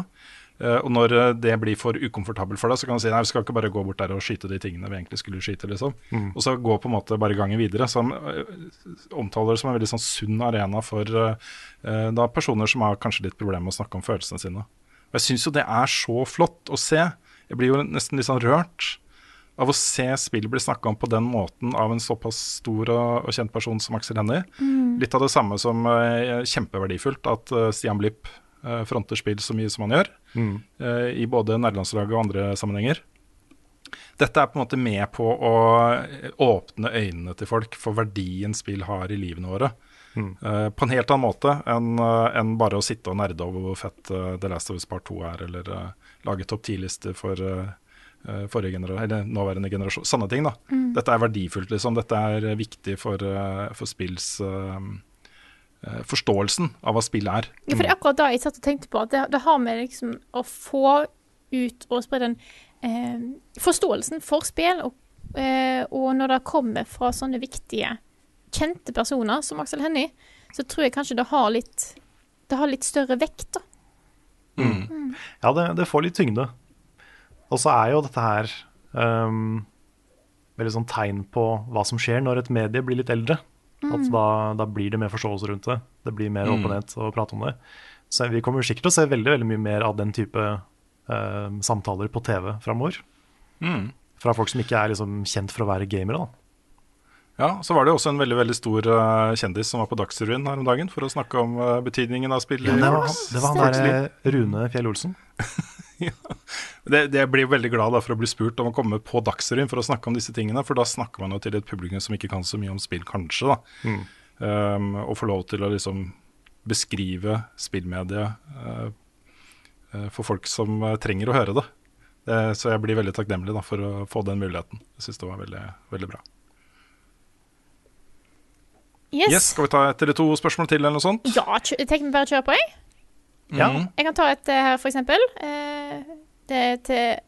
Eh, og når eh, det blir for ukomfortabelt for deg, så kan du si nei, vi skal ikke bare gå bort der og skyte de tingene vi egentlig skulle skyte. liksom. Mm. Og så gå på en måte bare gangen videre. Så han eh, omtaler det som en veldig sånn sunn arena for da personer som har kanskje litt problemer med å snakke om følelsene sine. Og Jeg syns jo det er så flott å se. Jeg blir jo nesten litt sånn rørt av å se spill bli snakka om på den måten av en såpass stor og, og kjent person som Aksel Hennie. Mm. Litt av det samme som uh, kjempeverdifullt at uh, Stian Blipp fronter spill så mye som han gjør, Mm. eh, i både nærlandslaget og andre sammenhenger. Dette er på en måte med på å eh, åpne øynene til folk for verdien spill har i livene våre. Mm. Eh, på en helt annen måte enn eh, enn bare å sitte og nerde over hvor fett eh, The Last of Us Part 2 er, eller eh, lage topp 10-lister for eh, eh, forrige generasjon, eller nåværende generasjon. Sånne ting, da. Mm. Dette er verdifullt, liksom. Dette er eh, viktig for, eh, for spills eh, eh, forståelsen av hva spill er. Ja, for akkurat da jeg satt og tenkte på at det, det har med liksom å få ut og spre den eh, forståelsen for spill, og, eh, og når det kommer fra sånne viktige, kjente personer som Aksel Hennie, så tror jeg kanskje det har litt, det har litt større vekt, da. Ja, det, det får litt tyngde. Og så er jo dette her um, veldig sånn tegn på hva som skjer når et medie blir litt eldre. At da, da blir det mer forståelse rundt det. Det blir mer Mm. åpenhet å prate om det. Så vi kommer sikkert til å se veldig, veldig mye mer av den type uh, samtaler på TV framover. Mm. Fra folk som ikke er liksom kjent for å være gamere. da. Ja, Så var det også en veldig veldig stor uh, kjendis som var på Dagsrevyen her om dagen for å snakke om uh, betydningen av spill. Ja, det, var, det var han der Rune Fjell Olsen. Det, det jeg blir veldig glad da, for å bli spurt om å komme på Dagsrevyen for å snakke om disse tingene, for da snakker man jo til et publikum som ikke kan så mye om spill, kanskje. da. Mm. Um, og får lov til å liksom beskrive spillmediet uh, uh, for folk som uh, trenger å høre det. det. Så jeg blir veldig takknemlig da, for å få den muligheten. Jeg syns det var veldig, veldig bra. Yes. Yes, Skal vi ta et eller to spørsmål til, eller noe sånt? Ja, tenk vi bare kjører på, jeg. Ja. Mhm. Jeg kan ta et eh, her, for eksempel. Eh, det er til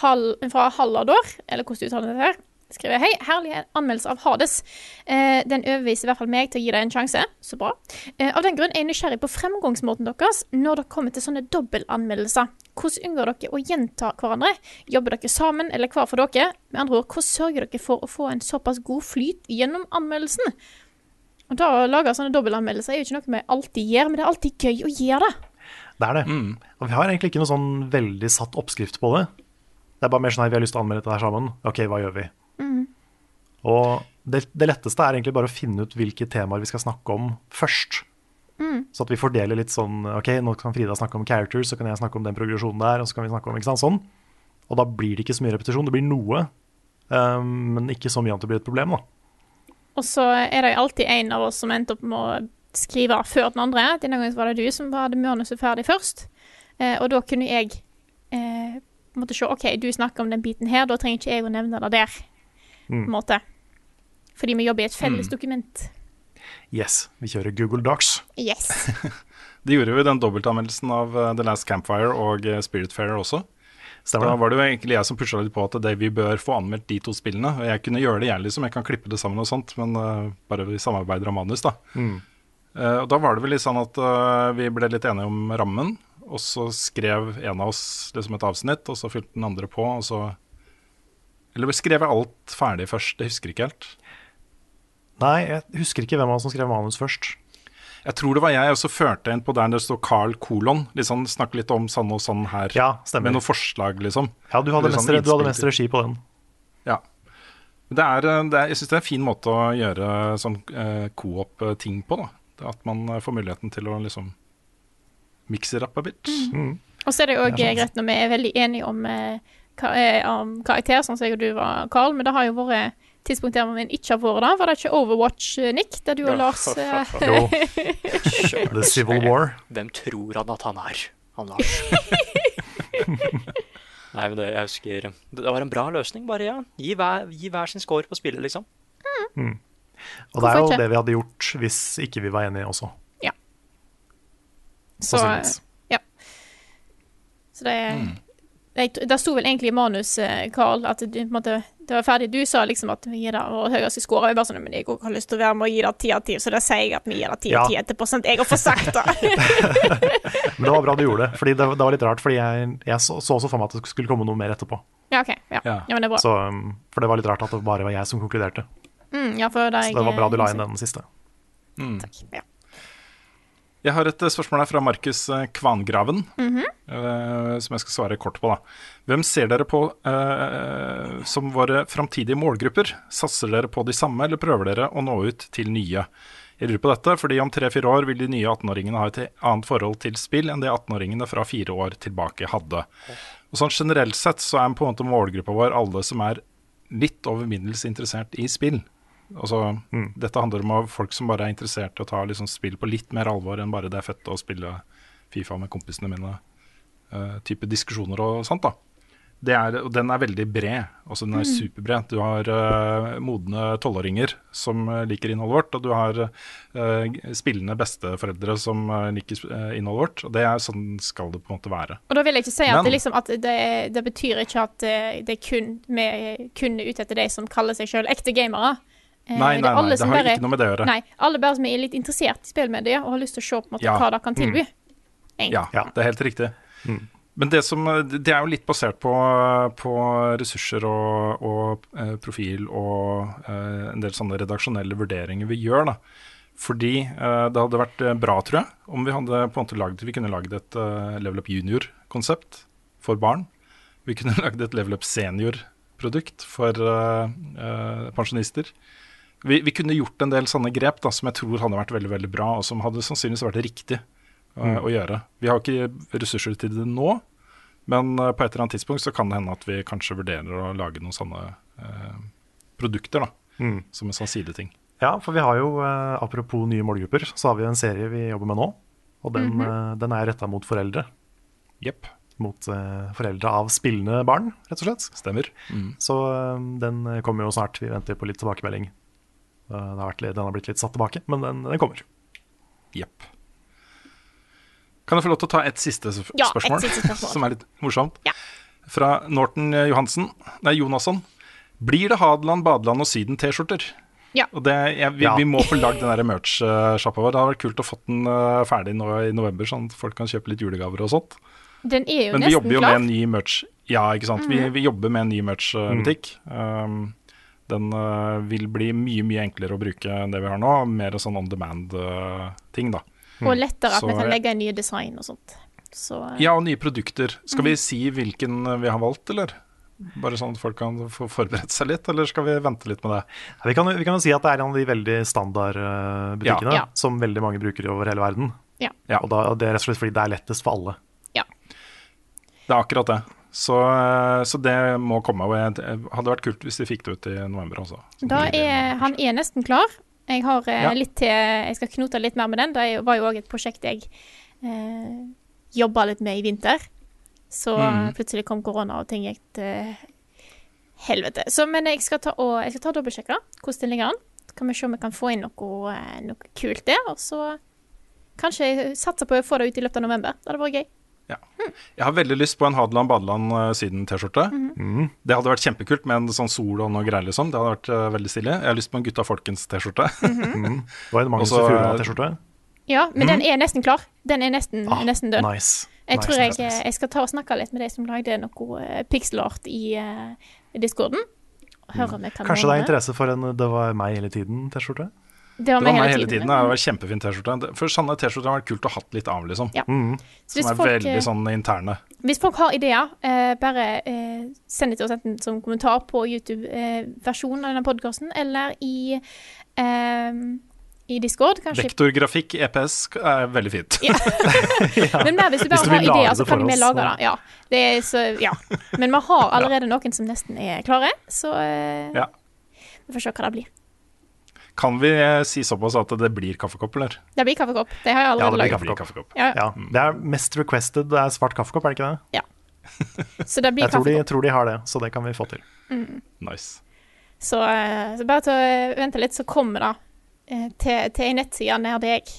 Hall, fra Hallador, eller hvordan du uttaler det her. Skriver jeg, hei, herlig anmeldelse av Hades. Eh, den overbeviser i hvert fall meg til å gi deg en sjanse. Så bra. Eh, av den grunn er jeg nysgjerrig på fremgangsmåten deres når det kommer til sånne dobbeltanmeldelser. Hvordan unngår dere å gjenta hverandre? Jobber dere sammen, eller hver for dere? Med andre ord, hvordan sørger dere for å få en såpass god flyt gjennom anmeldelsen? Og da Å lage sånne dobbeltanmeldelser er jo ikke noe vi alltid gjør, men det er alltid gøy å gjøre det. Det er det. Og vi har egentlig ikke noe sånn veldig satt oppskrift på det. Det er bare mer sånn her, vi har lyst til å anmelde dette her sammen. Ok, hva gjør vi? Og det, det letteste er egentlig bare å finne ut hvilke temaer vi skal snakke om først. Så at vi fordeler litt sånn Ok, nå kan Frida snakke om characters, så kan jeg snakke om den progresjonen der, og så kan vi snakke om ikke sant, sånn. Og da blir det ikke så mye repetisjon. Det blir noe, um, men ikke så mye at det blir et problem, da. Og så er det alltid en av oss som endte opp med å skrive før den andre. Denne gangen var det du som hadde manuset ferdig først. Eh, og da kunne jeg eh, måtte se OK, du snakker om den biten her, da trenger ikke jeg å nevne det der. På en måte. Fordi vi jobber i et felles dokument. Yes, vi kjører Google Docs. Yes. Det gjorde vi i den dobbeltanmeldelsen av eh, The Last Campfire og eh, Spiritfarer også. Så Da var det jo egentlig jeg som pusha litt på at det, vi bør få anmeldt de to spillene. Og jeg kunne gjøre det, jeg liksom. Jeg kan klippe det sammen og sånt, men uh, bare vi samarbeider om manus, da. Mm. Eh, og da var det vel litt sånn at eh, vi ble litt enige om rammen. Og så skrev en av oss liksom et avsnitt, og så fylte den andre på, og så Eller skrev jeg alt ferdig først? Jeg husker ikke helt. Nei, jeg husker ikke hvem av oss som skrev manus først. Jeg tror det var jeg, og så førte jeg inn på der det står Carl kolon. Liksom, snakke litt om sånn og sånn her. Ja. Med noen forslag, liksom. Ja, du hadde, mest, sånn du hadde mest regi på den. Ja. Det er, eh, det er, jeg syns det er en fin måte å gjøre sånn eh, co-op-ting på. da. At man eh, får muligheten til å liksom mikse det opp a bit. Og så er det òg greit når vi er veldig enige om, eh, eh, om karakter, sånn som jeg og du var, Carl, men det har jo vært tidspunkt der vi ikke har vært da Var det ikke Overwatch, Nick, der du og Lars Jo, The Civil War. Hvem tror han at han er, han Lars? Nei, men det, jeg husker Det var en bra løsning, bare. ja Gi hver, gi hver sin score på spillet, liksom. Og det er jo ikke? det vi hadde gjort hvis ikke vi var enige også. Så, Sannsynligvis. ja. Så det jeg, Det sto vel egentlig i manus, eh, Carl, at du, på en måte, det var ferdig. Du sa liksom at vi gir det vår høyeste score. Og jeg bare sånn, men jeg har lyst til å være med og gi det ti av ti, så da sier jeg at vi gir det ti av Ja. ti etterpå. Sånn at jeg har fått sagt det. Men det var bra du gjorde det, fordi det, det var litt rart. Fordi jeg, jeg så, så også for meg at det skulle komme noe mer etterpå. ja, OK. Ja. Ja. ja, men det er bra. Så, um, for det var litt rart at det bare var jeg som konkluderte. Mm, ja, for det, Så det var bra du la inn den siste. Takk. Ja. Jeg har et eh, spørsmål her fra Markus eh, Kvangraven, eh, som jeg skal svare kort på. da. Hvem ser dere på eh, som våre framtidige målgrupper? Satser dere på de samme, eller prøver dere å nå ut til nye? Jeg lurer på dette, fordi om tre-fire år vil de nye 18-åringene ha et annet forhold til spill enn det 18-åringene fra fire år tilbake hadde. Og sånn Generelt sett så er på en måte målgruppa vår alle som er litt over middels interessert i spill. Altså, Dette handler om folk som bare er interessert i å ta liksom, spill på litt mer alvor enn bare det er fett å spille Fifa med kompisene mine. Uh, type diskusjoner og sånt. da. Det er, og den er veldig bred. Altså den er Mm. superbred. Du har uh, modne tolvåringer som eh, liker innholdet vårt, og du har uh, spillende besteforeldre som liker innholdet vårt. Og det er sånn skal det på en måte være. Og da vil jeg ikke si at, Men- det, liksom, at det, det betyr ikke at det er kun, vi kun er ute etter de som kaller seg sjøl ekte gamere. Eh, Nei, det nei, nei, det har bare- ikke noe med det å gjøre. Nei, alle bare som er litt interessert i spillmedier og har lyst til å se på en måte Ja. hva det kan tilby. Ja, det er helt riktig. Mm. Men det, som, det er jo litt basert på, på ressurser og, og eh, profil og eh, en del sånne redaksjonelle vurderinger vi gjør. da. Fordi eh, det hadde vært eh, bra, tror jeg, om vi hadde på en måte laget, Vi kunne lagd et uh, Level Up Junior-konsept for barn. Vi kunne lagd et Level Up Senior-produkt for uh, uh, pensjonister. Vi, vi kunne gjort en del sånne grep da, som jeg tror hadde vært veldig veldig bra, og som hadde sannsynligvis vært riktig eh, Mm. å gjøre. Vi har ikke ressurser til det nå, men eh, på et eller annet tidspunkt så kan det hende at vi kanskje vurderer å lage noen sånne eh, produkter da, Mm. som en sånn sideting. Ja, for vi har jo, eh, apropos nye målgrupper, så har vi en serie vi jobber med nå. Og den, Mhm. eh, den er retta mot foreldre. Yep. Mot eh, foreldre av spillende barn, rett og slett. Stemmer. Mm. Så eh, den kommer jo snart. Vi venter på litt tilbakemelding. Eh, har vært, litt- den har blitt litt satt tilbake, men den, den kommer. Jepp. Kan jeg få lov til å ta et siste sp Ja, et siste spørsmål. som er litt morsomt. Fra Norton eh, Johansen, nei, Jonasson. Blir det Hadeland, Badeland og Syden-T-skjorter? Ja. Og det, jeg, vi, Ja. vi må få lagd den der merch-sjappa vår. Det hadde vært kult å få den eh, ferdig nå i november, sånn at folk kan kjøpe litt julegaver og sånt. Den er jo Men vi nesten jobber jo klar. med en ny merch Ja, ikke sant. Vi, Mhm. vi jobber med en ny merch-butikk. Um, den eh, vil bli mye mye enklere å bruke enn det vi har nå. Mer sånn on demand-ting, da. Og lettere at vi kan legge inn nye design og sånt. Så eh, Ja, og nye produkter. Skal vi si hvilken vi har valgt, eller? Bare sånn at folk kan få forberedt seg litt, eller skal vi vente litt med det? Ja, Vi kan, vi kan jo si at det er en av de veldig standard eh, butikkene Ja. Ja. som veldig mange bruker over hele verden. Ja. Og da, og det er rett og slett fordi det er lettest for alle. Det er akkurat det. Så, eh, så det må komme. Og jeg, det hadde vært kult hvis de fikk det ut i november også. da er han er nesten klar. Jeg har eh, Ja. litt til Jeg skal knote litt mer med den. Det var jo òg et prosjekt jeg eh, jobba litt med i vinter. Så mm. plutselig kom korona, og ting gikk til helvete. Så, men jeg skal ta og jeg skal ta dobbeltsjekke hvordan det ligger an. Så kan vi se om vi kan få inn noe, eh, noe kult der. Og så kanskje satse på å få det ut i løpet av november. Det hadde vært gøy. Jeg har veldig lyst på en Hadeland Badeland eh, Syden-T-skjorte. Mm. Det hadde vært kjempekult med en sånn sol og noe greier, liksom. Det hadde vært uh, veldig stilig. Jeg har lyst på en Gutta Folkens-T-skjorte. Mhm. Og en Magnus Og så, Furua-T-skjorte. Ja, men mm. den er nesten klar. Den er nesten, Ah, nesten død. nice. Jeg Nice, tror jeg, nice, nice. jeg skal ta og snakke litt med de som lagde noe uh, pixelart i uh, discorden. Høre om jeg kan Kanskje det er interesse for en 'Det var meg hele tiden'-T-skjorte? Det var Det var meg hele tiden. Det var kjempefin T-skjorte. For sånne T-skjorter har vært kult å ha litt av, liksom. Ja. Mm. Hvis Som er folk, veldig eh, sånn interne. Hvis folk har ideer, eh, bare eh, send det til oss enten som kommentar på YouTube-versjonen av denne podkasten, eller i, eh, i Discord, kanskje. Vektorgrafikk, EPS, er veldig fint. Ja. Men mer hvis du Hvis bare du har ideer, så kan vi lage det. Ja. Det så, ja. Men vi har allerede noen som nesten er klare, så eh, Ja. vi får se hva det blir. Kan vi eh, si såpass at det blir kaffekopp, eller? Det blir kaffekopp. Det har jeg Ja, allerede det blir kaffekopp. Ja. Ja, det er mest requested det er svart kaffekopp, er det ikke det? Ja. Så det blir Jeg tror de, tror de har det, så det kan vi få til. Mm. Nice. Så, eh, så bare til å vente litt, så kommer det eh, til, til ei nettside nær deg.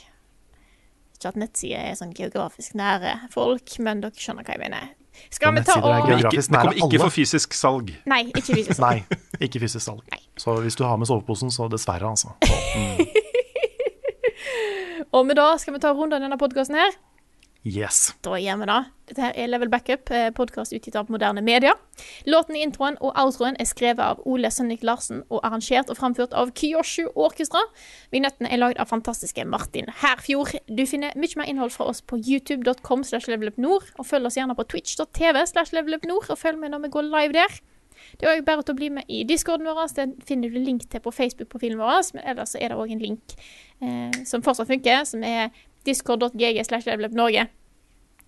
Ikke at nettsider er sånn geografisk nære folk, men dere skjønner hva jeg mener. Skal vi ta og Ikke, det kommer ikke for fysisk salg. Nei, ikke fysisk salg. Nei, ikke fysisk salg. Så hvis du har med soveposen, så dessverre, altså. Så, mm. Og med da skal vi ta runden i denne podkasten her. Yes. Da gjør vi det. Dette her er Level Backup, podkast utgitt av moderne media. Låten i introen og outroen er skrevet av Ole Sønnik Larsen og arrangert og framført av Kyoshu Orkestra. Vignetten er lagd av fantastiske Martin Herfjord. Du finner mye mer innhold fra oss på youtube.com slash levelupnord, og følg oss gjerne på twitch.tv slash levelupnord, og følg med når vi går live der. Det er òg bare å bli med i discorden vår. Den finner du link til på Facebook-profilen vår. Men ellers er det òg en link eh, som fortsatt funker, som er discord.gg slash levelupnorge.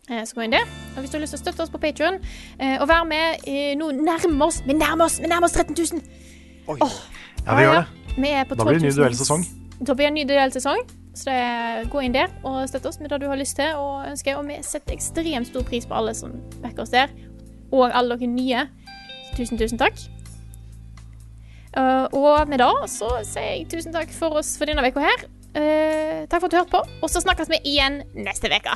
Eh, Så gå inn der. Og hvis du har lyst til å støtte oss på Patreon eh, og være med eh, Nå nærmer oss Vi nærmer oss, vi nærmer oss 13 000! Åh. Ja, vi gjør det. Vi er på Da blir det en ny 000. duellsesong. Da blir det en ny duellsesong. Så det gå inn der og støtt oss med det du har lyst til og ønsker. Og vi setter ekstremt stor pris på alle som backer oss der. og alle dere nye. Tusen, tusen takk. Uh, og med det så sier jeg tusen takk for oss for denne uka her. Uh, takk for at du hørte på, og så snakkes vi igjen neste uke.